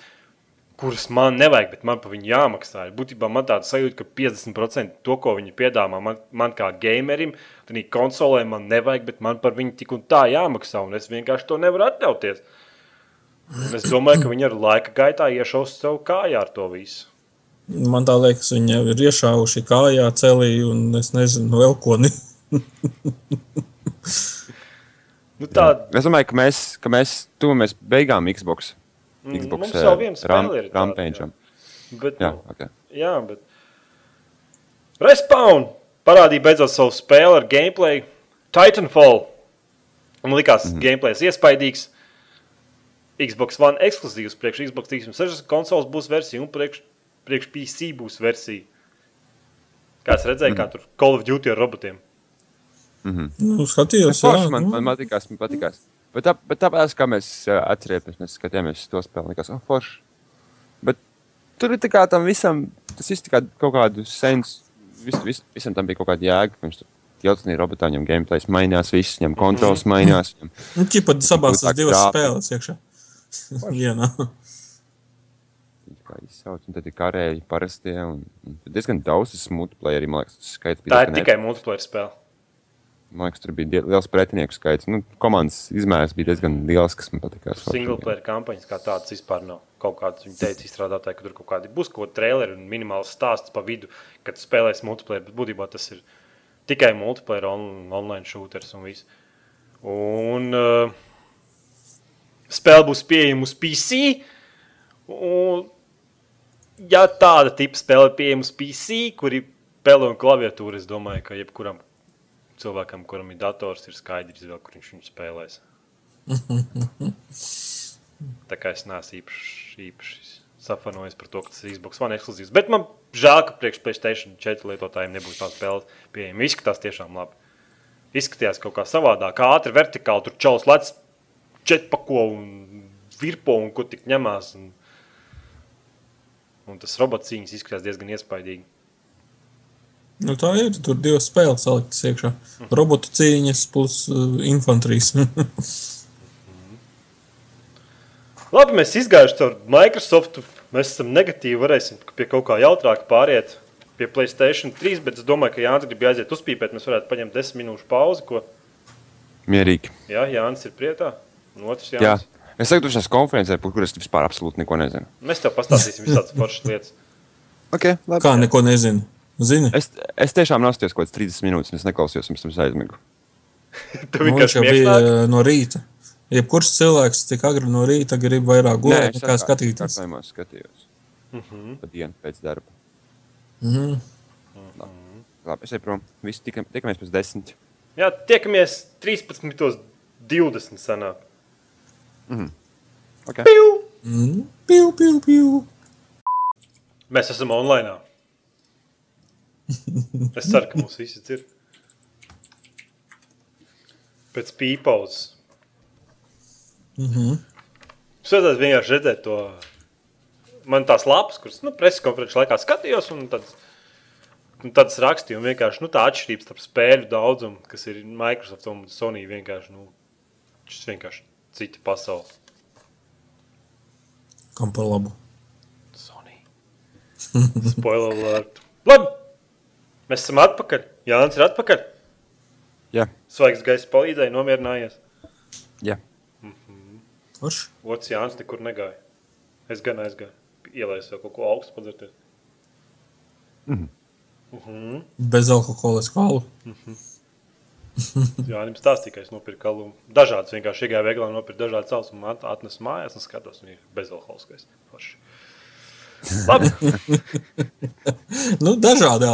kuras man nevajag, bet man par viņu jāmaksā. Būtībā man tāda sajūta, ka 50% to, ko viņi piedāvā man, man kā gamerim, tad konsolē man nevajag, bet man par viņu tik un tā jāmaksā, un es vienkārši to nevaru atļauties. Un es domāju, ka viņi ar laika gaitā iešaus sev kājā ar to visu. man tā liekas, viņi jau ir iešāvuši kājā celī un es nezinu, vēl ko. (laughs) Nu, tā, Es domāju, ka mēs, ka mēs tuvamies beigām Xbox. Mm, Xbox mums vēl viena ram, spēle ir tāda, rampēģam. bet, Jā, nu, okay. Jā, bet. Respawn parādīja beidzot savu spēli ar gameplay. Titanfall. Man likās, mm -hmm. gameplays iespaidīgs. Xbox One ekskluzīvs, priekš Xbox 360 konsoles būs versija un priekš, priekš PC būs versija. Kā es redzēju, mm kā tur Call of Duty ar robotiem. Nu, skatījos, Forši, jā, man, nu, man patīkās, man patīkās. Bet, tā, bet tāpēc, kā mēs uh, atcerēmies, mēs skatījāmies uz to spēli, likās, oh, forši. Bet tur ir tā kā tam visam, tas viss kā kaut kādu sens, vis, vis, visam tam bija kaut kāda jēga, viņš tur Jelcinī robotā viņam gameplays mainījās, viss viņam kontrols mainījās. Viņam, nu, ķipa sabās tas divas grāfi. spēles iekšā. Vienā. (laughs) viņš kā izsauc, un tad ir karēji parastie, un, un diezgan daudz tas multiplayeri, man liekas, tas skaits bija. Tā ir tikai multiplayer spēle. Man liekas, tur bija liels pretinieku skaits. Nu, komandas izmērs bija diezgan liels, kas man patīk. Single player kampaņas kā tādas vispār nav. Kaut kādas viņa teica, izstrādātāji, ka tur kaut kādi būs kaut kādi traileri un minimāls stāsts pa vidu, kad spēlēs multiplayer. Bet būtībā tas ir tikai multiplayer, on, online shooters un viss. Un uh, spēle būs pieejama uz PC. Un, ja tāda tipa spēle ir pieejama uz PC, kur ir pele un klaviatūra, es domāju, ka jebkuram cilvēkam, kuram ir dators, ir skaidrs, izvēle, kur viņš viņu spēlēs. (laughs) Tā kā es neesmu īpaši, īpaši safanojis par to, ka tas ir Xbox One ekskluzīvs. Bet man žēl, ka priekš PlayStation 4 lietotājiem nebūs tā spēle pieejama. Izskatās tiešām labi. Izskatījās kaut kā savādāk, ātri, vertikāli. Tur čels lec četpako un virpo un ko tik ņemās. Un, un tas robots izskatās diezgan iespaidīgi. Nu, tā ir. Tur divas spēles saliktas iekšā. Robotu cīņas plus uh, infantrijas. (laughs) Labi, mēs izgājuši caur Microsoft. Mēs esam negatīvi, varēsim pie kaut kā jautrāka pāriet pie Playstation 3. Bet es domāju, ka Jānis grib aiziet uzpīpēt. Mēs varētu paņemt desmit minūšu pauzi. Ko? Mierīgi. Jā, Jānis ir prietā. Un otrs Jā, Jānis. Es saku, tu šajās konferencē, par kuras vispār absolūti neko nezinu. Mēs tev pastāstīsim visādas (laughs) foršas lietas. Okay, labi. Kā neko nezinu. Zini, Es, es tiešām nostājos kaut kādas 30 minūtes, un es neklausījos, pirms tam es aizmigu. (laughs) Tu nu, vienkārši jau bija bija. eh, no rīta. Jebkurš cilvēks tik agri no rīta grib vairāk gulēt, nekā skatīties. Kā es skatījos? Uh -huh. Pa dienu pēc darba. Mhm. Labi, es eju prom. Visi tikam, tikamies pēc desmit. Jā, tiekamies 13.20. sanāk. Okay. Piu! Mm. Piu, piu, piu. Mēs esam online. Es ceru, ka mūs visi dzird. Pēc pīpauzes. Mhm. Es redzēju, vienkārši redzēju to. Man tās lapas, kuras nu, preses konferences laikā skatījos, un tad, un tad es rakstīju, un vienkārši nu, tā atšķirība starp spēļu daudzumu, kas ir Microsoft un Sony, vienkārši, nu, šis vienkārši cita pasaule. Kam par labu? Sony. Spoiler alert. Labi! Mēs esam atpakaļ. Jānis ir atpakaļ. Jā, Svaigs gaisa palīdzēja, nomierinājies. jā. Forši. Otrs Jānis nekur negāja. Es gan aizgāju. Ielaisu vēl kaut ko augstu padzerties. Bezalkoholisku alu. Jā, viņam stāstīja, ka es nopirku kalu. Dažādas vienkārši iegāju veikalā, nopirku dažādas savas un at- atnesu mājās un skatos, viņa ir bezalkoholiskais. Forši. Labi. (laughs) Nu, dažādi.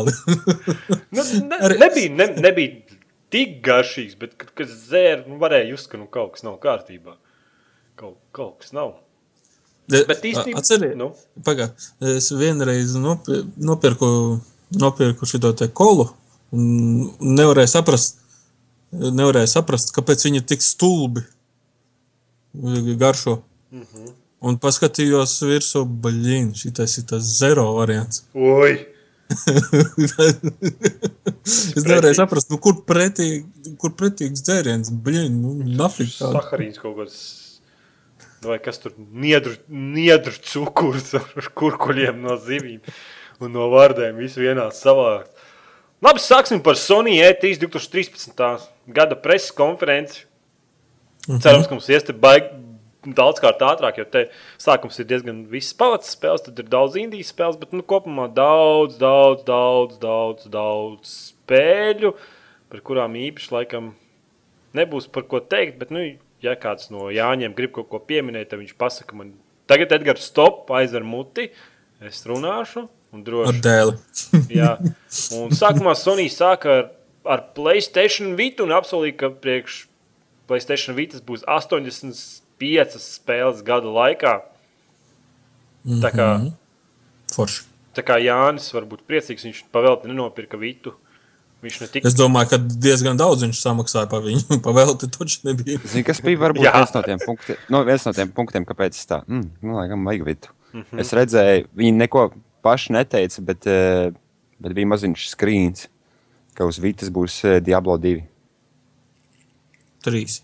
Nu, ne, (laughs) nebija, ne, nebija tik garšīgs, bet, kad, kad zēra, nu, varēja just, ka nu, kaut kas nav kārtībā. Kaut, kaut kas nav. Bet īstenībā, Atceries, nu, Pagā, es vienreiz nopi- nopirku, nopirku šo te kolu un nevarēju saprast, nevarēju saprast, kāpēc viņi tik stulbi garšo. Mm. -hmm. Un paskatījos virsū, baļķīn, šis ir tas zero variants. oi, (laughs) es nevarēju saprast, nu, kur, pretī, kur pretīgs dzēriens, baļķīn, nu, nafīgi saharīns kaut kāds. Vai kas tur niedru, niedru cukurs ar kurkuļiem no zivīm un no vārdiem visu vienā savākt. Labi, sāksim par Sony E E3 2013. gada preses konferenci. Cerams, ka mums ies te baigi daudzkārt ātrāk, jo te sākums ir diezgan viss pavats spēles, tad ir daudz indijas spēles, bet nu, kopumā daudz, daudz, daudz, daudz, daudz spēļu, par kurām īpaši laikam nebūs par ko teikt. Bet, nu, ja kāds no Jāņiem grib kaut ko pieminēt, tad viņš pasaka man, tagad Edgars, stop, aizver muti, es runāšu un droši. dēli. (laughs) Jā, un sākumā Sony sāka ar, ar Playstation Vita un apsolīja, ka priekš Playstation Vita būs 85 spēles gada laikā. Tā kā, Mhm. Forši. tā kā Jānis var būt priecīgs, viņš pavēlti nenopirka Vitu. Viņš ne tikai Es domāju, ka diezgan daudz viņš samaksāja par viņu. (laughs) Pavēlti taču nebija. Zini, kas bija varbūt viens no tiem punktiem, no, viens no tiem punktiem kāpēc es tā, mm, nu, laikam, vajag vidu. Mm -hmm. Es redzēju, viņi neko paši neteica, bet, eh, bet bija maziņš skrīns, ka uz Vitas būs eh, Diablo 2. Trīs.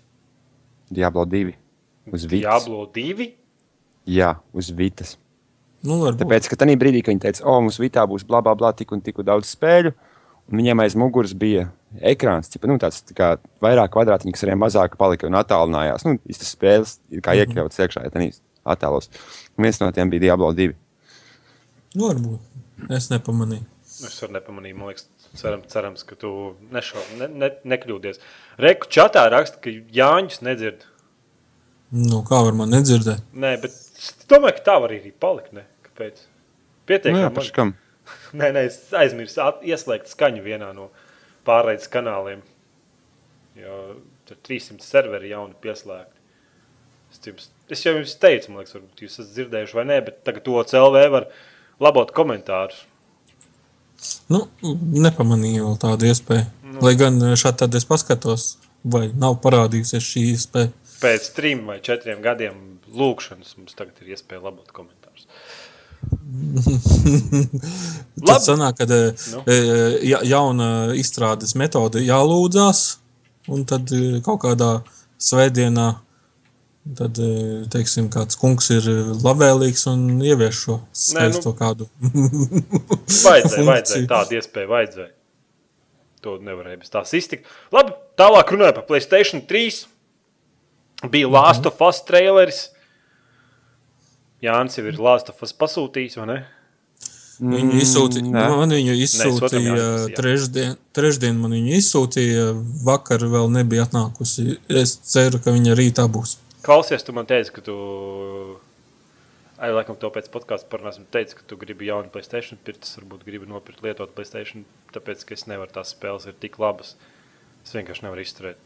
Diablo 2. Uz Vitas. Diablo 2. Jā, uz Vitas. Nu, varbūt. Tāpēc, ka tajā brīdī, kad viņi teica, o, mums Vitā būs bla, bla, bla, tik un tik daudz spēļu, un viņiem aiz muguras bija ekrāns, tipa, nu, tāds tā kā vairāk kvadrātiņš, kas arī mazāk palika un attālinājās. Nu, tas spēles ir kā iekļauts iekšā, ja tādā attēlos. Un viens no tiem bija Diablo 2. Nu, varbūt. Es nepamanīju. Es arī nepamanīju, man liekas, ceram, cerams, ka tu nešau, ne, ne, nekļūdies. Reku čatā raksta, ka Jāņus nedzird. Nu, kā var man nedzirdēt? Nē, bet es domāju, ka tā var arī palikt. Ne? Kāpēc? Pietiek, Nu, jā, man-? (laughs) Nē, nē, es aizmirsu at- ieslēgt skaņu vienā no pārraides kanāliem. Jo tur 300 serveri jauni pieslēgti. Es, jums, es jau jums teicu, man liekas, varbūt jūs esat dzirdējuši vai nē, bet tagad to CLV var labot komentārus. Nu, nepamanīju vēl tādu iespēju. Nu. Lai gan šādi tad es paskatos, vai nav parādījusies šī iespēja. Pēc trim vai četriem gadiem lūkšanas mums tagad ir iespēja labot komentārus. (laughs) Tad sanāk, ka Nu. nu. ja, jauna izstrādes metode jālūdzās, un tad e, kaut kādā svētdienā tad, e, teiksim, kāds kungs ir labvēlīgs un ievieš šo skaisto nu. kādu. (laughs) Vajadzēja, vajadzēja tādu iespēju, vajadzēja. To nevarēja bez tās iztikt. Labi, tālāk runājot par Playstation 3. Bija Last of Us traileris. Jānis jau ir Last of Us pasūtījis, vai ne? Viņu izsūtīja, Mm, man viņu izsūtīja jāatlasīja. trešdien, trešdien man viņu izsūtīja, vakar vēl nebija atnākusi. Es ceru, ka viņa rītā būs. Klausies, tu man teici, ka tu. Ai, laikam, to pēc podkāstu parunāsim. Teici, ka tu gribi jaunu Playstation pirkt. Es varbūt gribu nopirkt lietot Playstation, tāpēc, ka es nevaru tās spēles, ir tik labas. Es vienkārši nevaru izturēt.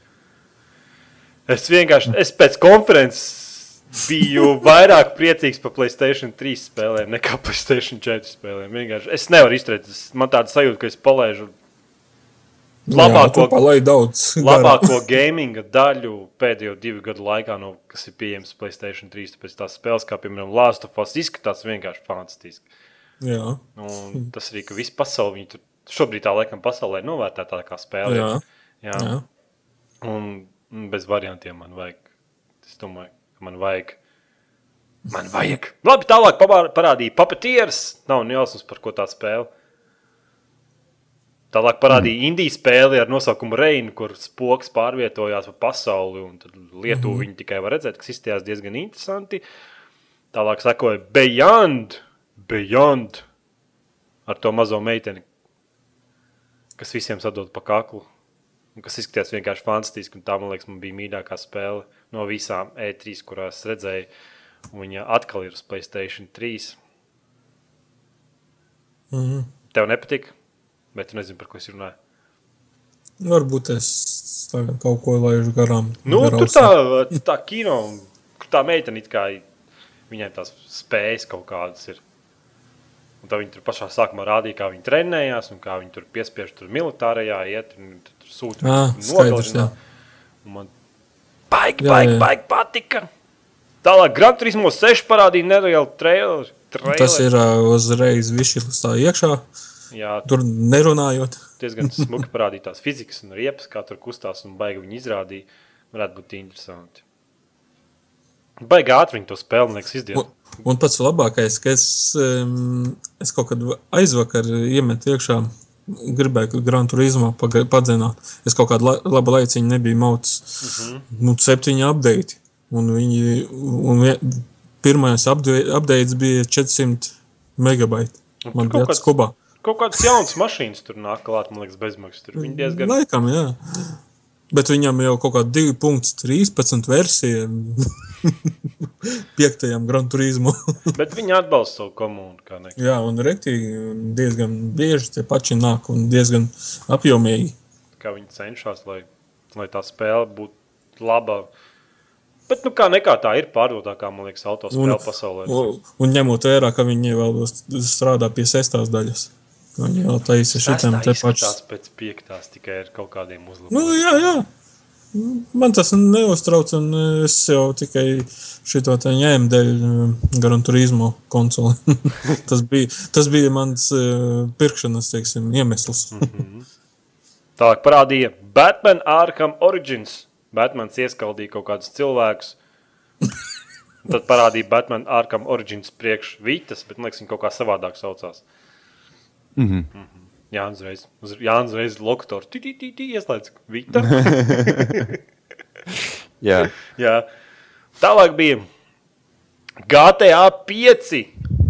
Es vienkārši, es pēc konferences biju vairāk priecīgs par Playstation 3 spēlēm nekā Playstation 4 spēlēm. Vienkārši es nevaru izturēt. Man tāda sajūta, ka es palaidu Labāko- Jā, daudz. labāko gaminga daļu pēdējo divu gadu laikā, no, kas ir pieejams Playstation 3. Tāpēc tās spēles, kā piemēram Last of Us, izskatās vienkārši fantastiski. Jā, Un tas arī, ka visa pasaule, viņi tur šobrīd tā laikam pasaulē novērtē tā kā spēle. jā, jā. jā. Un bez variantiem man vajag. Es domāju, ka man vajag. Man (laughs) vajag. Labi, tālāk parādīja papetieris. Nav nejausmas, par ko tā spēle. Tālāk parādīja mm. indijas spēli ar nosaukumu Reina, kur spoks pārvietojās pa pasauli. Lietuvu mm. viņi tikai var redzēt, kas izskatījās diezgan interesanti. Tālāk sekoja Beyond, Beyond ar to mazo meiteni, kas visiem sadod pa kaklu. Kas izskatījās vienkārši fantastiski. un Tā, man liekas, man bija mīļākā spēle no visām E3, kurās redzēju. Un Viņa atkal ir uz Playstation 3. Mhm. Tev nepatika, bet tu nezini, par ko es runāju. Varbūt es kaut ko laižu garām. Nu, gar tur tā, tā kino, kur tā meitene it kā viņai tās spējas kaut kādas ir. Un tā viņi tur pašā sākumā rādīja, kā viņi trenējās un kā viņi tur piespiež tur militārajā iet tur sūta nogalināt. Un Man baigi, baigi, baigi patika. Tālāk Gran Turismo 6 parādīja nereālu traileru. Tas ir uh, uzreiz višķis tā iekšā, Jā, tur nerunājot. diezgan (laughs) smuki parādīja tās fizikas un riepas, kā tur kustās un baigi viņi izrādīja. Varētu būt interesanti. Baigi ātri viņi to spēli, liekas, izdarīt. Un, un pats labākais, ka es, um, es kaut kad aizvakar iemetu iekšā, gribēju Gran Turismo padzināt. Es kaut kādu la, labu laiciņu nebiju maucis. Uh Mhm. -huh. Nu, septiņi update. Un viņi, un vie- pirmais update bija 400 megabaiti. Un Man bija tas kubā. Kaut kādas jaunas mašīnas tur nāk klāt, man liekas, bezmaksas. Tur viņi diezgan. Laikam, jā. Bet viņam jau kaut kāda 2.13 versija (laughs) piektajam Gran Turismo. (laughs) Bet viņi atbalsta savu komunu. jā, un rektīgi diezgan bieži tie paši nāk un diezgan apjomīgi. Kā viņi cenšas, lai, lai tā spēle būtu laba. Bet, nu, kā nekā tā ir pārdotākā, man liekas, autospēle pasaulē. Un, un ņemot vērā, ka viņi vēl strādā pie sestās daļas. Viņi jau taisa šitiem te Tas pašiem. pēc piektās tikai ar kaut kādiem Nu, uzlabojumiem. jā, jā. Man tas neuztrauc, un es jau tikai šito te ņēmu dēļ eh, Gran Turismo konsoli. (laughs) tas, bija, tas bija mans eh, pirkšanas, teiksim, iemesls. Tālāk parādīja Batman Arkham Origins. Batmans ieskaldīja kaut kādus cilvēkus. Tad parādīja Batman Arkham Origins priekš Vītas, bet man liekas, viņi kaut kā savādāk saucās. Mhm. Jā, uzreiz, uz, jā, uzreiz. Tī, tī, tī, tī, ieslēdz Vīta. (laughs) Jā, Jā. Tālāk bija GTA 5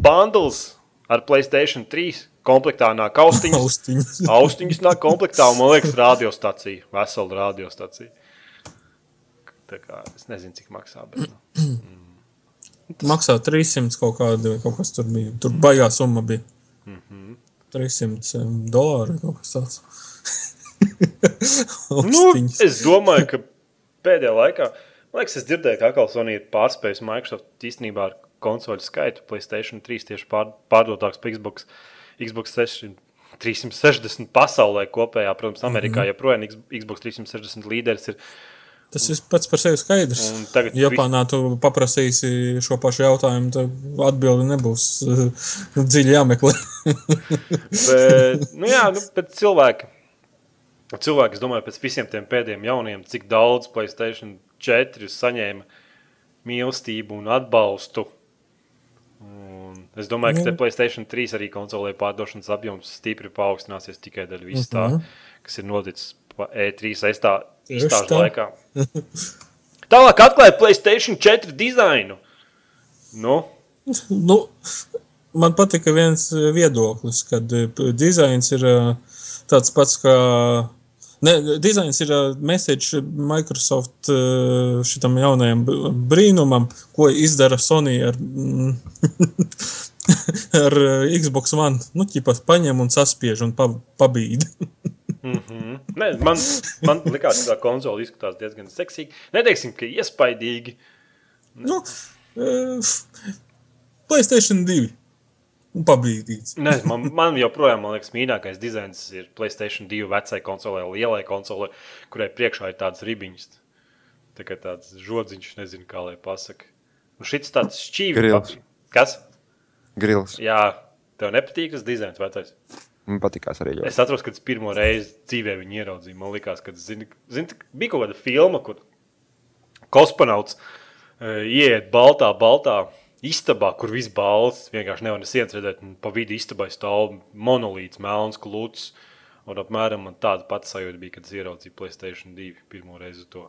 bundles ar Playstation 3 komplektā nāk austiņas. Austiņas. (laughs) Austiņas nāk komplektā, un man liekas, radiostacija. Vesela radiostacija. Tā kā es nezinu, cik maksā. Bet, nu. Maksā 300 kaut kāda, vai kaut kas tur bija. Tur baigā summa bija. Mhm. 300 dolāri kaut kas tāds. (laughs) Nu, es domāju, ka pēdējā laikā, man liekas, es dzirdēju, ka atkal Sony ir pārspējis Microsoft īstenībā ar konsoļu skaitu. Playstation 3 tieši pār, pārdotāks par Xbox, Xbox 600. 360 pasaulē kopējā, protams, Amerikā joprojām X- Xbox 360 līderis ir. Tas ir pats par sevi skaidrs. Un tagad Japānā tu paprasīsi šo pašu jautājumu, tad atbildi nebūs (laughs) dziļi jāmeklē. (laughs) Bet, nu jā, nu, bet cilvēki, cilvēki, es domāju, pēc visiem tiem pēdējiem jauniem, cik daudz Playstation 4 saņēma mīlestību un atbalstu. Un es domāju, ka te Playstation 3 arī konsolē pārdošanas apjoms stipri paaugstināsies tikai dēļ vis tā, kas ir noticis pa E3 aizstā, Tā. laikā. (laughs) Tālāk atklāja Playstation 4 dizainu. Nu, Nu, man patika viens viedoklis, kad eh, dizains ir eh, tāds pats kā. Ne, dizains ir eh, message Microsoft šitam jaunajam brīnumam, ko izdara Sony ar, mm, (laughs) ar Xbox One. Nu, ķipas paņem un saspiež un pa, pabīd. (laughs) ne, man, man likās, ka tā konzole izskatās diezgan seksīgi. Neteiksim, ka iespaidīgi. nu, eh, Playstation 2 un pabīdīts. Ne, man, man joprojām, man liekas, mīļākais dizains ir Playstation 2 vecai konsolē, lielai konsolē, kurai priekšā ir tādas ribiņas. Tā kā tāds žodziņš, nezinu, kā lai pasakā. Un šis tāds šķīvis. Kas? Grils. Jā, tev nepatīk tas dizains vecais. Man patīkās arī ļoti. Es atceros, kad es pirmo reizi dzīvē viņu ieraudzīju. Man liekas, ka zini, zini, bija kaut kāda filma, kur kosmonauts uh, ieiet baltā, baltā istabā, kur viss balts. Vienkārši nevar nesienas redzēt, un pa vidu istabai stāv monolīts, melns klūts. Un apmēram tāda pati sajūta bija, kad es ieraudzīju Playstation 2 pirmo reizi to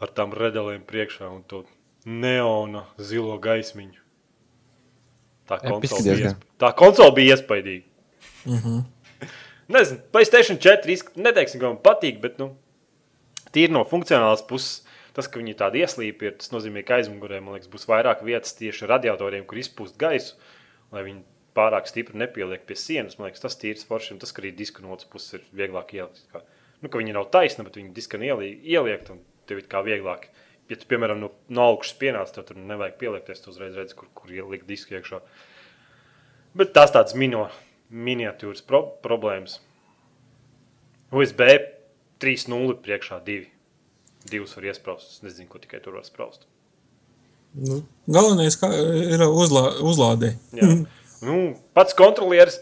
ar tām redalēm priekšā un to neona zilo gaismiņu. Tā konsole bija, diezgan. iesp... tā konsole bija iespaidīga. Nezinu, Playstation 4 izskatās, neteiksim, ka man patīk, bet, nu, tīri no funkcionālas puses, tas, ka viņi tādi ieslīpi, ir, tas nozīmē, ka aizmugurē, man liekas, būs vairāk vietas tieši radiatoriem, kur izpūst gaisu, lai viņi pārāk stipri nepieliek pie sienas. Man liekas, tas tīrs forši, un tas, arī diska no otras puses ir vieglāk ielikt. Kā, nu, ka viņi nav taisni, bet viņi diska ieliek, un tev ir kā vieglāk. Ja tu, piemēram, no, no augšas pienāc, tad tur nevajag pieliekties, tu uzreiz redzi, kur, kur ielikt disku iekšā. Bet tās tādas mino, miniatūras pro, problēmas. USB 3.0 priekšā divi. Divus var iesprāst. Es nezinu, ko tikai tur var spraust. Nu, galvenais ir uzlā, uzlādē. (laughs) Nu, pats kontrolieris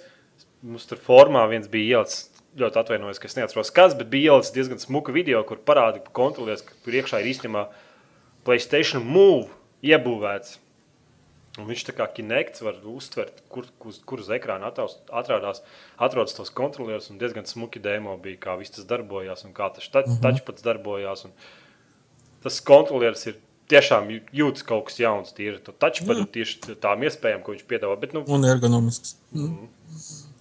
mums tur formā viens bija ielicis. Ļoti atvainojos, ka es neatceros, kas, bet bija ielicis diezgan smuka video, kur parādīja, ka kontrolieris, ka tur iekšā ir īstenībā Playstation Move iebūvēts. Un viņš tā kā kinekts var uztvert, kur, kur, kur uz ekrāna atrādās, atrodas tos kontrolierus. un Diezgan smuki demo bija, kā viss tas darbojās un kā tas touchpads darbojās. Un tas kontrolieris ir tiešām jū- jūtas kaut kas jauns. Tīri to touchpadu tieši tām iespējām, ko viņš piedāvā. Bet, nu, Un ergonomisks. Mm.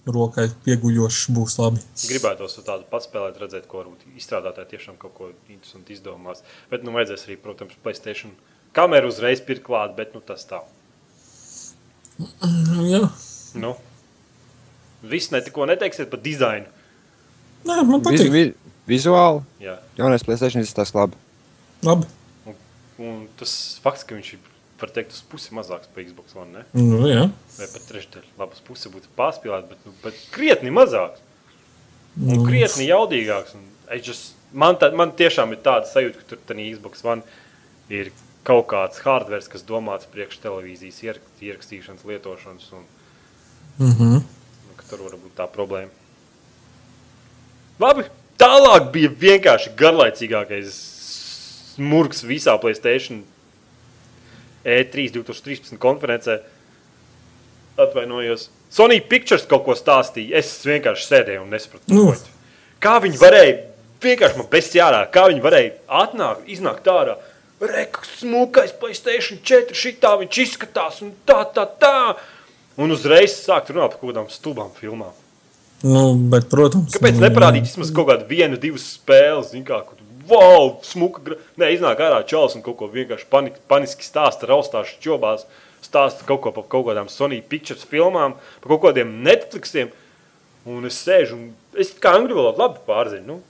Rokai pieguļošs būs labi. gribētos tādu paspēlēt, redzēt, ko varbūt izstrādātāji tiešām kaut ko interesantu izdomās. Bet, nu, vajadzēs arī, protams, Playstation kameru uzreiz pirkt klāt, bet, nu, tas tā. Nu, jā, Nu, viss netiko neteiksiet par dizainu. Nē, man patīk. vi, vizuāli Jā. jaunais Playstation izskatās labi. Labi. Un tas fakts, ka viņš ir, var teikt, uz pusi mazāks par Xbox One, ne? Nu, jā. vai pat trešdaļa. Labas puses būtu pārspīlēta, bet, nu, bet krietni mazāks. Un krietni jaudīgāks. Un es just, man, tā, man tiešām ir tāda sajūta, ka tur tādā Xbox One ir kaut kāds hardware, kas domāts priekš televīzijas ierak- ierakstīšanas, lietošanas. Un, Mm -hmm. nu, tur var būt tā problēma. Labi, tālāk bija vienkārši garlaicīgākais smurks visā Playstation E E3 2013 konferencē. Atvainojos. Sony Pictures kaut ko stāstīja. Es vienkārši sēdēju un nesapratu, viņi- kā viņi varēja. Vienkārši man besties ārā, kā viņi varēja atnākt, iznākt ārā. Rekas, smukais, Playstation 4, šitā viņš izskatās, un tā, tā, tā. Un uzreiz sākt runāt par kaut kādām stulbām filmām. Nu, bet, protams. Kāpēc nu, neparādīt vismaz kaut kādu vienu, divas spēles, zin kā, kur, wow, smuka, gra- nē, iznāk ārā čels un kaut ko vienkārši panik, paniski stāsta, raustās čobās, stāsta kaut ko par kaut kādām Sony Pictures filmām, par kaut kādiem Netflixiem, un es sēžu, un es kā angļu valodu labi pārzinu, nu,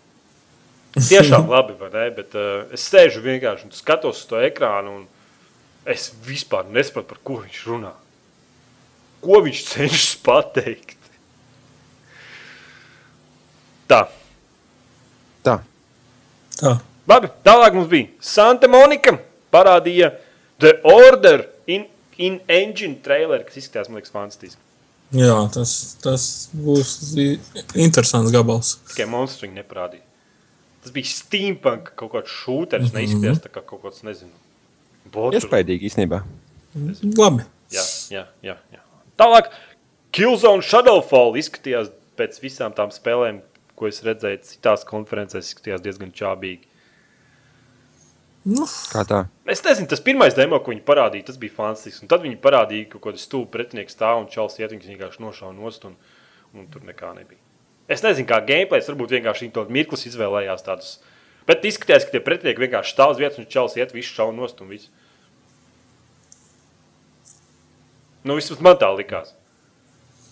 tiešām labi, vai ne, bet uh, es sēžu vienkārši un skatos uz to ekrānu, un es vispār nesapratu, par ko viņš runā. Ko viņš cenšas pateikt? Tā. Tā, Tā. Labi, tālāk mums bija Santa Monika. Parādīja The Order in, in Engine trailer, kas izskatās, man liekas, fantastiski. Jā, tas, tas būs interesants gabals. Tikai monstru viņi neparādīja. Tas bija steampunk, kaut kāds šūteris, mm -hmm. neizskatījās tā kā kaut kāds, nezinu, botu. iespaidīgi īstenībā. Labi. Jā, jā, jā, jā. Tālāk, Killzone Shadowfall izskatījās pēc visām tām spēlēm, ko es redzēju citās konferencēs, izskatījās diezgan čābīgi. Nu, Kā tā? Es nezinu, tas pirmais demo, ko viņi parādīja, tas bija fantastisks. Un tad viņi parādīja, ka kaut kāda stūra pretinieks stāv un čels iet, viņas vienkārši nošāva nost, un, un tur nekā nebija. Es nezinu, kā gameplay, varbūt vienkārši to mirklis izvēlējās tādus. Bet izskatījās, ka tie pretinieki vienkārši stāv uz vietas un čels iet, visu šaubu nost un viss. Nu, vismaz man tā likās.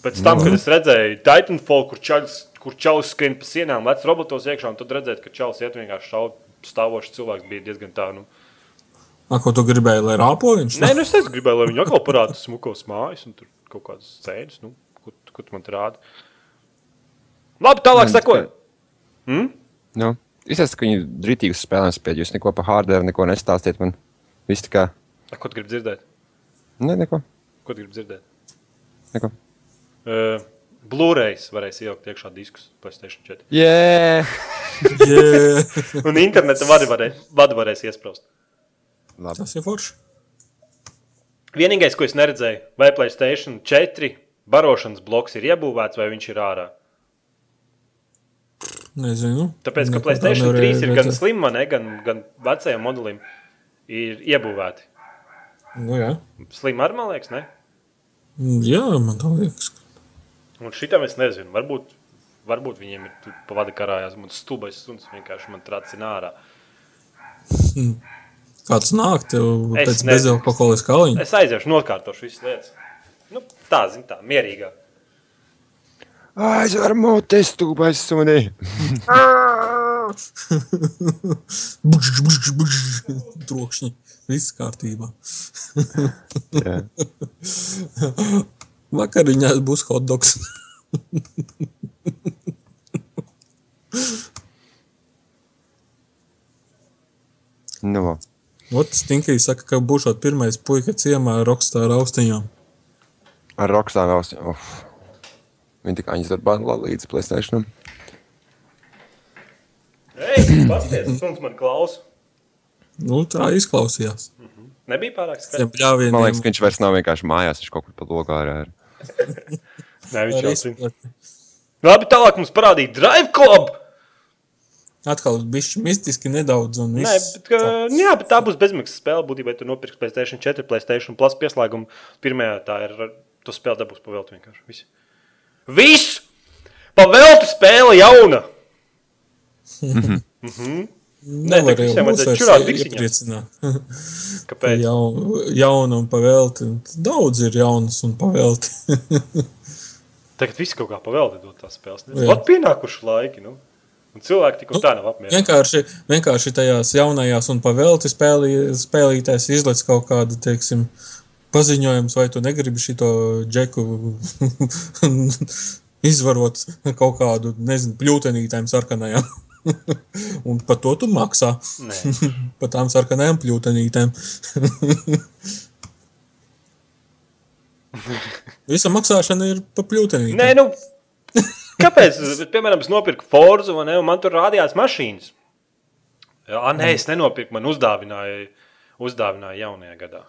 Pēc tam, kad es redzēju Titanfall, kur čalis, kur čalis skrien pa sienām, lec robotos iekšā, un tad redzēt, ka čalis iet vienkārši šaubu stāvošs cilvēks bija diezgan tā. Nu, a, ko tu gribēji, lai rāpo viņš? Nē, nu es nezinu, gribēju, lai viņi atkal parādītu smukos mājas un tur kaut kādas scēnas, nu, ko, ko tu man rādi. Labi, tālāk sekoja. Hmm? Nu, izsaka, ka viņi drītīgas spēlēm spēļ. Jūs neko par hardware, neko nestāstiet man. Viss tā kā. A, Ko tu gribi dzirdēt? Ne, neko. Ko tu gribi dzirdēt? neko. Uh, Blu-rays varēs ielikt iekšā diskus PlayStation 4. Yeah! (laughs) Yeah. Un interneta vadi, varē, vadi varēs iesprāst. Labi. Tas ir forši. Vienīgais, ko es neredzēju, vai PlayStation 4 barošanas bloks ir iebūvēts vai viņš ir ārā. Nezinu. Tāpēc, ka tā 3 nevarēja ir gan slima, ne, gan, gan vecajam modelim ir iebūvēti. Nu, jā. Slima arī, man liekas, ne? jā, man liekas. Un šitam es nezinu. Varbūt, varbūt viņiem ir tu- pa vada karājās. Man stulbais suns vienkārši man tracina ārā. Kāds nāk tev Es pēc bezalkoholiskā kaliņa? Es aiziešu, nokārtošu visas lietas. Nu, tā, zin, tā, mierīgāk. Aizver mutes, tūbais sunī. Buģ, buģ, buģ. Trokšņi. Viss kārtībā. (laughs) Jā. Vakariņā būs hotdogs. Nu, Ot, Stinkī saka, ka būšot pirmais puika ciemā ar rokstāru austiņām. ar Rockstar vēl. Uf. Viņi tikai viņas darbā līdz Playstation. Ei, pasties, suns man klausa. Nu, tā izklausījās. Nebija pārāk Tiem skaidrs. bļāvieniem Man liekas, ka viņš vairs nav vienkārši mājās, viņš kaut kur pa logā ar. ar. (laughs) Nē, viņš jau zina. izplati. Labi, tālāk mums parādīja Drive Club. Atkal bišķi mistiski nedaudz. Un Nē, viss. bet, ka, nu jā, bet tā būs bezmaksas spēle. Būtībā, ja tu nopirksi Playstation 4, Playstation Plus pieslēgumu, pirmajā tā ir, to spēle dabūs pavēlti vienkārši. Viss! Viss! Pavēlti spēle jauna! Nē, tā jau visiem mūs vajadzētu vairs čurāt biksiņās. iepriecināt. (laughs) Kāpēc? Jau, jauna un pavelti. Daudz ir jaunas un pavelti. (laughs) Tagad viss kaut kā pavēlti dot tās spēles. Vat pienākuši laiki, nu. Un cilvēki tik un tā nav apmierināti. vienkārši, vienkārši tajās jaunajās un pavelti spēlī, spēlītēs izlaiž kaut kādu, teiksim, paziņojumu, vai tu negribi šo džeku (laughs) izvarot kaut kādu, nezinu, pļūtenītēm sarkanajām. (laughs) un par to tu maksā. (laughs) Par tām sarkanajām pļūtenītēm. Visa maksāšana ir pa pļūtenītēm. Nē, nu, kāpēc? Piemēram, es nopirku Forzu, vai ne, un man tur rādījās mašīnas. Jā, nē, es nenopirku, man uzdāvināja, uzdāvināja jaunajā gadā.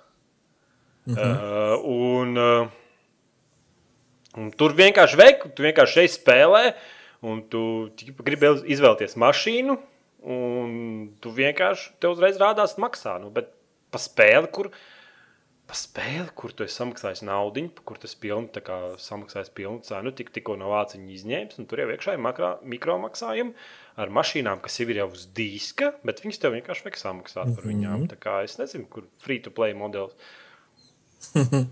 Mm -hmm. uh, un, uh, un tur vienkārši veik, tu vienkārši šeit spēlē, un tu gribi izvēlēties mašīnu, un tu vienkārši te uzreiz rādās maksā. Nu, bet pa spēli, kur pa spēli, kur tu esi samaksājis naudu, kur tas pilni, tā kā samaksājis pilnu cenu, tik, tikko no vāciņa izņēmis, un tur jau iekšā ir mikromaksājumi ar mašīnām, kas jau ir jau uz diska, bet viņas tev vienkārši vajag samaksāt par viņām. Tā kā es nezinu, kur free-to-play modelis. (laughs)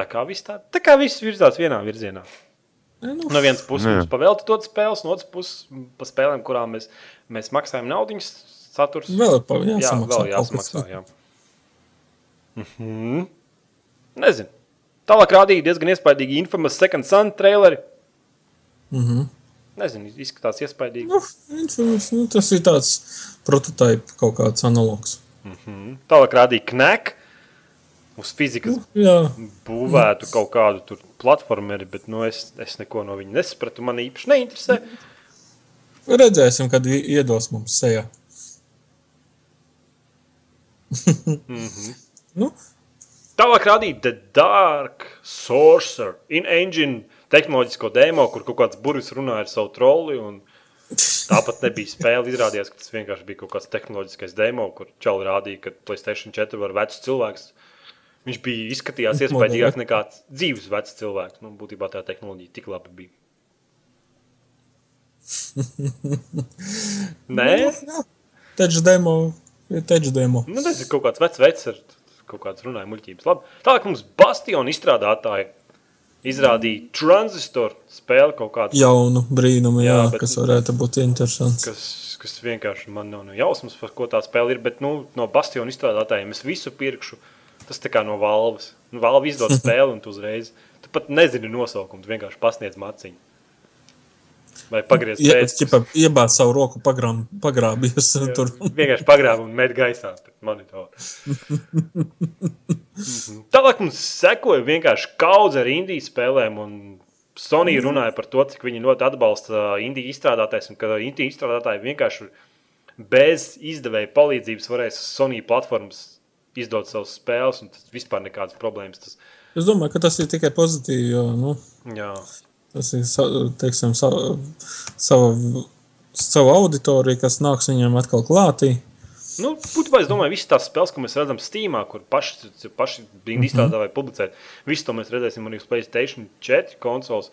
Tā kā viss tā, tā kā viss virzās vienā virzienā. Nu, No vienas puses Nē. mums pavēlta to spēles, no otras puses pa spēlēm, kurām mēs, mēs maksājam naudu, saturs. vēl ir pa, Jā, jāsamaksā. vēl jāsamaksā. Jā. Mhm. Nezinu. Tālāk rādīja diezgan iespaidīgi Infamous Second Sun traileri. Mhm. Nezinu, izskatās iespaidīgi. Nu, Infamous, nu, tas ir tāds prototype, kaut kāds analogs. Mhm. Tālāk rādīja Knack uz fizikas Nu, jā, būvētu kaut kādu platformeri, bet nu, es, es neko no viņa nesapratu. Man īpaši neinteresē. redzēsim, kad iedos mums sejā. nu, Tālāk rādīja The Dark Sorcerer in Engine tehnoloģisko demo, kur kaut kāds burvis runā ar savu troli. Un... Tāpat nebija spēle. Izrādījās, ka tas vienkārši bija kaut kāds tehnoloģiskais demo, kur čau rādīja, ka Playstation 4 var vecs cilvēks. Viņš bija izskatījās iespaidīgāk nekā dzīves vecs cilvēks. Nu, būtībā tā tehnoloģija tik labi bija. (laughs) Nē, Teču demo. Ir teču demo. nu, tas ir kaut kāds vecs vecs ar kaut kādas runāja muļķības. Labi. Tālāk mums Bastiona izstrādātāji izrādīja transistoru spēli kaut kādu, Jaunu brīnumu, jā, Jā, bet- kas varētu būt interesants. kas, kas vienkārši man nav no jausmas, par ko tā spēle ir. Bet nu, no Bastiona izstrādātājiem es visu pirkšu. Tas tā kā no valves. Nu, Valve izdod (laughs) spēli un tu uzreiz. Tu pat nezini nosaukumu, tu vienkārši pasniedz maciņu. Vai pagriez Ja, pēc. ķipa, iebāz savu roku pagrām, pagrābies tur. Vienkārši pagrāba un met gaisā pret monitoru. Mhm. Tālāk mums sekoja vienkārši kaudze ar indiju spēlēm. Un Sony runāja par to, cik viņi ļoti atbalsta indiju izstrādātājs un ka indiju izstrādātāji vienkārši bez izdevēja palīdzības varēs Sony platformas izdot savas spēles, un tas vispār nekādas problēmas. Tas, Es domāju, ka tas ir tikai pozitīvi, jo nu, jā, tas ir teiksim, sa, sava, sava auditorija, kas nāks viņiem atkal klātī. Nu, būtībā es domāju, visas tās spēles, ko mēs redzam Steamā, kur paši, paši brīdi izstrādā vai publicē, visu to mēs redzēsim arī uz Playstation 4 konsoles.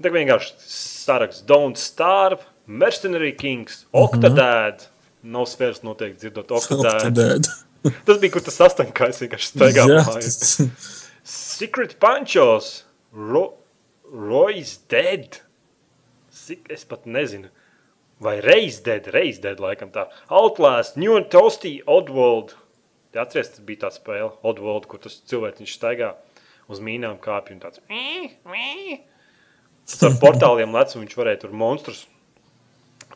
Tā vienkārši saraksts Don't Starve, Mercenary Kings, Octodad. Nav sfēras noteikti dzirdot Octodad. Octodad. (laughs) Tas bija, kur tas astoņkājs vienkārši staigā tas- Secret Panchos, Ro Roy's Dead. Cik es pat nezinu. Vai Reis Dead, Reis Dead, laikam tā. Outlast, New and Toasty, Oddworld. Te Atceries, tas bija tā spēle, Oddworld, kur tas cilvēks staigā uz mīnām kāpj un tāds. Tas ar (laughs) portāliem lec, un viņš varēja tur monstrus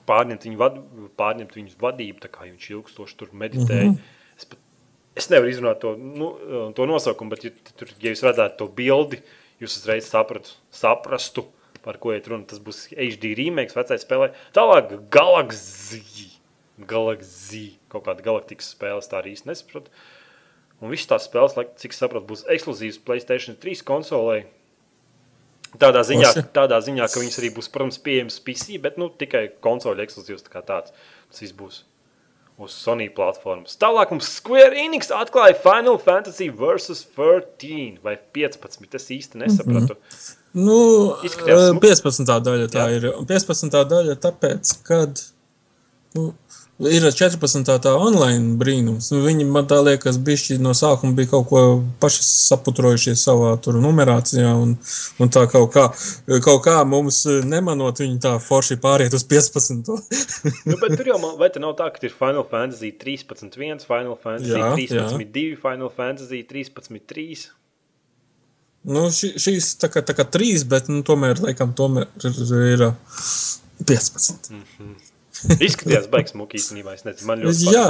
pārņemt viņu, vad, pārņemt viņu vadību, tā kā viņš ilgstoši tur meditēja. Mm -hmm. Es, pat, es nevaru izrunāt to, nu, to nosaukumu, bet, ja, tur, ja jūs redzētu to bildi, jūs uzreiz sapratu, saprastu, par ko iet runa. Tas būs HD remakes, vecais spēlē. Tālāk, Galaxy. Galaxy. Kaut kāda galaktikas spēle, es tā arī īsti nesaprotu. Un visas tās spēles, cik saprotu, būs ekskluzīvas Playstation 3 konsolē. Tādā ziņā, tādā ziņā, ka viņas arī būs, protams, pieejamas PC, bet nu, tikai konsoļu ekskluzīvs tā kā tāds. Tas viss būs uz Sony platformas. Tālāk mums Square Enix atklāja Final Fantasy vs. 13 vai 15. Es īsti nesapratu. Nu, Izskatījās eh, smuki. 15. daļa tā Jā. ir. Un 15. daļa tāpēc, kad nu, ir 14. tā online brīnums. Nu, viņi man tā liekas, bišķi no sākuma bija kaut ko paši saputrojušies savā tur numerācijā un, un tā kaut kā, kaut kā mums eh, nemanot viņi tā forši pāriet uz 15. nu, bet tur jau man, vai te nav tā, ka ir Final Fantasy 13.1, Final Fantasy Jā, 13.2, Final Fantasy 13.3. nu, ši, šīs tā kā, tā kā trīs, bet nu, tomēr, laikam, tomēr ir, ir 15. Izskatījās, baigs smuki īstenībā. Es nezinu, man ļoti Jā,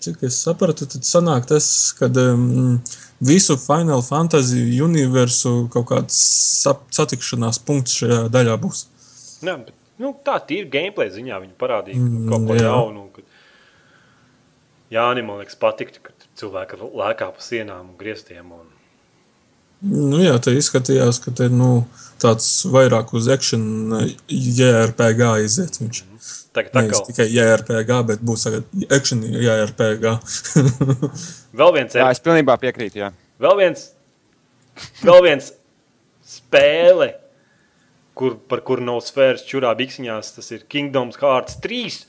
cik es sapratu, tad sanāk tas, ka um, visu Final Fantasy universu kaut kāds satikšanās punkts šajā daļā būs. Jā, bet, nu, tā ir gameplay ziņā. Viņi parādīja Mm, kaut ko jā. jaunu. Kad... Jā, man liekas, patiktu, kad cilvēki lēkā pa sienām un grieztiem. Un... Nu, jā, tā izskatījās, ka te nu, tāds vairāk uz action JRPG aiziet. Viņš Tagad tā kā tikai JRPG, bet būs tagad action JRPG. (laughs) vēl viens, Jā, es pilnībā piekrītu. Jā. vēl viens, vēl viens spēle, kur, par kuru nav sfēras čurā biksiņās. Tas ir Kingdoms Hearts 3.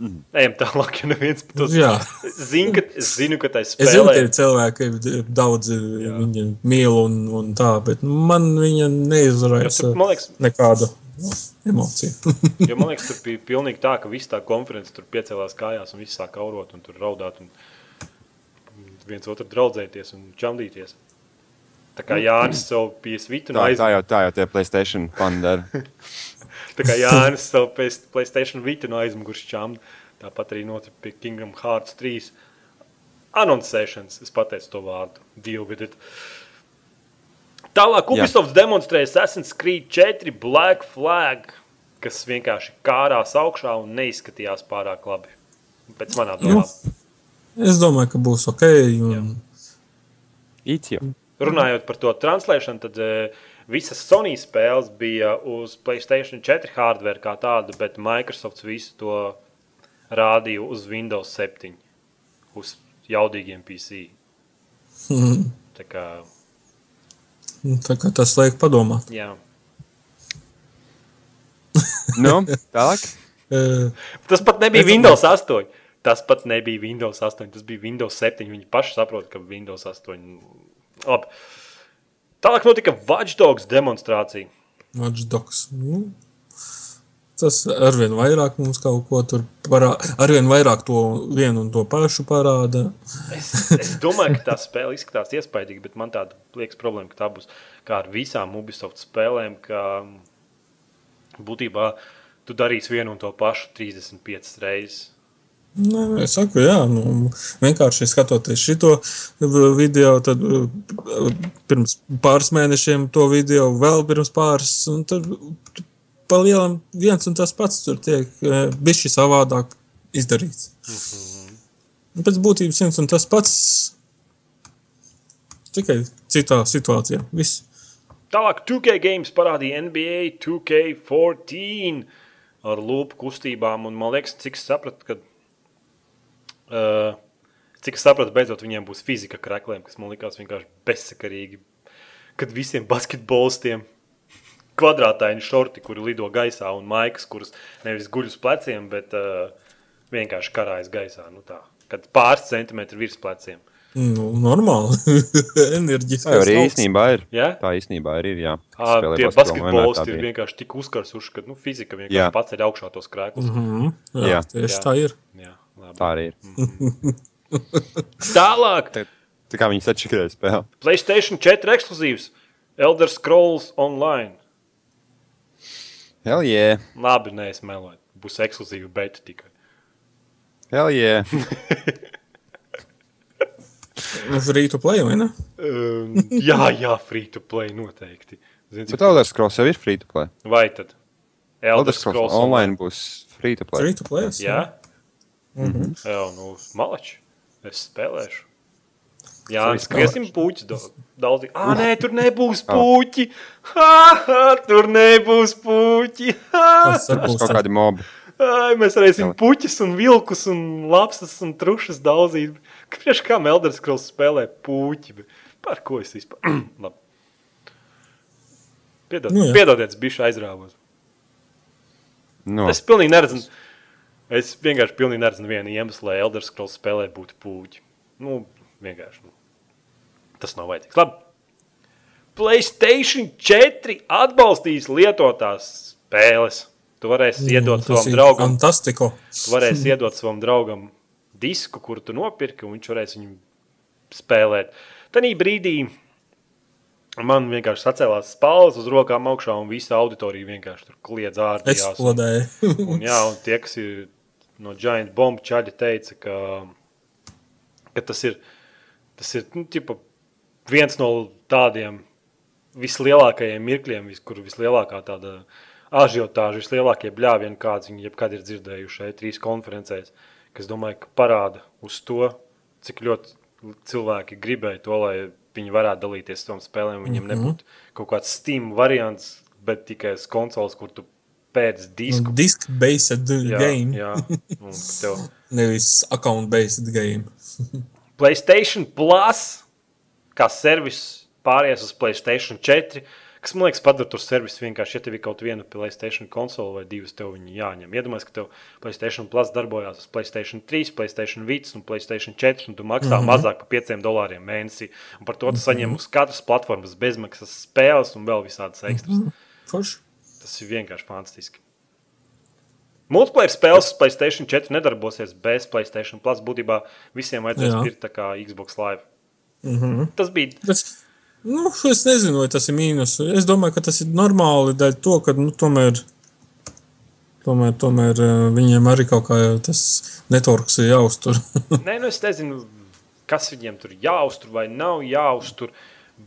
Mhm. Ejam tālāk, ja neviens par to Jā. zina. Ka, es zinu, ka tā Es zinu, ka ir cilvēki, ka daudzi viņu mīl un, un tā, bet man viņa neizraisa Man liekas, nekādu nu, emociju. (laughs) Jo man liekas, tur bija pilnīgi tā, ka viss tā konference tur piecēlās kājās un viss sāk aurot un tur raudāt un viens otru draudzēties un čamdīties. Tā kā Jānis sev pie svita Tā, aiz... tā jau tā jau tie Playstation fani dara. (laughs) Tā kā Jānis pie Playstation Vita no aizmugures čamda. Tāpat arī notika pie Kingdom Hearts 3 anoncēšanas. Es pateicu to vārdu. Deal with it. Tālāk Jā. Ubisoft demonstrēja Assassin's Creed 4 Black Flag, kas vienkārši kārās augšā un neizskatījās pārāk labi. Pēc manā domā. Es domāju, ka būs ok. Un, runājot par to translēšanu, tad uh, visas Sony spēles bija uz Playstation 4 hardware kā tāda, bet Microsoft visu to rādīja uz Windows 7, uz jaudīgiem PC. Mhm. Tā kā, Tā kā tas liek padomāt. jā. (laughs) Nu, tālāk. (laughs) Eh, Tas pat nebija Windows 8. Tas pat nebija Windows 8, tas bija Windows 7. Viņi paši saprot, ka Windows 8. Labi. Tālāk notika Watch Dogs demonstrācija. Watch Dogs. Nu, tas arvien vairāk mums kaut ko tur parāda. Arvien vairāk to vienu un to pašu parāda. Es, es domāju, ka tā spēle izskatās iespaidīgi, bet man tāda liekas problēma, ka tā būs kā ar visām Ubisoft spēlēm, ka būtībā tu darīsi vienu un to pašu 35 reizes. Nē, es saku, jā, nu, vienkārši skatoties šo video, tad uh, pirms pāris mēnešiem to video, vēl pirms pāris, un tad pa lielam viens un tas pats tur tiek bišķi savādāk izdarīts. Un Pēc būtības viens un tas pats, tikai citā situācijā. Viss. Tālāk 2K games parādīja NBA 2K14 ar lūpu kustībām. Un man liekas, cik sapratu, ka. Uh, cik es sapratu, beidzot viņiem būs fizika krākliem, kas man likās vienkārši bezsakarīgi. Kad visiem basketbolistiem kvadrātaini šorti, kuri lido gaisā, un maikas, kuras nevis guļ uz pleciem, bet uh, vienkārši karājas gaisā. Nu tā, kad pāris centimetri virs pleciem. Nu, normāli. (laughs) Enerģiski. Tā jau arī īstenībā ir. Ja? Tā īstenībā arī ir. Jā, Spēlē Tie basketbolisti ir vienkārši tik uzkarsuši, ka nu, fizika vienkārši ir augšā tos krēklus. Mm Mhm, jā, Jā. tieši Jā. tā ir. Jā. Tā arī ir. (laughs) Tālāk, Tā, tā kā viņi sačakarēja spēli. Playstation 4 ekskluzīvs, Elder Scrolls Online. Hell yeah! Labi, nē, es meloju. Būs ekskluzīva beta tikai. Hell yeah! (laughs) Free to play, vai ne? Um, jā, jā, free to play noteikti. Zini, Bet Elder Scrolls jau ir free to play. Vai tad? Elder Scrolls online būs free to play. Free to play. Jā, jā nu, malači. Es spēlēšu. Jā, skriesim puķus daudz. Ah, nē, tur nebūs puķi. Ha, ha, tur nebūs puķi. Tas būs kaut kādi mobi. Ai, mēs varēsim puķus un vilkus un lapsas un trušas daudzīt. Kāpēc kā Melders Krauss spēlē puķi? Par ko es vispār? (clears throat) Labi. Piedod, Nu nu, jā. piedodiet, es biju aizrāvos. No. Es pilnīgi neredzu. Es vienkārši pilnīgi neredzu vienu iemeslu, lai Elders Scrolls spēlē būtu puķi. Nu, vienkārši. Nu. Tas nav vajadzīgs. Labi. Playstation 4 atbalstīs lietotās spēles. Tu varēsi iedot Tas savam draugam, Fantastiko. tu varēsi iedot savam draugam disku, kuru tu nopirki, un viņš varēs viņu spēlēt. Tanī brīdī man vienkārši sacēlās spāles uz rokām augšā, un visa auditorija vienkārši tur kliedz un- Eksplodēja. Un, jā, un tie, kas ir no Giant Bomb čaļa, teica, ka, ka tas ir, tas ir nu, tipa, viens no tādiem vislielākajiem mirkļiem, kur vislielākā tāda ažiotāža, vislielākie bļāvieni, kāds viņi jebkad ir dzirdējuši šeit trīs konferencēs, kas, domāju, ka parāda uz to, cik ļoti cilvēki gribēja to, lai viņi varētu dalīties ar savām spēlēm. Viņam Mhm. nebūtu kaut kāds Steam variants, bet tikai uz konsoles, kur tu pēc disku Disk-based Jā, game, jā. Tev (laughs) nevis account-based game. (laughs) Playstation Plus, kā servis pāries uz Playstation 4, kas man liekas, padara to servisu vienkārši, ja tev ir kaut viena Playstation konsole vai divas, tev viņi jāņem. Iedomājieties, ka tev Playstation Plus darbojās uz Playstation 3, Playstation Vits un Playstation 4, un tu maksā mm -hmm. mazāk par 5 dolāriem mēnesī. Un par to tu saņem uz katras platformas bezmaksas spēles un vēl visādas ekstras. Mm -hmm. Forši. Tas ir vienkārši fantastiski. Multiplayer spēles uz Playstation 4 nedarbosies bez Playstation Plus. Būtībā visiem vajadzēs pirkt tā kā Xbox Live. Mm -hmm. Tas bija Bet, nu, es nezinu, vai tas ir mīnus. Es domāju, ka tas ir normāli dēļ to, ka nu, tomēr, tomēr, tomēr eh, viņiem arī kaut kā tas networks ir jāuztur. (laughs) Nē, nu es nezinu, kas viņiem tur jāuztur vai nav jāuztur.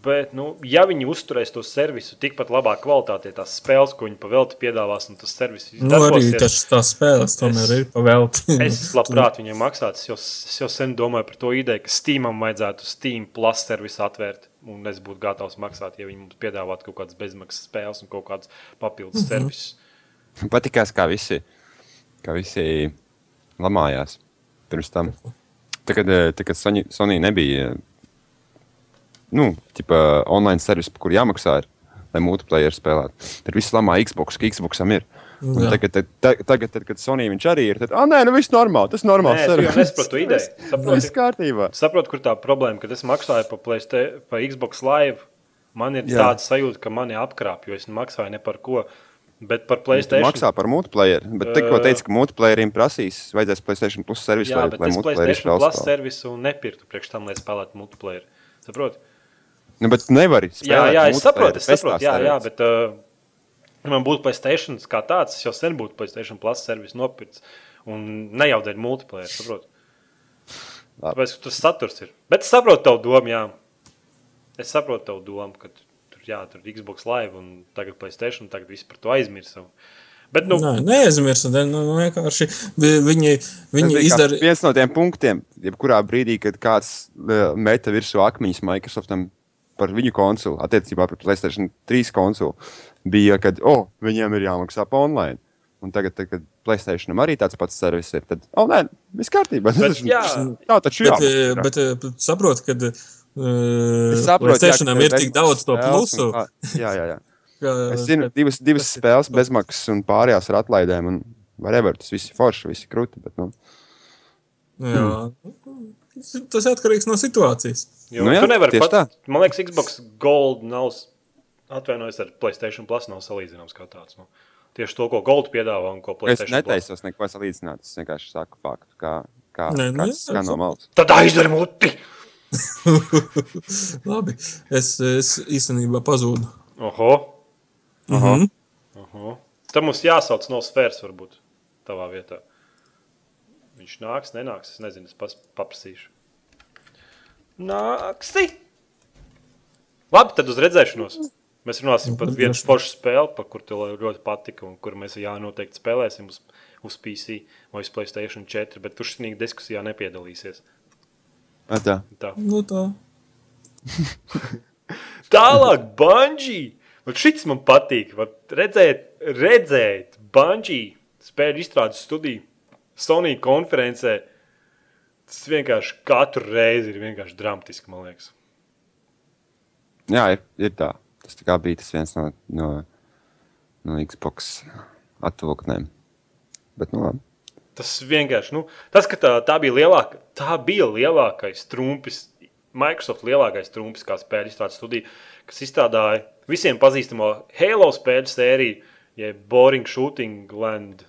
Bet, nu, ja viņi uzturēs to servisu tikpat labā kvalitātē, tās spēles, ko viņi pavelti piedāvās, un tas servis nu, arī tas, tās spēles tomēr Es- ir pavēlti. es labprāt viņiem maksātu. Es jau, es jau sen domāju par to ideju, ka Steamam vajadzētu Steam Plus servisu atvērt. un es būtu gatavs maksāt, ja viņi mums piedāvātu kaut kādas bezmaksas spēles un kaut kādas papildus servisus. Patīkās, kā visi, kā visi lamājās pirms tam. Tagad, eh, tagad Sony, Sony nebija nu, tipa, online servis, par kur jāmaksā, ir, lai multiplayer spēlētu. Tad viss lamā Xbox, ka Xboxam ir. Un tagad, tad, tagad, tagad, tad, kad Sony viņš arī ir, tad, ah, nē, nu viss normāli, tas ir normāls Nē, tu jau servis. nesaproti ideju. (laughs) Viss Saproti, kārtībā. saproti, kur tā problēma, kad es maksāju par, Playsta- par Xbox Live. Man ir Jā. tāda sajūta, ka mani apkrāp, jo es maksāju ne par ko. Bet par Tu Playstation maksā par multiplayer, bet tikko Ē. teica, ka multiplayerim prasīs, vajadzēs Playstation Plus servisu, Jā, lai, bet lai es multiplayer Playstation Plus servisu nepirktu priekš tam, lai spēlētu multiplayer. Saproti? Nu, bet nevari Jā, spēlēt jā, es saprotu, es saprotu. Jā, jā, bet uh, man būtu Playstation kā tāds, es jau sen būtu Playstation Plus servisu nopircis. Un ne jau dēļ multiplayer, saprotu. Tāpēc tas saturs ir. Bet es saprotu tavu domu, jā. Es saprotu tavu domu, ka tur, jā, tur ir Xbox Live un tagad Playstation, tagad viss par to aizmirsam. Bet, nu, Nē, neaizmirst. Nu, nu, vienkārši vi- viņi, viņi izdara. viens no tiem punktiem, jebkurā brīdī, kad kāds eh, meta virsū akmeņus Microsoftam par viņu konsoli, attiecībā pret Playstation 3 konsoli, bija, ka, oh, viņiem ir jāmaksā pa online. Un tagad, tad, kad Playstation arī tāds pats servis ir, tad, oh, nē, viss kārtībā. Bet, (laughs) jā. tā taču Bet, jā. eh, bet eh, saprot, ka Es saprotu, ka Playstation tev ir tik daudz to plusu. kā- Jā, jā, jā. (laughs) ka- Es zinu, divas, divas ir- spēles bezmaksas un pārējās ar atlaidēm. Un whatever, tas viss ir forši, viss ir krūti. Bet, nu, Jā. Tas atkarīgs no situācijas. Jo, Nu jā, tu nevari pat, tā. man liekas, Xbox Gold nav, atvainojos ar Playstation Plus, nav salīdzināms kā tāds. Nu. Tieši to, ko Gold piedāvā un ko es Playstation Plus. netaisos neko salīdzināt. Es vienkārši saku faktu, kā, kā, Nē, nu kā jā, tas skan no es- malas. Tad aizdari muti! (laughs) Labi. Es, es īstenībā pazūdu. Oho. Mhm. oho. Tad mums jāsauc no sfēras, varbūt, tavā vietā. Viņš nāks, nenāks. Es nezinu, es paprasīšu. Nāksi! Labi, tad uz redzēšanos. Mēs runāsim par vienu foršu spēli, par kuru tev ļoti patika, un kur mēs jā, noteikti spēlēsim uz, uz PC vai uz Playstation 4, bet tu šajā diskusijā nepiedalīsies. Ā, Tā. Tā. Nu, tā. (laughs) Tālāk, Banģī. Šis man patīk. Vat Redzēt, redzēt Banģī spēļu izstrādes studiju Sony konferencē. Tas vienkārši katru reizi ir vienkārši dramatiski, man liekas. Jā, ir, ir tā. Tas tā bija tas viens no, no, no Xbox atvilknēm. Bet, nu, labi. Tas vienkārši, nu, tas, ka tā, tā bija lielākā, tā bija lielākais trumpis, Microsoft lielākais trumpis, kā spēļu izstrādes studija, kas izstrādāja visiem pazīstamo Halo spēļu sēriju, jeb Boring Shooting Land.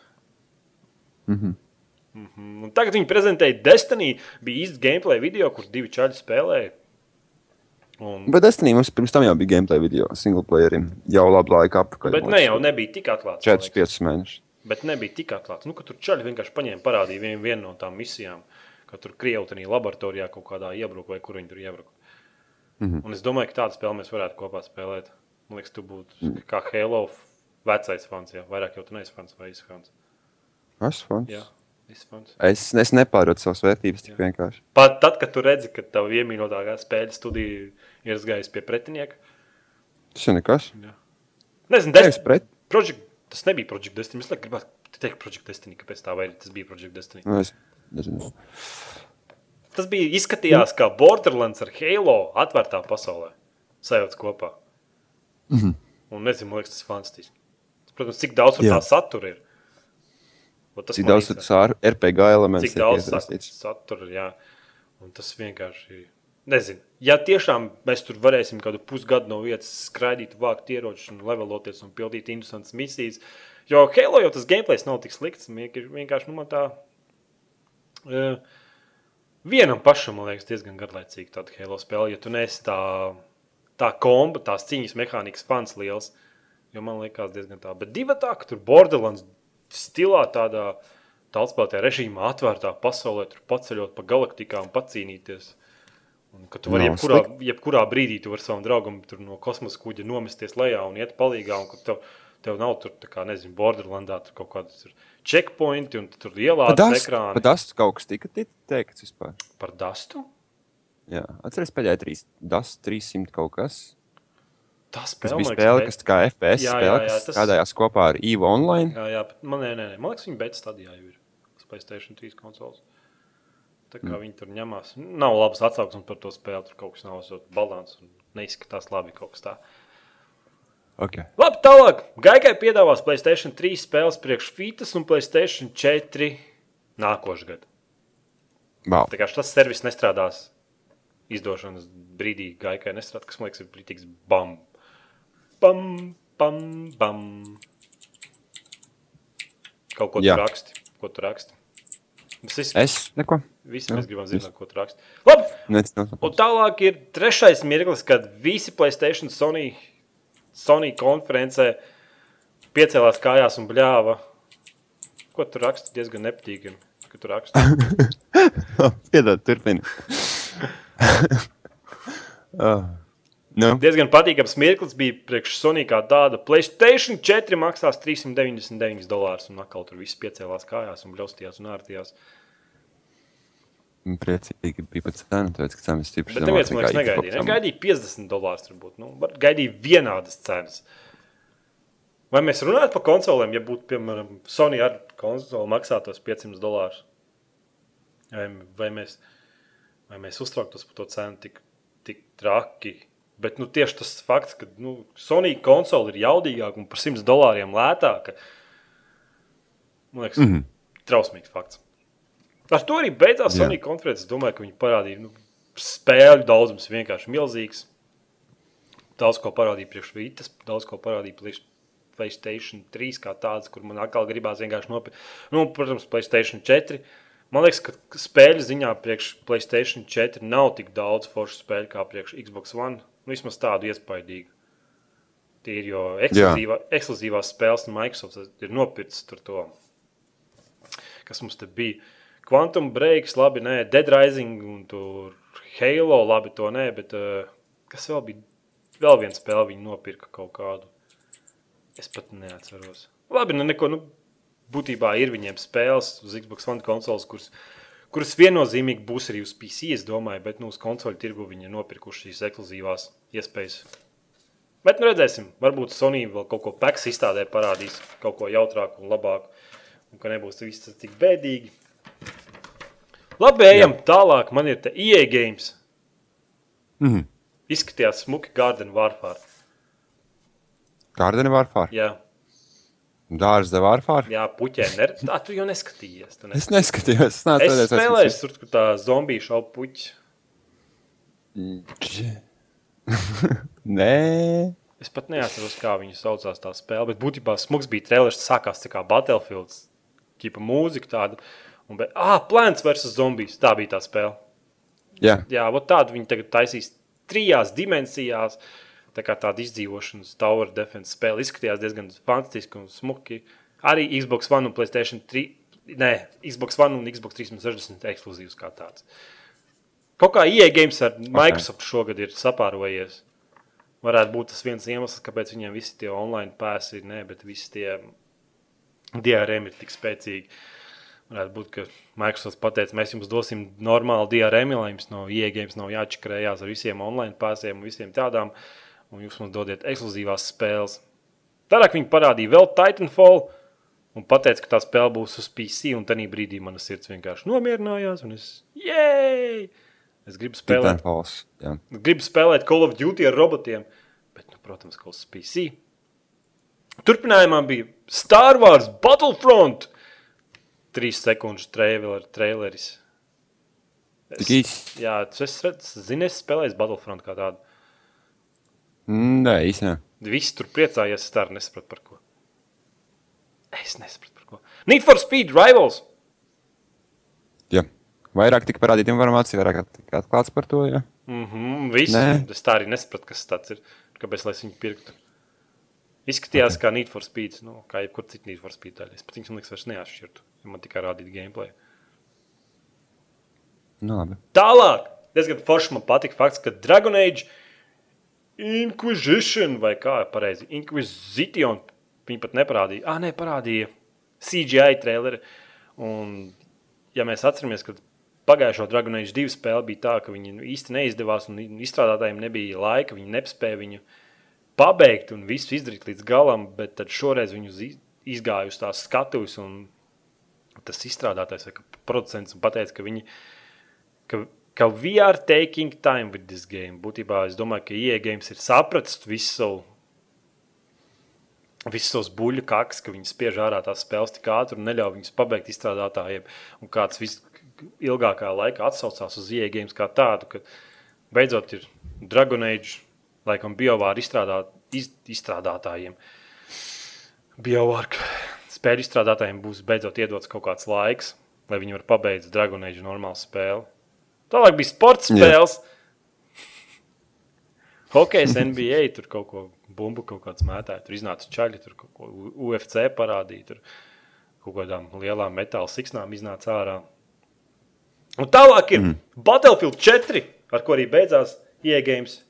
Mhm. Mhm. Un tagad viņi prezentēja Destiny, bija īsts gameplay video, kur divi čaļi spēlēja. Un, Bet Destiny mums pirms tam jau bija gameplay video single playerim. Jau labu laiku apakaļ. bet ne jau nebija tik atklāts. man liekas. 4-5 mēnešus. Bet nebija tik atklāts. Nu, ka tur čaļi vienkārši paņēma, parādīja vienu, vienu no tām misijām, ka tur Krievijā laboratorijā kaut kādā iebruka vai kur viņi tur iebruka. Mm. -hmm. Un es domāju, ka tādu spēli mēs varētu kopā spēlēt. Man liekas, tu būtu kā Halo vecais fans, jā. vairāk jau tu neesi fans vai esi fans. Es, fans. Jā. Es, es nepārotu savas vērtības tik Jā. vienkārši. Pat tad, kad tu redzi, ka tava iemīļotākā spēļu studija ir izgājusi pie pretinieka. Tas jau nekas. Nezinu, Nevis Destiny. pret. Project, tas nebija Project Destiny. Es gribētu teikt Project Destiny, kāpēc tā vai tas bija Project Destiny. Nu, es nezinu. Tas bija izskatījās kā Borderlands ar Halo atvērtā pasaulē. Sajauts kopā. Mhm. Un nezinu, man liekas, tas ir fantastiski. Protams, cik daudz tur Jā. tā satura ir. Cik daudz tas RPG elements Cik ir iesaistīts. satura jā. Un tas vienkārši. Nezinu, ja tiešām mēs tur varēsim kādu pusgadu no vietas skraidīt, vākt ieročus un leveloties un pildīt interesantas misijas. Jo Halo jau tas gameplays nav tik slikts. Vienkārši, vienkārši nu, man tā. Uh, vienam pašam, man liekas, diezgan garlaicīgi tāda Halo spēle. Ja tu neesi tā, tā komba, tās cīņas mehānikas fans liels, jo man liekas, diezgan tā. Bet divi tā, ka tur Borderlands stilā tādā tālspēlētajā režīmā, atvērtā pasaulē, tur paceļot pa galaktikām, pacīnīties. Un, ka tu vari Nav jebkurā, jebkurā brīdī tu vari savam draugam no kosmosa kuģa nomesties lejā un iet palīgā. Un, tev, tev nav tur, kā, nezinu, Borderlandā tur kaut kādas checkpointi un tu tur ielādes ekrānu par dastu kaut kas tika ti- teikts vispār. par dastu. Jā, atceries pēdējā 3, DAS 300 kaut kas. Tas Tas spēle, bija spēle, liekas, kas kā FPS Jā, jā, spēle, jā, kas tas- strādājās kopā ar EVO Online. Jā, jā, bet man, nē, nē, nē, man liekas, viņi beidz stadijā jau ir uz Playstation 3 konsoles. Tā kā mm. viņi tur ņemās. Nav labas atsauksmes par to spēli. Tur kaut kas nav uzsot balans un neizskatās labi kaut kas tāds. Okay. Labi, tālāk. Gaigai piedāvās Playstation 3 spēles priekš Fitas un Playstation 4 nākošais gads. Wow. Tā kā tas servis nestrādās izdošanas brīdī, Gaigai nestrādās, kas man liekas, ir brīdīgs bam. Bam, bam, bam. Kaut ko Jā. tur raksti. Ko tu raksti? Visi, Es neko. visi jā, mēs gribam viss. zināt, ko tu raksti. Labi, Nec, un tālāk ir trešais mirklis, kad visi Playstation Sony, Sony konferencē piecēlās kājās un bļāva. Ko tu raksti? Diezgan nepatīkami. Ko tu raksti? (laughs) Piedod, turpini. uh, (laughs) (laughs) nu, Diezgan patīkams mirklis bija priekš Sony kā tāda. Playstation 4 maksās 399 dolārus, un atkal tur viss piecēlās kājās un bļaustījās un ārtījās. priecīgi bija pat cena, tāpēc, ka cenas stipri Bet neviens man liekas negaidīja. Ne? Gaidīja 50 dolārus, turbūt. Nu, gaidīja vienādas cenas. Vai mēs runājam par konsolēm, ja būtu, piemēram, Sony ar konsoli maksātos 500 dolārus? Vai, vai, mēs, vai mēs uztrauktos par to cenu tik, tik traki? Bet nu, tieši tas fakts, ka nu, Sony konsole ir jaudīgāka un par 100 dolāriem lētāka, man liekas, mm. -hmm. trausmīgs fakts. Ar to arī beidzās. Sony konferences. Es domāju, ka viņi parādīja nu, spēļu daudzums vienkārši milzīgs. Daudz ko parādīja priekš Vītas, daudz ko parādīja priekš Playstation 3 kā tāds, kur man atkal gribās vienkārši nopirkt. Nu, protams, Playstation 4. Man liekas, ka spēļu ziņā priekš Playstation 4 nav tik daudz foršu spēļu kā priekš Xbox One. Nu, vismaz tādu iespaidīgu. Tie ir jo ekskluzīvā, ekskluzīvās spēles no Microsoft ir nopircis to, kas mums te bija. Quantum Breaks, labi, nē, Dead Rising un tur Halo, labi, to nē, bet uh, kas vēl bija? Vēl viena spēle viņi nopirka kaut kādu. Es pat neatceros. Labi, nu neko, nu, būtībā ir viņiem spēles uz Xbox One konsoles, kuras, kuras viennozīmīgi būs arī uz PC, es domāju, bet nu, uz konsoļu tirgu viņi ir nopirkuši šīs ekskluzīvās iespējas. Bet nu redzēsim, varbūt Sony vēl kaut ko peks izstādē parādīs, kaut ko jautrāku un labāku, un ka nebūs viss tik bēdīgi. Labi, ejam Jā. tālāk. Man ir te EA games. Mhm. Izskatījās smuki Garden Warfare. Kārdeni Warfare. Jā, Dārza Warfare. jā puķē. Ner... Tā tu jau neskatījies. Tu Es neskatījies. neskatījos. Es neesmu Es vairs spēlēju visus. tur, kur tā zombiju šaubu puķi. (laughs) Nē. Es pat neatceros, kā viņu saucās tā spēle. Bet būtībā smags bija trēlers, sākās tā kā Battlefield, tipa mūzika tāda. Un, bet, ah, Plants vs. Zombies. Tā bija tā spēle. Jā. Jā, tādu viņi tagad taisīs trijās dimensijās. Tā kā tāda izdzīvošanas tower defense spēle izskatījās diezgan fantastiski un smuki. Arī Xbox One un Playstation 3. Nē, Xbox One un Xbox 360 ekskluzīvs kā tāds. Kaut kā EA games ar Microsoft šogad ir sapārojies. Varētu būt tas viens iemesls, kāpēc viņiem visi tie online pēsi ir, ne, bet visi tie DRM ir tik spēcīgi. Varētu būt, ka Microsoft pateica, mēs jums dosim normālu DRM, lai jums no ieejas nav jāčakarējās ar visiem online pēsiem un visiem tādām, un jūs mums dodiet ekskluzīvās spēles. Tālāk viņi parādīja vēl Titanfall un teica, ka tā spēle būs uz PC, un tajā brīdī mana sirds vienkārši nomierinājās, un es, jēj! Es gribu spēlēt. Jā. gribu spēlēt Call of Duty ar robotiem, bet, nu, protams, ka uz PC. Turpinājumā bija Star Wars Battlefront. Trīs trailer, traileris. Īsi. Jā, es redzu, zinu, es spēlēju Battlefront kā tādu. Mm, Nē, īstenībā. Visi tur priecājās, es tā arī nesapratu par ko. Es nesapratu par ko. Need for Speed Rivals. Jā. Vairāk tika parādīta informācija, vairāk tika atklāts par to. Jā. Mm -hmm, visi. Nē. Es tā arī nesapratu, kas tas ir. Kāpēc lai es viņu pirktu? Izskatījās kā Need for Speed, nu, kā jebkurā citā Need for Speed daļa. Es pat viņus liekas, vairs neatšķirtu, ja man tikai rādītu gameplay. Nu, labi. Tālāk, diezgan forši man patika fakts, ka Dragon Age Inquisition vai kā pareizi, Inquisition viņi pat neparādīja. Ah, nē, parādīja CGI traileri. Un, ja mēs atceramies, ka pagājušo Dragon Age 2 spēli bija tā, ka viņi īsti neizdevās, un izstrādātājiem nebija laika, viņi nespēja viņu pabeigt un visu izdarīt līdz galam, bet tad šoreiz viņu izgāja uz tās skatuves, un tas izstrādātājs vai producents pateica, ka viņi, ka, ka we are taking time with this game. Būtībā es domāju, ka IE games ir sapratis visu savu visus tos buļļu kakas, ka viņi spiež ārā tās spēles tik ātri un neļauj viņus pabeigt izstrādātājiem. Un kāds ilgākā laikā atsaucās uz IE-games kā tādu, ka beidzot ir Dragon Age, laikam, biovāru izstrādāt, iz, izstrādātājiem. Biovārka spēļu izstrādātājiem būs beidzot iedots kaut kāds laiks, lai viņi varētu pabeigt Dragon Age normālu spēli. Tālāk bija sports spēles. Hokejs NBA tur kaut ko bumbu kaut kāds mētāja, tur iznāca čaļi, tur kaut ko UFC parādīja, tur kaut kādām lielām metāla siksnām iznāca ārā. Un tālāk ir mm. Battlefield 4, ar ko arī beidzās iegājums.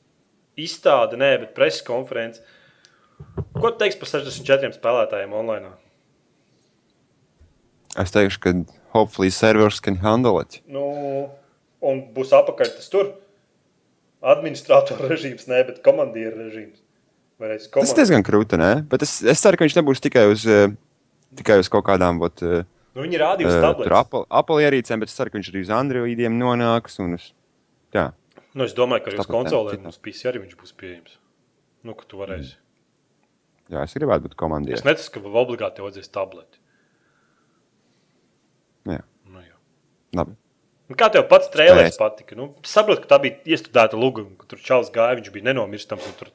Izstāde, nē, bet preses konference. Ko tu teiksi par 64 spēlētājiem online? Es teikšu, ka hopefully servers can handle it. Nu, un būs apakaļ tas tur. Administrātora (laughs) režīms, nē, bet komandieru režīms. Tas ir diezgan krūti, nē? Bet es, es ceru, ka viņš nebūs tikai uz, uh, tikai uz kaut kādām. Ot, uh, Nu, viņi rādīja uz tabletes. Tur Apple, Apple ierīcēm, bet es ceru, ka viņš arī uz Androidiem nonāks. Uz, jā. Nu, es domāju, ka arī uz konsolēm uz PC arī viņš būs pieejams. Nu, ka tu varēsi. Jā, es gribētu būt komandieris. Es neticu, ka obligāti vajadzēs tableti. Jā. Nu, jā. Labi. Nu, kā tev pats trēlēs patika? Nu, saprotu, ka tā bija iestudēta luguma, ka tur čels gāja, viņš bija nenomirstams, un tur,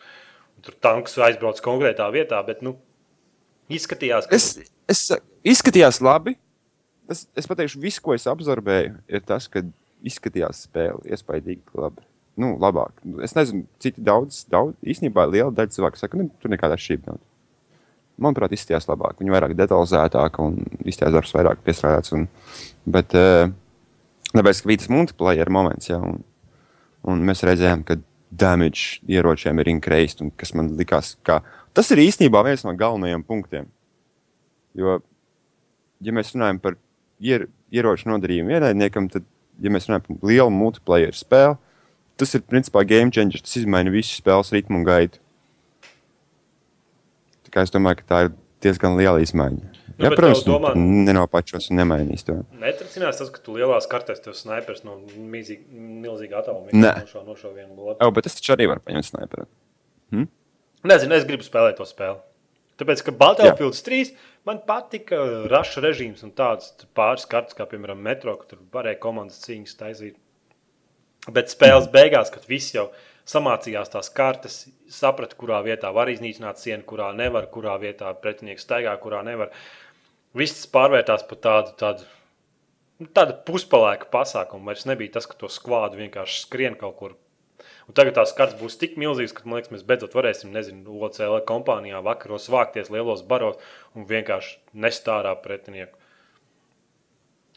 un tur tanks aizbrauc konkrētā vietā, bet, nu, izskatījās, ka... Es, es izskatījās labi, es, es pateikšu, viss, ko es absorbēju, ir tas, ka izskatījās spēle iespaidīgi labi. Nu, labāk. Es nezinu, citi daudz, daudz īstenībā liela daļa cilvēku saka, ka ne, tur nekāda atšķirība nav. Manuprāt, izskatījās labāk. Viņa vairāk detalizētāka un izskatījās darbs vairāk piestrādāts. Un, bet, uh, tāpēc, bija tas multiplayer moments, ja, un, un mēs redzējām, ka damage ieročiem ir increased, un kas man likās, ka tas ir īstenībā viens no galvenajiem punktiem. Jo, ja mēs runājam par ier, ieroču nodarījumu ienaidniekam, tad, ja mēs runājam par lielu multiplayer spēli, tas ir principā game changer. Tas izmaina visu spēles ritmu un gaitu. Tā kā es domāju, ka tā ir diezgan liela izmaiņa. Nu, Jā, protams, domā, nenopačos un nemainīs to. Netracinās tas, ka tu lielās kartēs tev snipers no milzīga attāluma no, no šo vienu lopu. Jā, bet es taču arī varu paņemt sniperu. Hm? Nezinu, es gribu spēlēt to spēli. Tāpēc, ka Battlefield 3 man patika raša režīms un tāds pāris kartes, kā piemēram Metro, ka tur varēja komandas cīņas taisīt. Bet spēles beigās, kad viss jau samācījās tās kartes, saprata, kurā vietā var iznīcināt sienu, kurā nevar, kurā vietā pretinieks staigā, kurā nevar. Viss pārvērtās par tādu, tādu, nu, tādu puspalēku pasākumu. Vairs nebija tas, ka to skvādu vienkārši skrien kaut kur Un tagad tās kartes būs tik milzīgas, ka liekas, mēs beidzot varēsim, nezinu, OCL kompānijā vakaros vākties lielos baros un vienkārši nest ārā pretinieku.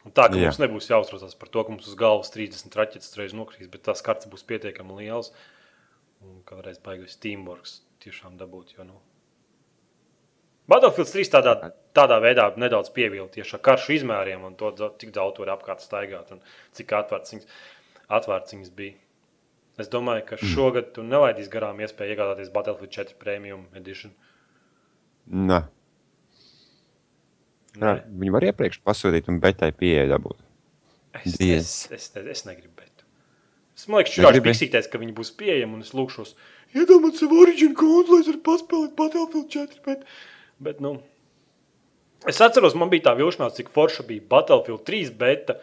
Un tā ka Jā. mums nebūs jāuztraucas par to, ka mums uz galvas 30 raķetes reiz nokrīs, bet tās kartes būs pietiekami lielas. Un kā varēs baigties Teamworks tiešām dabūt. Jo, nu, Battlefield 3 tādā, tādā veidā nedaudz pievilka tieši ar karšu izmēriem un to, cik daudz tur apkārt staigāt un cik atvērts viņas, atvērts viņas bija. Es domāju, ka mm. šogad tu nelaidīsi garām iespēju iegādāties Battlefield 4 Premium Edition. Nē. Nē. Viņi var iepriekš pasūtīt un betai pieeja dabūt. Es, Diez. es, es, es negribu betu. Es liekas, ka piksīties, ka viņi būs pieejami un es lūkšos iedomāt savu origin kontu, lai es varu paspēlēt Battlefield 4. Bet, bet nu, es atceros, man bija tā vilšanās, cik forša bija Battlefield 3 beta.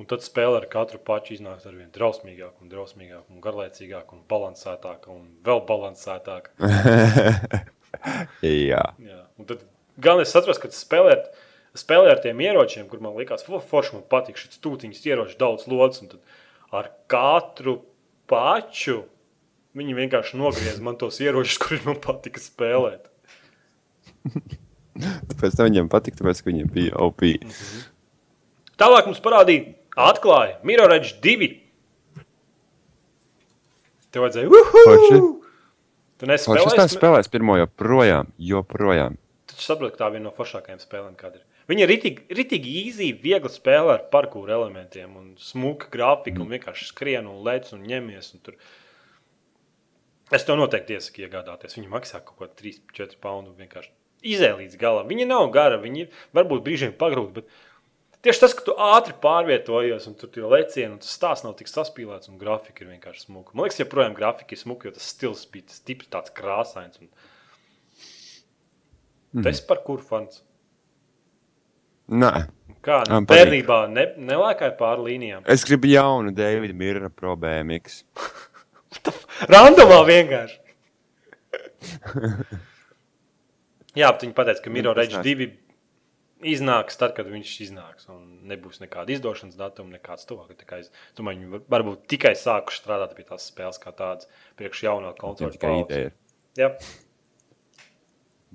Un tad spēle ar katru pašu iznāks ar vien drausmīgāk, un drausmīgāk, un garlaicīgāk, un balansētāk, un vēl balansētāk. (laughs) Jā. Jā. Un tad gan es atceros, ka spēlēt, spēlē ar tiem ieročiem, kur man likās, forši man patīk šis tūtiņas ieroči daudz lodas, un tad ar katru pašu viņi vienkārši nogriez man tos ieročus, (laughs) kurus man patika spēlēt. (laughs) tāpēc viņiem patika, tāpēc viņiem bija OP. Mm -hmm. Tālāk mums parādīja Atklāja Mirror's 2. Tev vajadzēja, uhu! Tu nespēlēji? Es spēlēju pirmo joprojām, joprojām. Tu saproti, ka tā viena no foršākajām spēlēm, kāda ir. Viņa ir ritīgi, ritīgi īzī, viegli spēlē ar parkūru elementiem un smuka grafiku, un vienkārši skrien un lec un ņemies. Un tur. es to noteikti iesaku iegādāties. Viņa maksā kaut ko 3-4 poundu vienkārši izēja līdz galam. Viņa nav gara, viņa ir varbūt brīžiem pagrūta, bet tieši tas, ka tu ātri pārvietojies un tur tie lecieni, un tas stāsts nav tik saspīlēts, un grafika ir vienkārši smuka. Man liekas, joprojām grafika ir smuka, jo tas stils bija tas tips tāds krāsains. Un... Mm. Tas par kuru fans? Nē, Kā Man bērnībā ne, nelēkāja pāri līnijām. es gribu jaunu Davida Mirra Pro BMX. Randomā vienkārši. (laughs) Jā, bet viņi pateica, ka Miro Nu, tas Reģis 2 iznāks tad, kad viņš iznāks. Un nebūs nekāda izdošanas datuma, nekāds ka tā kā Es domāju, viņi var- varbūt tikai sākuši strādāt pie tās spēles kā tādas, priekš jaunā konsoles. ir. Jā.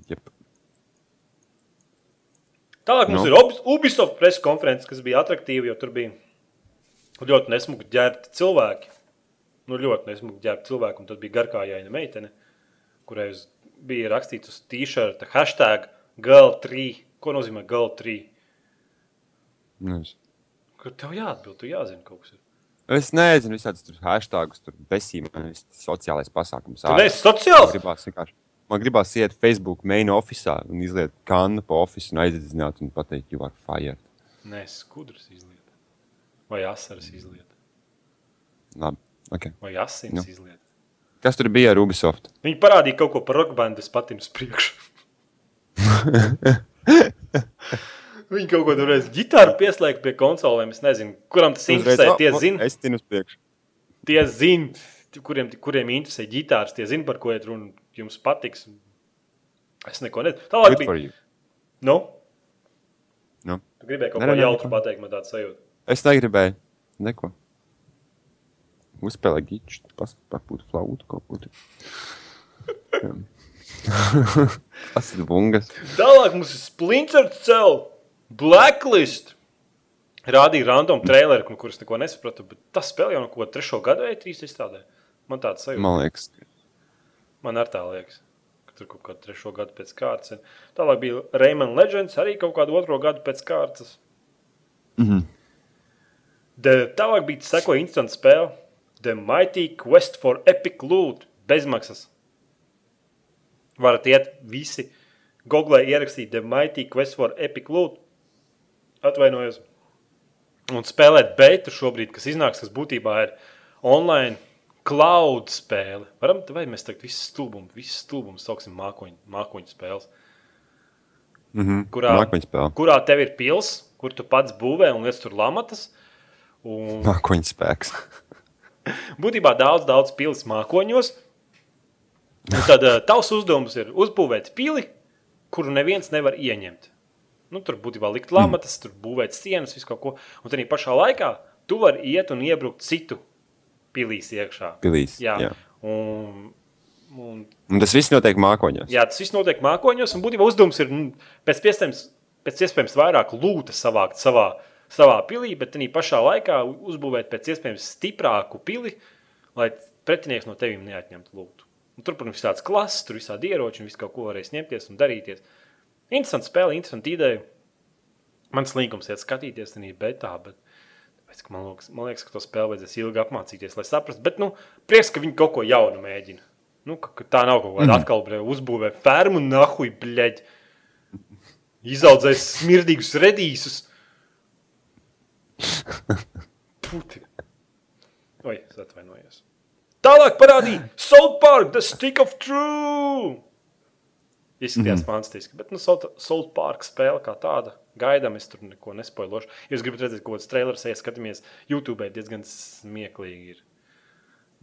Jep. Tālāk mums Nu. ir Ubis- Ubisoft preses konferences, kas bija attraktīva, jo tur bija ļoti nesmuki ģērbti cilvēki. Nu, ļoti nesmuki ģērbti cilvēki, un tad bija garkājaina meitene, kurai uz- bija rakstīts uz t-shirta hashtag GL3. Ko nozīmē GL3? Nu, es- Kur tev jāatbild, tu jāzina kaut kas. ir. Es nezinu, visādas tur hashtagus, tur besīm, man viss sociālais pasākums. Tu neesi Man sociāls? gribās vienkārši. Man gribās iet Facebook main officā un izliet kannu pa ofisu un aizdedzināt un pateikt, you are fired. Nē, skudras izliet. Vai asaras izliet. Labi, ok. Vai asins Nu. izliet. Kas tur bija ar Ubisoft? Viņi parādīja kaut ko par rockbandu, es patinu uz priekšu. (laughs) Viņi kaut ko tur reiz ģitāru pieslēgt pie konsolēm. Es nezinu, kuram tas interesē. Tie zina, Es tinu uz priekšu. tie zina, kuriem, kuriem interesē ģitāras, tie zina, par ko iet runa. Jums patiks. Es neko nezinu. Tālāk Good bija. Nu, Nu. tu gribēji kaut Nē, ko nē, jautru neko. pateikt, man tāds sajūta. Es negribēju neko. Uzspēlēt giču, papūt flautu kaut ko. (laughs) Tas ir bungas. Tālāk mums ir Splinter Cell, Blacklist. Rādīja random traileri, no kuras neko nesapratu, bet tas spēlē jau no kā trešo gadu vai trīs izstrādē. Man tāds sajūta. Man liekas, Man ar tā liekas, ka tur kaut kāda trešo gadu pēc kārtas. ir. Tālāk bija Rayman Legends, arī kaut kādu otro gadu pēc kārtas. Mhm. The, tālāk bija sekoja instant spēle The Mighty Quest for Epic Loot bezmaksas. Varat iet visi Google ierakstīt The Mighty Quest for Epic Loot. Atvainojos. Un spēlēt beitu šobrīd, kas iznāks, kas būtībā ir online cloud spēle. Varam, vai mēs tagad visu stulbumu, visu stulbumu sauksim mākoņu, mākoņu spēles. Mhm. Kurā, Mākoņu spēle. kurā tev ir pils, kur tu pats būvē un liec tur lamatas. Un Mākoņu spēks. (laughs) (laughs) būtībā daudz, daudz pilis mākoņos. Un tad uh, tavs uzdevums ir uzbūvēt pili, kuru neviens nevar ieņemt. Nu, tur būtībā likt lamatas, tur būvēt sienas, visu kaut ko. Un tad pašā laikā tu vari iet un iebrukt citu pilīs iekšā. Pilīs. Jā. Jā. Un, un, Un tas viss notiek mākoņos. jā, tas viss notiek mākoņos. Un būtībā uzdevums ir nu, pēc iespējams, pēc iespējams vairāk lūta savākt savā, savā pilī, bet arī pašā laikā uzbūvēt pēc iespējams stiprāku pili, lai pretinieks no tevis neatņemtu lūtu. Un tur, protams, ir tāds klases, tur visādi ieroči un viss kaut ko varēs ņemties un darīties. Interesanti spēle, interesanti ideja. Mans līgums iet skatīties, ir betā, bet tāpēc, man, liekas, man liekas, ka to spēli vajadzēs ilgi apmācīties, lai saprastu. Bet, nu, prieks, ka viņi kaut ko jaunu mēģina. Nu, ka, ka tā nav kaut kāda mm. atkal bļa, uzbūvē fermu, nahuj, bļaļ. Izaudzēs smirdīgus redīsus. Puti. Oi, es atvainojos. Tālāk parādīja South Park, The Stick of True. Izskatījās mm. fantastiski, bet nu, South, Park spēle kā tāda. Gaidām, es tur neko nespoilošu. Jūs gribat redzēt, ko tas trailers ir, skatāmies YouTube, diezgan smieklīgi ir.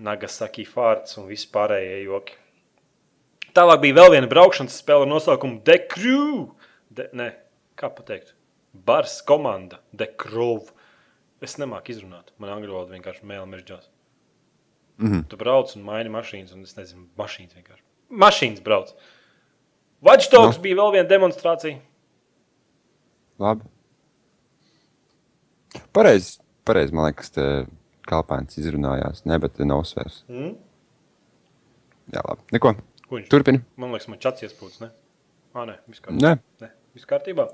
Nagasaki Fārts un viss pārējie joki. Tālāk bija vēl viena braukšanas spēle ar nosaukumu The Crew. De, ne, kā pateikt? Bars komanda, The Crew. Es nemāku izrunāt. Man angļu valoda vienkārši mēlē mežģās. Mhm. Tu brauc un maini mašīnas, un es nezinu, mašīnas vienkārši. Mašīnas brauc. Watch Dogs Nu. bija vēl viena demonstrācija. Labi. Pareizi, pareiz, man liekas, te kalpēns izrunājās. Ne, bet nav uzsvērs. Mm? Jā, labi. Neko. Turpini. Man liekas, man čats iespūts, ne? Ā, nē, viss kārtībā. Nē, Nē, viss kārtībā.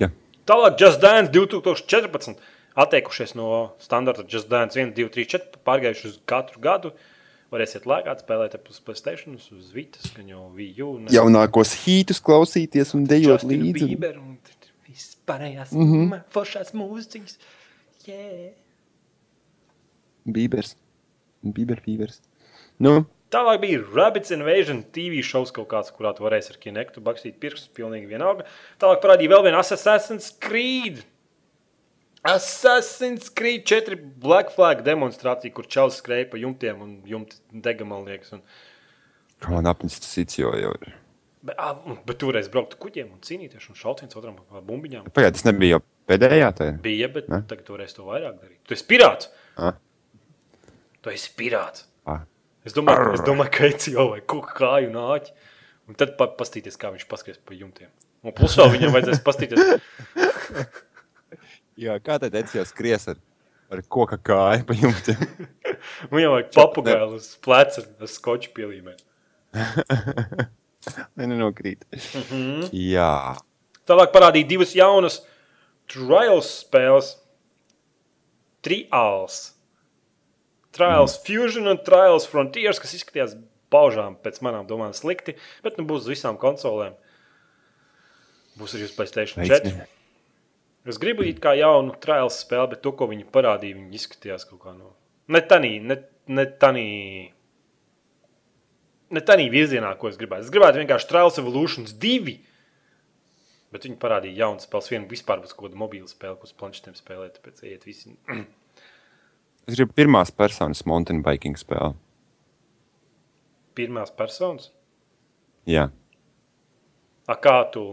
Jā. Tālāk, Just Dance 2014. Atteikušies no standarta Just Dance 1, 2, 3, 4. Pārgājuši uz katru gadu. Varēsiet lēkāt, spēlēt uz Playstation, uz Vitas, gan jau Viju. ne- Jaunākos hītus klausīties un dejot Justinu līdzi. Bieberu un viss pārējās mm -hmm. foršās mūzikas. Yeah. Bībers. Bīber, bībers. Nu, Tālāk bija Rabbits Invasion TV šovs kaut kāds, kurā tu varēsi ar kinektu bakstīt pirkstus, pilnīgi vienalga. Tālāk parādīja vēl vienu Assassin's Creed. Assassin's Creed 4 Black Flag demonstrācija, kur čels skrēja pa jumtiem un jumti dega, man liekas. Un, man apnis tas cits jau ir. bet, ah, bet toreiz brauktu kuģiem un cīnīties un šaut viens otram ar bumbiņām. Pagaidiet, tas nebija jau pēdējā tajā. Bija, bet Ne? tagad toreiz to vairāk darīja. Tu esi pirāts! Ah. Tu esi pirāts! Ah. Es domāju, es domāju ka Ecijo vai kuka kāju nāķi. Un tad pa, pastīties, kā viņš paskries pa jumtiem. Un plus vēl viņam vajadzēs pastīties. (laughs) Jā, kā tad Eci jau skries ar, ar koka kāju pa jumtiem? (laughs) Viņam vajag papagailu uz pleca ar skoču pielīmēt. Lai (laughs) nenokrīt. Mm -hmm. Jā. Tālāk parādīja divas jaunas trials spēles. Trials. Trials mm. Fusion un Trials Frontiers, kas izskatījās paužām pēc manām domām slikti, bet nu būs uz visām konsolēm. Būs arī uz Playstation 4. Veiksmi. Es gribu it kā jaunu trials spēli, bet to, ko viņi parādīja, viņi izskatījās kaut kā no. Ne tādā, ne, ne tādā. Ne tādā virzienā, ko es gribētu. Es gribētu vienkārši Trials Evolutions 2. Bet viņi parādīja jaunu spēli. Vienu vispār būs kaut kāda mobila spēle, ko uz planšetēm spēlēt. Tāpēc iet visi. (clears throat) Es gribu pirmās personas mountain biking spēli. Pirmās personas. Jā. A, kā tu?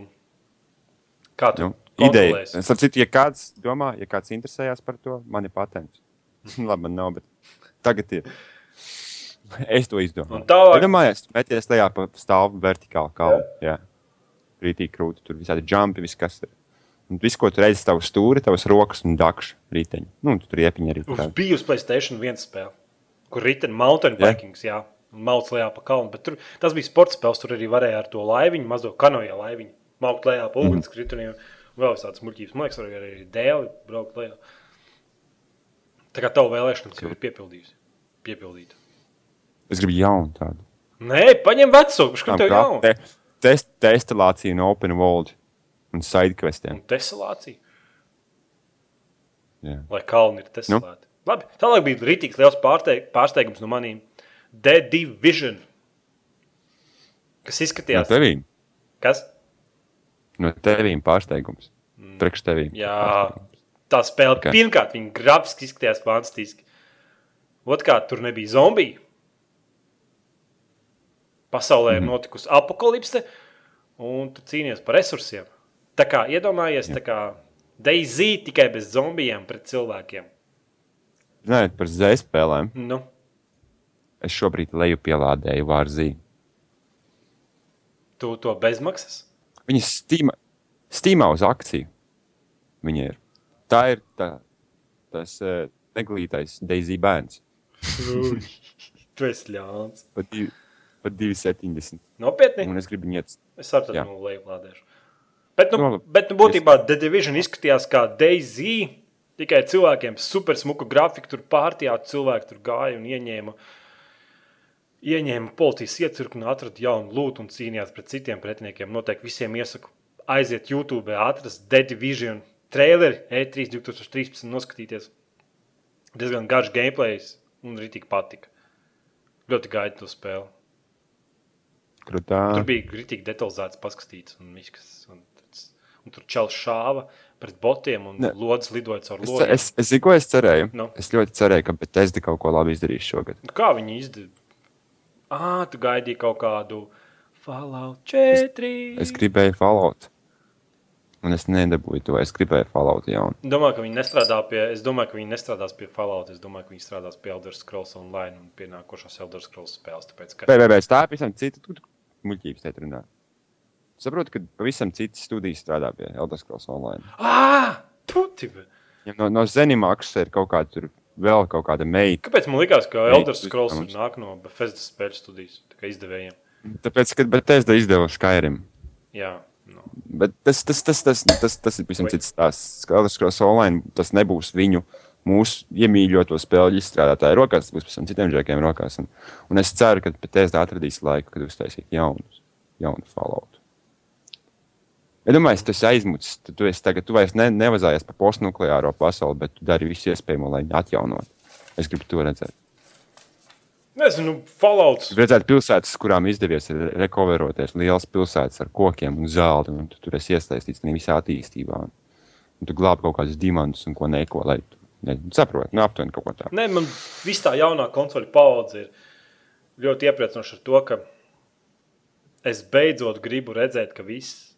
Kā tu? Nu, ideja. Es saprotu, ja kāds domā, ja kāds interesējās par to, man ir patents. (laughs) Labi, man nav, bet tagad ir. Es to izdomāju. Un tālāk- Iedomājies, meties lejā pa stāvu vertikāli kalnu. Jā. Rītīgi krūti, tur visādi jumpi, viss kas ir. Un viss, ko tu redzi, tavs stūri, tavs rokas un dakšu rīteņi. Nu, tu tur iepiņi arī. Uz tādi. bija uz Playstation viens spēle, kur riteņa mountain bikings, jā, un mauc lejā pa kalnu. Bet tur, tas bija sports spēles, tur arī varēja ar to laiviņu, mazo kanoja laiviņu, maukt lejā pa ugunskritumiem. Vēl visādas muļķības, man liekas, arī dēli braukt lejā. Tā kā tavu vēlēšanas jau ir piepildījusi. Piepildīta. Es gribu jaunu tādu. Nē, paņem veco, kurš kam tev Kā jau te- test, testelācija no Open World un sidequestiem. Un tesalācija, Jā. lai kalni ir tesalāti. Nu? Labi, tālāk bija rītīgs liels pārteik, pārsteigums no maniem. The Division. Kas No izskatījās? tevīm, Kas? No tevīm pārsteigums. Priekš tevīm. Mm. Jā, tā spēle. Ok. Okay. Pirmkārt, viņa grafiski izskatījās fantastiski. Otrkārt, tur nebija zombiju. Pasaulē ir notikusi apakalipse, un tu cīnies par resursiem. Tā kā iedomājies, tā kā Daisy tikai bez zombijiem pret cilvēkiem. Runājot par zēs spēlēm, Nu, es šobrīd leju pielādēju Vārzī. tu to bezmaksas. Viņas Steamā, Steamā uz akciju. Viņa ir. Tā ir tā, tas uh, neglītais Daisy bērns. (laughs) Tu esi ļauns. Pat divi- pat 2,70. Nopietni. Un es gribu viņu iet. Es ar Jā. tādu no lejuplādēšu. Bet, nu, Nu, labi. bet nu, būtībā The Division izskatījās kā Daisy. Tikai cilvēkiem super smuka grafika, tur pārtījā cilvēki tur gāja un ieņēma, ieņēma policijas iecirkni, atrada jaunu lūtu un cīnījās pret citiem pretiniekiem. Noteikti visiem iesaku aiziet YouTube, atrast The Division traileri E E3 2013 noskatīties. Diezgan garš gameplays un tik patika. Ļoti gaidu to spēli. Krutā. Tur bija grūtīgi detalizēts, paskatīts, un, viss, kas, un, un tur čels šāva pret botiem, un Ne. lodes lidoja caur Es, lodiem. es, es zinu, ko es cerēju. Nu. Es ļoti cerēju, ka Bethesda kaut ko labi izdarīs šogad. Nu, Kā viņi izdarīja? Ah, tu gaidīji kaut kādu Fallout 4. Es gribēju Fallout. Un es nedabūju to. Es gribēju Fallout jaunu. domāju, ka viņi nestrādā pie, es domāju, ka viņi nestrādās pie Fallout. Es domāju, ka viņi strādās pie Elder Scrolls Online un pie nākošās Elder Scrolls spēles. Tāpēc, ka... Vai, vai, vai tā ir pavisam cita tu- tu- muļķības te runā? Saprotu, ka pavisam citas studijas strādā pie Elder Scrolls Online. Ah, tuti! Ja no, no Zenimakas ir kaut kāda tur vēl kaut kāda meita. Kāpēc man likās, ka Elder Scrolls mums- ir nāk no Bethesda spēļu studijas izdevējiem? Tāpēc, kad Bethesda izdeva Skyrim. Jā, Nu. Bet tas, tas, tas, tas, tas, tas ir pavisam cits stāsts. Elder Scrolls Online tas nebūs viņu. Mūsu iemīļoto spēļu izstrādātāju rokās, tas būs pēc tam citiem džekiem rokās. Un, un es ceru, ka PTS atradīs laiku, kad uztaisīt jaunus, jaunu Fallout. Ja domāju, tas aizmucis, tad tu, esi tagad, tu vairs ne, nevazājies par postnukleāro pasauli, bet tu dari visu iespējamo, lai viņu atjaunotu. Es gribu to redzēt. Nezinu, Fallouts. Redzēt pilsētas, kurām izdevies re- recoveroties, lielas pilsētas ar kokiem un zeltu, un tu tur esi iesaistīts visā attīstībā. Un tu glābi kaut kādus diamantus un ko neko, lai tu ne, saproti, nu, aptuveni kaut ko tādu. Nē, man viss tā jaunā konsoļu paudze ir ļoti iepriecinoša ar to, ka es beidzot gribu redzēt, ka viss,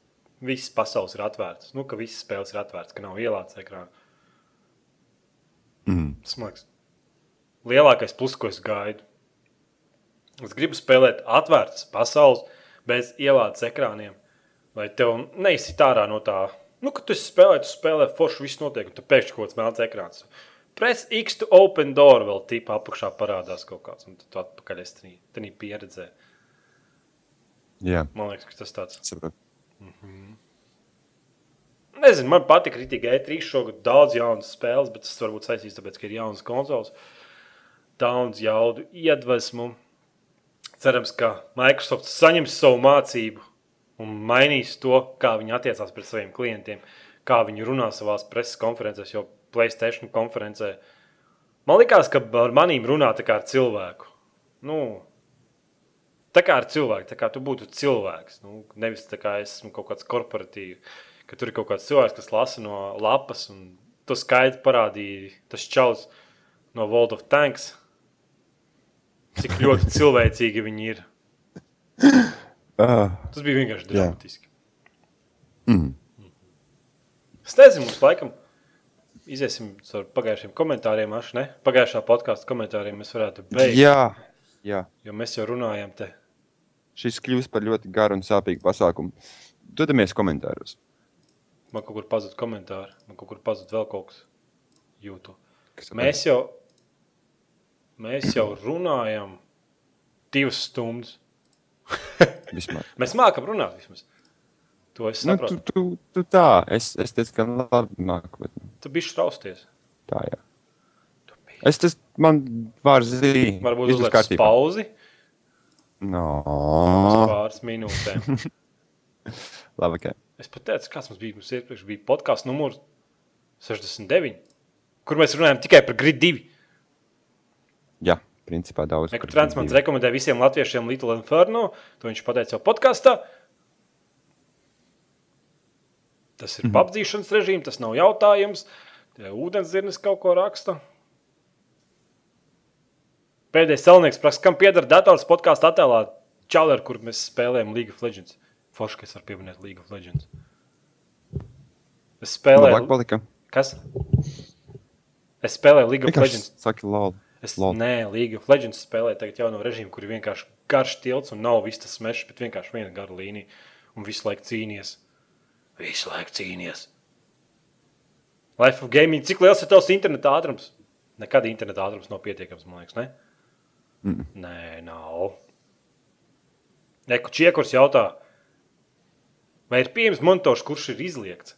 viss pasaules ir atvērts. Nu, ka visas spēles ir atvērts, ka nav ielādes ekrāna. Mm. Liekas, lielākais plus, ko es gaidu. Es gribu spēlēt atvērtas pasaules bez ielādes ekrāniem, lai tev neizsit ārā no tā. Nu, kad tu spēlē, tu spēlē forši, viss notiek, un tu pēkšņi kaut kāds melns ekrāns. Press X to open door vēl tipā apakšā parādās kaut kāds, un tu atpakaļ esi tenī pieredzē. Jā, Man liekas, ka tas tāds. Saprotu. Nezinu, man patīk rītīgi E3 šogad daudz jaunas spēles, bet tas varbūt saistīts tāpēc, ka ir jaunas konsoles. Daudz jaudu iedvesmu. Cerams, ka Microsoft saņems savu mācību un mainīs to, kā viņi attiecās pret saviem klientiem, kā viņi runā savā preses konferencēs, jo Playstation konferencē man liekas, ka ar manīm runā tā kā ar cilvēku. Nu, tā kā ar cilvēku, tā kā tu būtu cilvēks. Nu, nevis tā kā es esmu kaut kāds korporatīvs, ka tur ir kaut kāds cilvēks, kas lasa no lapas, un to skaidri parādīja tas čels no World of Tanks. Cik ļoti (laughs) cilvēcīgi viņi ir. Uh, Tas bija vienkārši dramatiski. mm. Es nezinu, mums laikam iziesim ar pagājušiem komentāriem. Aš, ne? Pagājušā podkāstu komentāriem mēs varētu beigt, Jā, jā. jo mēs jau runājam te. Šis kļūst par ļoti garu un sāpīgu pasākumu. Dodamies komentāros. Man kaut kur pazuda komentāri, man kaut kur pazuda vēl kaut kas jūtu. Kas Mēs jau, mēs jau runājam divas stundas. (laughs) Mēs mākam runāt vismaz. To es Nu, saprotu. tu, tu, tu tā, es, es diezgan labi māku, bet Tu biji štrausties. tā, jā. Es tas, man vārds zīmē. Varbūt uzliek pauzi No. uz pāris minūtēm. (laughs) Labi, ok. Es pat teicu, kāds mums bija. Mums iepriekš bija podkāsts numurs 69, kur mēs runājam tikai par grid 2. Jā, principā daudz. Par Transmans dzīvi. rekomendē visiem latviešiem Little Inferno. To viņš pateica jau podkāstā. Tas ir Mhm. apdzīšanas režīms, tas nav jautājums. Tie ūdenzirnis kaut ko raksta. Pēdējais celnieks prasa, kam pieder dators podkāstu attēlā Čaler, kur mēs spēlējam League of Legends. Forši, ka es varu pieminēt League of Legends. Es Labāk spēlēju. palika. Kas? Es spēlēju League of Legends. saki lol. Es Lol. nē, League of Legends spēlēju tagad jauno režīmu, kur ir vienkārši garš tilts un nav viss tas mešs, bet vienkārši viena gara līnija. Un visu laiku cīnījies. Visu laiku cīnījies. Life of Gaming, cik liels ir tavs interneta ātrums? Nekad interneta ātrums nav pietiekams, man liekas, ne? Mm. Nē, nav. Neku čiekurs jautā, vai ir pieejams monitors, kurš ir izliekts?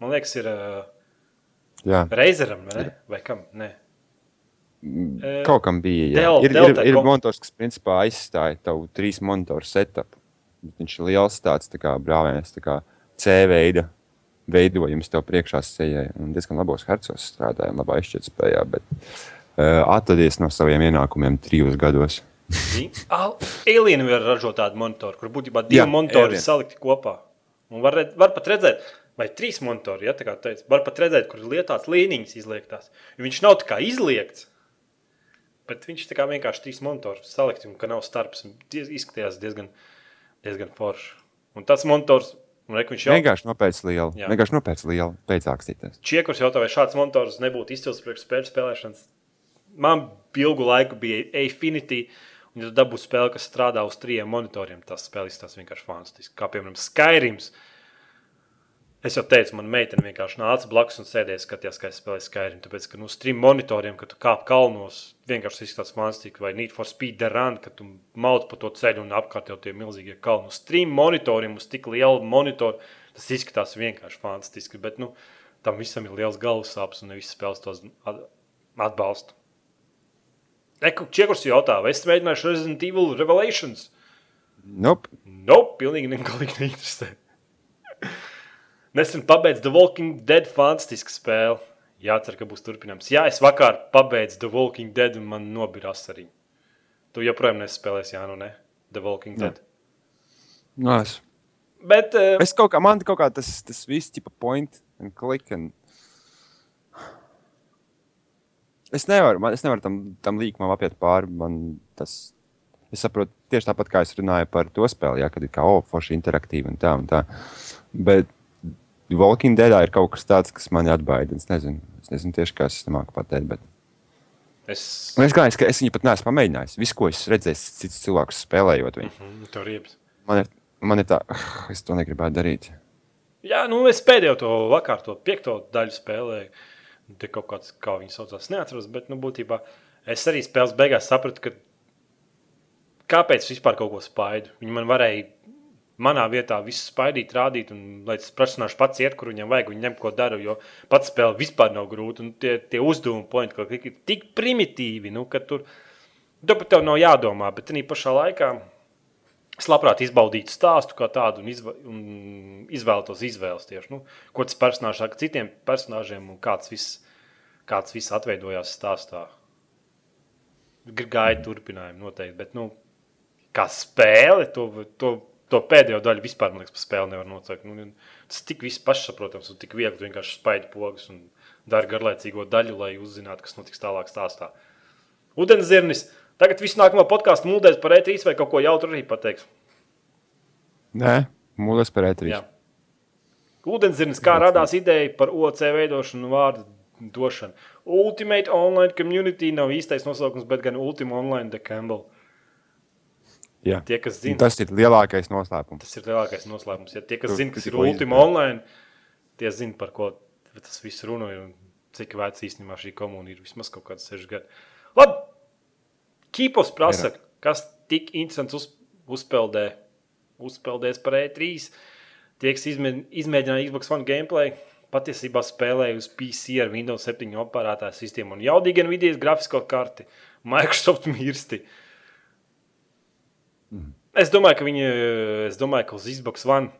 Man liekas, ir uh, Reizeram, vai, ne? vai kam? Nē. Eh, kaut kam bija. Jā. Dell- ir, Dell ir, ir kom- monitors, kas principā aizstāja tavu trīs monitoru setup. Bet Viņš ir liels tāds tā kā brālēns, tā kā C veida veidojums tev priekšā sejai. Un diezgan labos hercos strādāja, un labā izšķirtspējā, bet atvadies no saviem ienākumiem trijos gados. Alien var ražot tādu monitoru, kur būtībā divi Jā, monitori Alien. salikti kopā. Un var, var pat redzēt, vai trīs monitori, ja tā kā teica, var pat redzēt, kur ir lietāts līnijas izliektās. Jo Viņš nav tā kā izliekts, bet viņš tā kā vienkārši trīs monitori salikti un ka nav starps. Diez, izskatījās diezgan, diezgan forši. Un tas monitors, viņš jau Vienkārši nopēc lielu. Jā. Vienkārši nopēc lielu pēc akstītēs. Čiekurs jautā, vai šāds monitors nebūtu izcils priekš spēļu spēlēšanas. Man ilgu laiku bija Affinity, un ja tu dabū spēli, kas strādā uz trijiem monitoriem, tas spēle izskatās vienkārši fantastiski. Kā piemēram Skyrims. Es jau teicu, man meitene vienkārši nāca blakus un sēdēja, skatījās, kā es spēlēju Skyrim. Tāpēc, ka no stream monitoriem, kad tu kāp kalnos, vienkārši izskatās fantastiski, vai Need for Speed Run, kad tu mauc pa to ceļu un apkārt jau tie milzīgie kalni. No stream monitoriem uz tik lielu monitoru, tas izskatās vienkārši fantastiski. Bet, nu, tam visam ir liels galvas sāpes un ne visas spēles tos atbalsta. Eku, Čiekurs jautā, vai es mēģināšu Resident Evil Revelations? Nope. Nope, pilnīgi negalīgi neinteresē. (laughs) Nesen pabeidzu The Walking Dead fantastisku spēli. Jācer, ka būs turpinājums. Jā, es vakar pabeidzu The Walking Dead un man nobirās arī. Tu joprojām nespēlēsi, jā, nu ne? The Walking Dead. No, es, Bet, uh, es kaut kā, man kaut kā tas, tas viss, tipa, point and click. And... Es nevaru, man, es nevaru tam, tam līkumam apiet pāri. Man tas, es saprotu, tieši tāpat kā es runāju par to spēli, jā, kad ir kā, oh, forši interaktīvi un tā un tā. Bet Walking Dead ir kaut kas tāds, kas man atbaida. Es nezinu, es nezinu tieši, kā es to māku pateikt. Bet... es. Es gāju, ka es viņu pat neesmu pamēģinājis. Visu, ko es redzēju, cits cilvēks spēlējot viņu. Mm, Tur riepas. Man ir, man ir tā, "Ah, (sighs) es to negribētu darīt. Jā, nu es pēdējo to vakar, to piekto daļu spēlēju. Te kaut kāds, kā viņi saucās, neatceros, bet, nu, būtībā es arī spēles beigās sapratu, ka kāpēc vispār kaut ko spaidu. Viņi man varēja manā vietā visu spaidīt, rādīt, un lai tas personāžs pats iet, kur viņam vajag, ņem, ko daru, jo pats spēle vispār nav grūta, un tie, tie uzdevumi pointi kaut kā tik primitīvi, nu, ka tur, tur pat tev nav jādomā, bet arī pašā laikā es labprāt izbaudītu stāstu kā tādu un, izva, un izvēlētos izvēles tieši, nu, ko tas personāžs saka citiem personāžiem un kāds viss, kāds viss atveidojās stāstā. Gaida turpinājumu noteikti, bet, nu, kā spēle, to, to, to pēdējo daļu vispār, man liekas, pa spēli nevar noteikt. Nu, tas tik viss pašsaprotams un tik viegli, vienkārši spaidi pogas un dari garlaicīgo daļu, lai uzzinātu, kas notiks tālāk stāstā. Ūdenzirnis, tagad viss nākamā podkāstu mūdēs par E3 vai kaut ko jautru arī pateiks. Nē, mūlis par E3. Jā. Ūdenzirnis, kā radās ideja par OC veidošanu vārdu došanu. Ultimate Online Community nav īstais nosaukums, bet gan Ultimate Online The Campbell. Jā. Tie, kas zina, Tas ir lielākais noslēpums. tas ir lielākais noslēpums. Ja tie, kas Tur- zina, kas ir Ultimate. Online, tie zina, par ko tas viss runāja un cik vecs īstenībā šī komūna ir. Vismaz kaut kāds seši gadi. Labi! Kīpos prasa, Vairāk. kas tik interesants uz, uzpeldē, uzpeldēs par E3. Tie, kas izmē, izmēģināja Xbox One gameplay, patiesībā spēlēja uz PC ar Windows 7 operētāju sistēmu un jaudīgi Nvidia grafisko karti, Microsoft mirsti. Es domāju, ka viņi, es domāju, ka uz Xbox One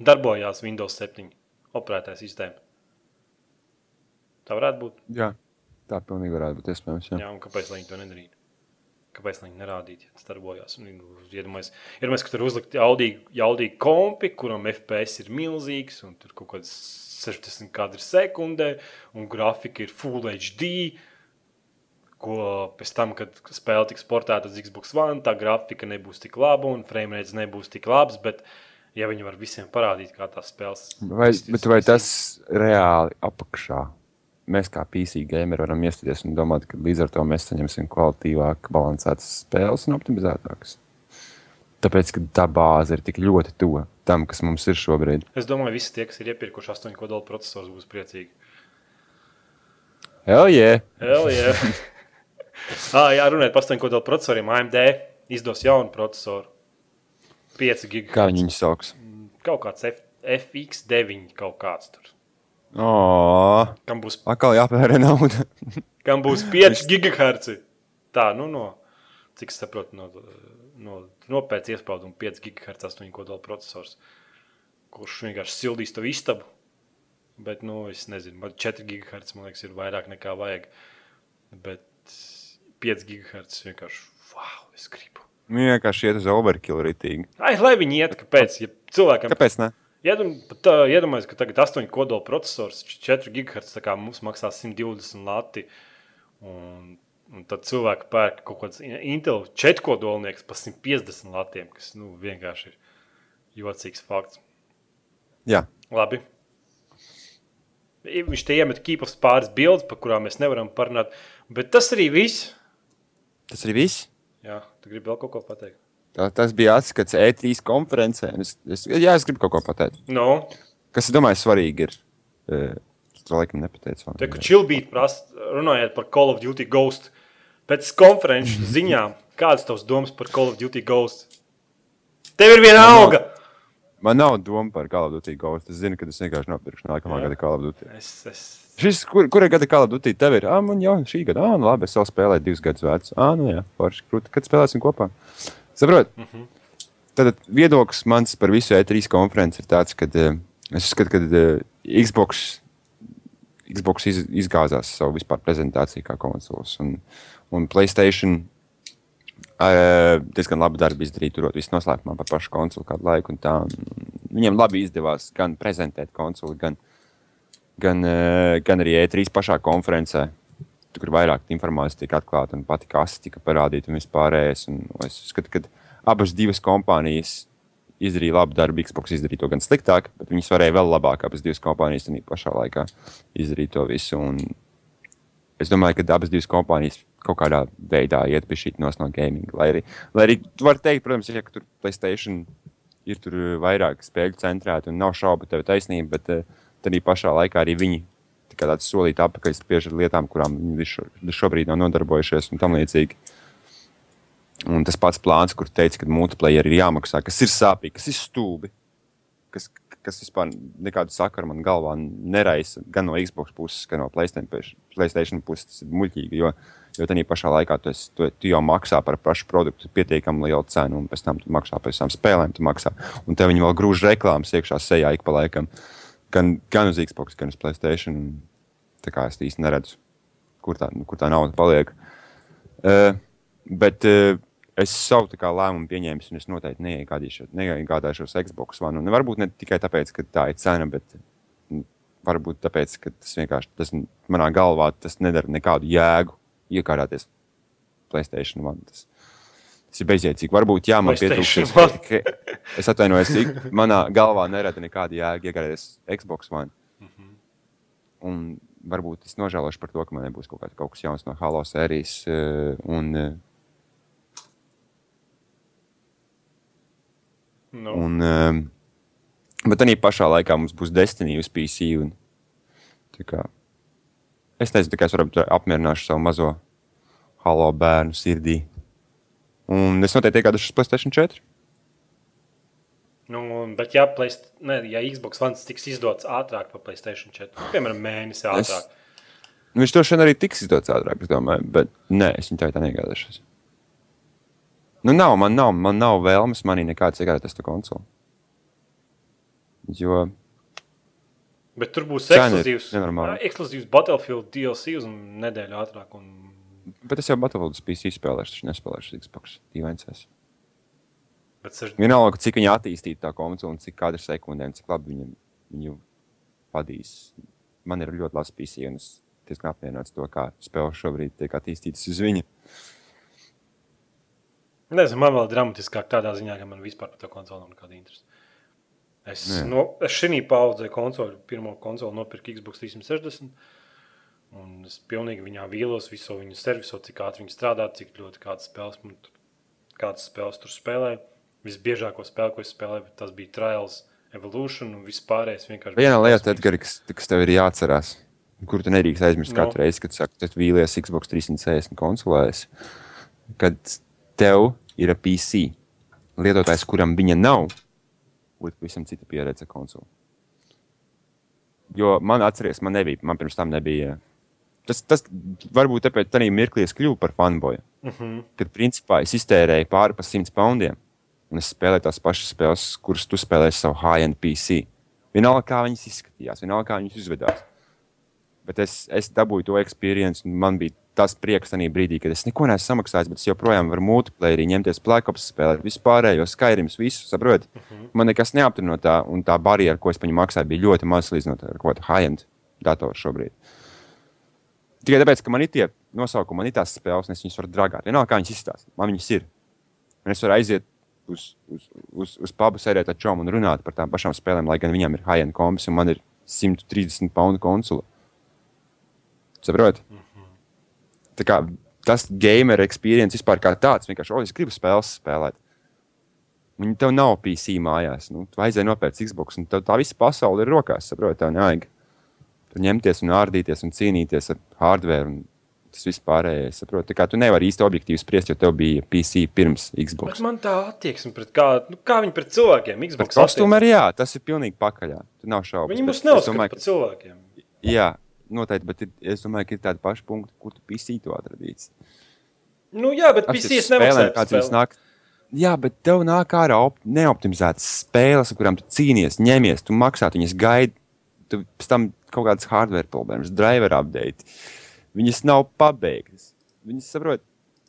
darbojās Windows 7 operētāja sistēma. Tā varētu būt. Jā, tā pilnīgi varētu būt iespējams. Jā. Jā, un kāpēc viņi to nedarītu? Kāpēc viņi nerādītu, ja tas darbojās? Iedomājieties, iedomājies, ka tur uzlikt jaudīgi kompi, kuram FPS ir milzīgs, un tur kaut kāds 60 kadri sekundē, un grafika ir Full HD. Ko pēc tam, kad spēle tiks portēta uz Xbox One, tā grafika nebūs tik laba un frame rates nebūs tik labs. Bet, ja viņi var visiem parādīt, kā tās spēles Vai, bet vai tas reāli apakšā? Mēs kā PC gameri varam iestāties un domāt, ka līdz ar to mēs saņemsim kvalitīvāk, balansētas spēles un optimizētākas. Tāpēc, ka tā bāze ir tik ļoti tuva tam, kas mums ir šobrīd. Es domāju, ka visi tie, kas ir iepirkuši 8 kodolu procesorus, būs priecīgi. Hell yeah! Hell, yeah. (laughs) ah, jā, runājot par 8 kodolu procesoriem, AMD izdos jaunu procesoru. 5 gigahertz. Kā viņi sauc? Kaut kāds F, FX9 kaut kāds tur. Oh, Kam būs, atkal jāpērē nauda. (laughs) kam būs 5 gigahertz. Tā, nu no, cik saprotu, no, no, no pēc iespauduma 5 gigahertz 8 kodolu procesors, kurš vienkārši sildīs to istabu. Bet, nu, es nezinu, man 4 gigahertz, man liekas, ir vairāk nekā vajag. Bet 5 gigahertz vienkārši, wow, es gribu. Vienkārši iet uz overkill ritīgi. Ai, lai viņi iet, kāpēc? Ja cilvēkam Kāpēc ne? Iedom, pat, uh, iedomājieties, ka tagad 8 kodola processors, 4 GHz, tā kā mums maksā 120 lati. Un, un tad cilvēki pērk kaut kāds Intel 4 kodolnieks par 150 latiem, kas nu, vienkārši ir jocīgs fakts. Jā, Labi. Viņš te iemet kīpus pāris bildes, par kurām mēs nevaram parunāt. Bet tas arī viss. tas arī viss. Jā, tu gribi vēl kaut ko pateikt? Tā, tas bija atskats E3 konferencē. Es, es, jā, es gribu kaut ko pateikt. Nu, Kas, es domāju, svarīgi ir. Uh, to laikam nepateicu. Te, ka Chilbīt prasa, runājot par Call of Duty Ghost, pēc konferenču (laughs) ziņām, kādas tavas domas par Call of Duty Ghost? Tev ir viena auga! Man nav doma par Call of Duty Ghost. Es zinu, ka es vienkārši nopirkšu nākamā Jā. gada Call of Duty. Es, es, Šis, kur, kura gada Call of Duty tev ir? Ah, man jau šī gada. Ah, nu labi, es vēl spēlēju divus gadus vecs. Ah, nu jā, forši. Kad spēlēsim kopā. Saprot? Mm -hmm. Tad viedoklis mans par visu E3 konferenci ir tāds, ka uh, es uzskatu, ka uh, Xbox, Xbox iz, izgāzās savu vispār prezentāciju kā konsoles. Un, un Playstation uh, diezgan labu darbu izdarīja, turot visu noslēpumā par pašu konsoli kādu laiku. un Tā, un viņiem labi izdevās gan prezentēt konsoli, gan, gan, uh, gan arī E3 pašā konferencē. Ir vairāk informācijas, tiek atklāta un pati kasa tika parādīta un vispārējais. Un es uzskatu, ka abas divas kompānijas izdarīja labu darbu. Xbox izdarīja to gan sliktāk, bet viņas varēja vēl labāk. Abas divas kompānijas tajā pašā laikā izdarīja to visu. Un es domāju, ka abas divas kompānijas kaut kādā veidā iet pie šī no gaming. Lai arī, lai arī tu vari teikt, protams, ja tur Playstation ir tur vairāk spēļu centrēti un nav šaubu, tev taisnība, bet uh, tad pašā laikā arī viņi tikai tāds solīt apakaļ spiež ar lietām, kurām viņi šo, šobrīd nav nodarbojušies un tam līdzīgi. Un tas pats plāns, kur teica, ka multiplayer ir jāmaksā, kas ir sāpīgi, kas ir stulbi, kas, kas vispār nekādu sakaru man galvā neraisa gan no Xbox puses, gan no PlayStation, puses. Tas ir muļķīgi, jo, jo tajā pašā laikā tu, esi, tu, tu jau maksā par pašu produktu pietiekami lielu cenu, un pēc tam tu maksā par visām spēlēm. Maksā, un tev viņi vēl grūž reklāmas iekšā sejā ik pa laikam. Gan, gan uz Xbox, gan uz PlayStation. Tā kā es īsti neredzu, kur tā, kur tā nauda paliek. Uh, bet uh, es savu kā, lēmumu pieņēmu, un es noteikti neiegādāšos Xbox One. Un varbūt ne tikai tāpēc, ka tā ir cena, bet mm, varbūt tāpēc, ka tas vienkārši tas manā galvā tas nedara nekādu jēgu iegādāties Playstation One. Tas, tas ir bezjēdzīgi. Varbūt jā, man pietrūkst. Es atvainojos, manā galvā nerada nekādu jēgu iegādāties Xbox One. Un varbūt es nožēlošu par to, ka man nebūs kaut, kā, kaut kas jauns no Halo sērijas. eh, Un, eh, nu, Un, um, bet tā pašā laikā mums būs Destiny uz PC. Un, kā, es nezinu, kā es varu apmierināt savu mazo halo bērnu sirdī. Un es noteikti iegādāšos Playstation 4. Nu, bet, ja, Play, ne, ja Xbox One tiks izdots ātrāk par Playstation 4, nu, piemēram, mēnesi ātrāk, es, viņš to šodien arī tiks izdots ātrāk, es domāju, bet nē, es viņu tā, tā negādāšos. Nu, nav, man nav, man nav vēlmes, manī nekāds iegādāties to konsoli. Jo. Bet tur būs ekskluzīvs, ekskluzīvs Battlefield DLC uz nedēļu ātrāk. Un... Bet es jau Battlefield spēlēšu, taču nespēlēšu Xbox 2. Sež... Vienalga, cik viņa attīstīja tā komiks un cik kādreiz sekundēm, cik labi viņa, viņu vadīs. Man ir ļoti labs PC, un es diezgan apvienots to, kā spēle šobrīd tiek attīstītas uz viņa. Nezinu, man vēl dramatiskāk tādā ziņā, ka man vispār par to konsoli nav nekāda interesa. Es, Nē. no, es šī paudzē konsoli, pirmo konsoli nopirku Xbox 360. Un es pilnīgi viņā vīlos, visu viņu servisu, cik ātri viņi strādā, cik ļoti kādas spēles, kādas spēles tur spēlēja. Visbiežāko spēli, ko es spēlēju, tas bija Trials, Evolution un viss pārējais. vienkārši Viena lieta. Edgars, kas, kas tev ir jāatcerās, kur tu nedrīkst aizmirst No. katru reizi, kad saka, ka tu vīlies Xbox 360 konsolēs, kad tev ir PC lietotājs, kuram viņa nav, būtu pavisam cita pieredze konsoli. Jo man atceries, man nebija, man pirms tam nebija. Tas, tas varbūt tāpēc tādā mirklī es kļuvu par fanboju. Uh -huh. Kad principā es iztērēju pāri par 100 poundiem, un es spēlēju tās pašas spēles, kuras tu spēlēji savu high-end PC. Vienalga, kā viņas izskatījās, vienalga, kā viņas uzvedās. Bet es, es dabūju to pieredzi, un man bija tas prieks tajā brīdī, kad es neko neesmu samaksājis, bet es joprojām varu multiplayerī ņemties plēkops, spēlēt vispārējo skaidrības, visu saprotu. Uh -huh. Man nekas neaptur no tā, un tā barjera, ko es viņu maksāju, bija ļoti maza līdzinot ar kaut kādu high-end datoru šobrīd. Tikai tāpēc, ka man ir tie nosaukumi, man ir tās spēles, un es viņas varu dragāt. Vienalga, kā viņas izstāsta, man viņas ir. Un es varu aiziet uz, uz, uz, uz pubu, sēdēt ar čomu un runāt par tām pašām spēlēm, lai gan viņām ir high-end kombis, un man ir 130 poundu konsole. Saprotiet? Mm -hmm. Tā kā tas gamer experience vispār kā tāds, vienkārši, oh, es gribu spēles spēlēt. Un tev nav PC mājās. Nu, tu aizēji nopērts Xbox, un tev tā visa pasaule ir rokās. Saproti, tev nevajag tur ņemties un ārdīties un cīnīties ar hardware. Un tas viss pārējais. Saproti, kā tu nevari īsti objektīvi spriest, jo tev bija PC pirms Bet Xbox. man tā attieksme pret kā, nu, kā viņi pret cilvēkiem. Bet Xbox attieksme. arī jā, tas ir pilnīgi pakaļā. Tur nav šaubu. Viņi mūs neuzskata par cilvēkiem. Jā, noteikti, bet ir, es domāju, ka ir tādi paši punkti, kur tu PC to atradīsi. Nu, jā, bet Tas PC es par kāds jums nāk. Jā, bet tev nāk ārā op- neoptimizētas spēles, ar kurām tu cīnies, ņemies, tu maksā, tu viņas gaidi. Tu pēc tam kaut kādas hardware problēmas, driver update. Viņas nav pabeigtas. Viņas saprot,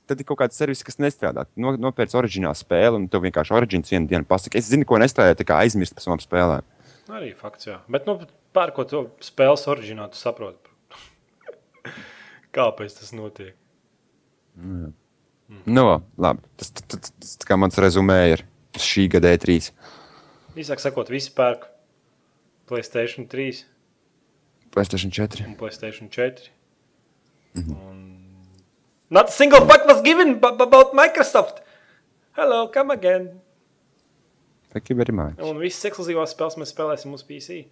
tad ir kaut kāds servis, kas nestrādā. Tu No, nopērci oriģinālu spēli, un tev vienkārši oriģināls vienu dienu pasaka, es zinu, ko nestrādāju, tā kā aizmirst par savām spēlēm. Arī fakts, jā. Bet, nu, pērkot to spēles oriģinālu, tu saproti. (laughs) Kāpēc tas notiek? Nu, labi, tas, tas, tas, tas tā kā mans rezumē ir šī gada E E3. Īsāk sakot, visi pērk Playstation 3 PlayStation 4. un Playstation 4. Un... Not a single fuck was given b- about Microsoft. Hello, come again. Thank you very much. Un visas ekskluzīvās spēles mēs spēlēsim uz PC.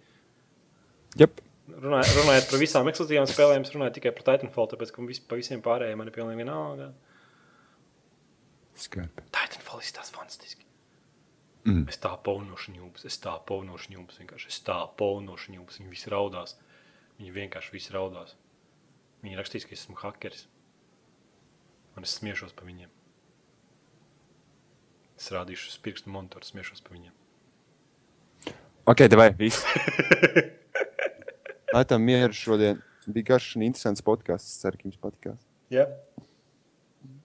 Yep. Runāj, runājot par visām ekskluzīvām spēlēm, es runāju tikai par Titanfall, tāpēc ka vis, pa visiem pārējiem man ir pilnīgi vienalga. Skarbi. Titanfall izstāsta fantastiski. Mm. Es tā paunošu ņūpas, es tā paunošu ņūpas, vienkārši es tā paunošu ņūpas. Viņi visi raudās. Viņi vienkārši visi raudās. Viņi rakstīs, ka es esmu hakeris. Un es smiešos par viņiem. Es rādīšu uz pirkstu monitoru, smiešos par viņiem. Ok, vai viss? (laughs) Lai tam mieru šodien. Bija garš un interesants podkāsts. Ceru, ka jums patikās. Jā.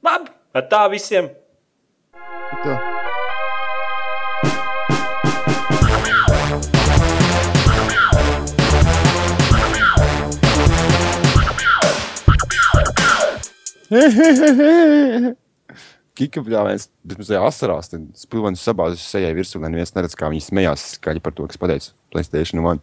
Labi, ar tā visiem. Tā. (laughs) Kika bļāvēs, bet ir asarās, spilvenis sabāzes sejai virsū, lai neviens neredz, kā viņi smējās skaļi par to, kas pateica PlayStation 1.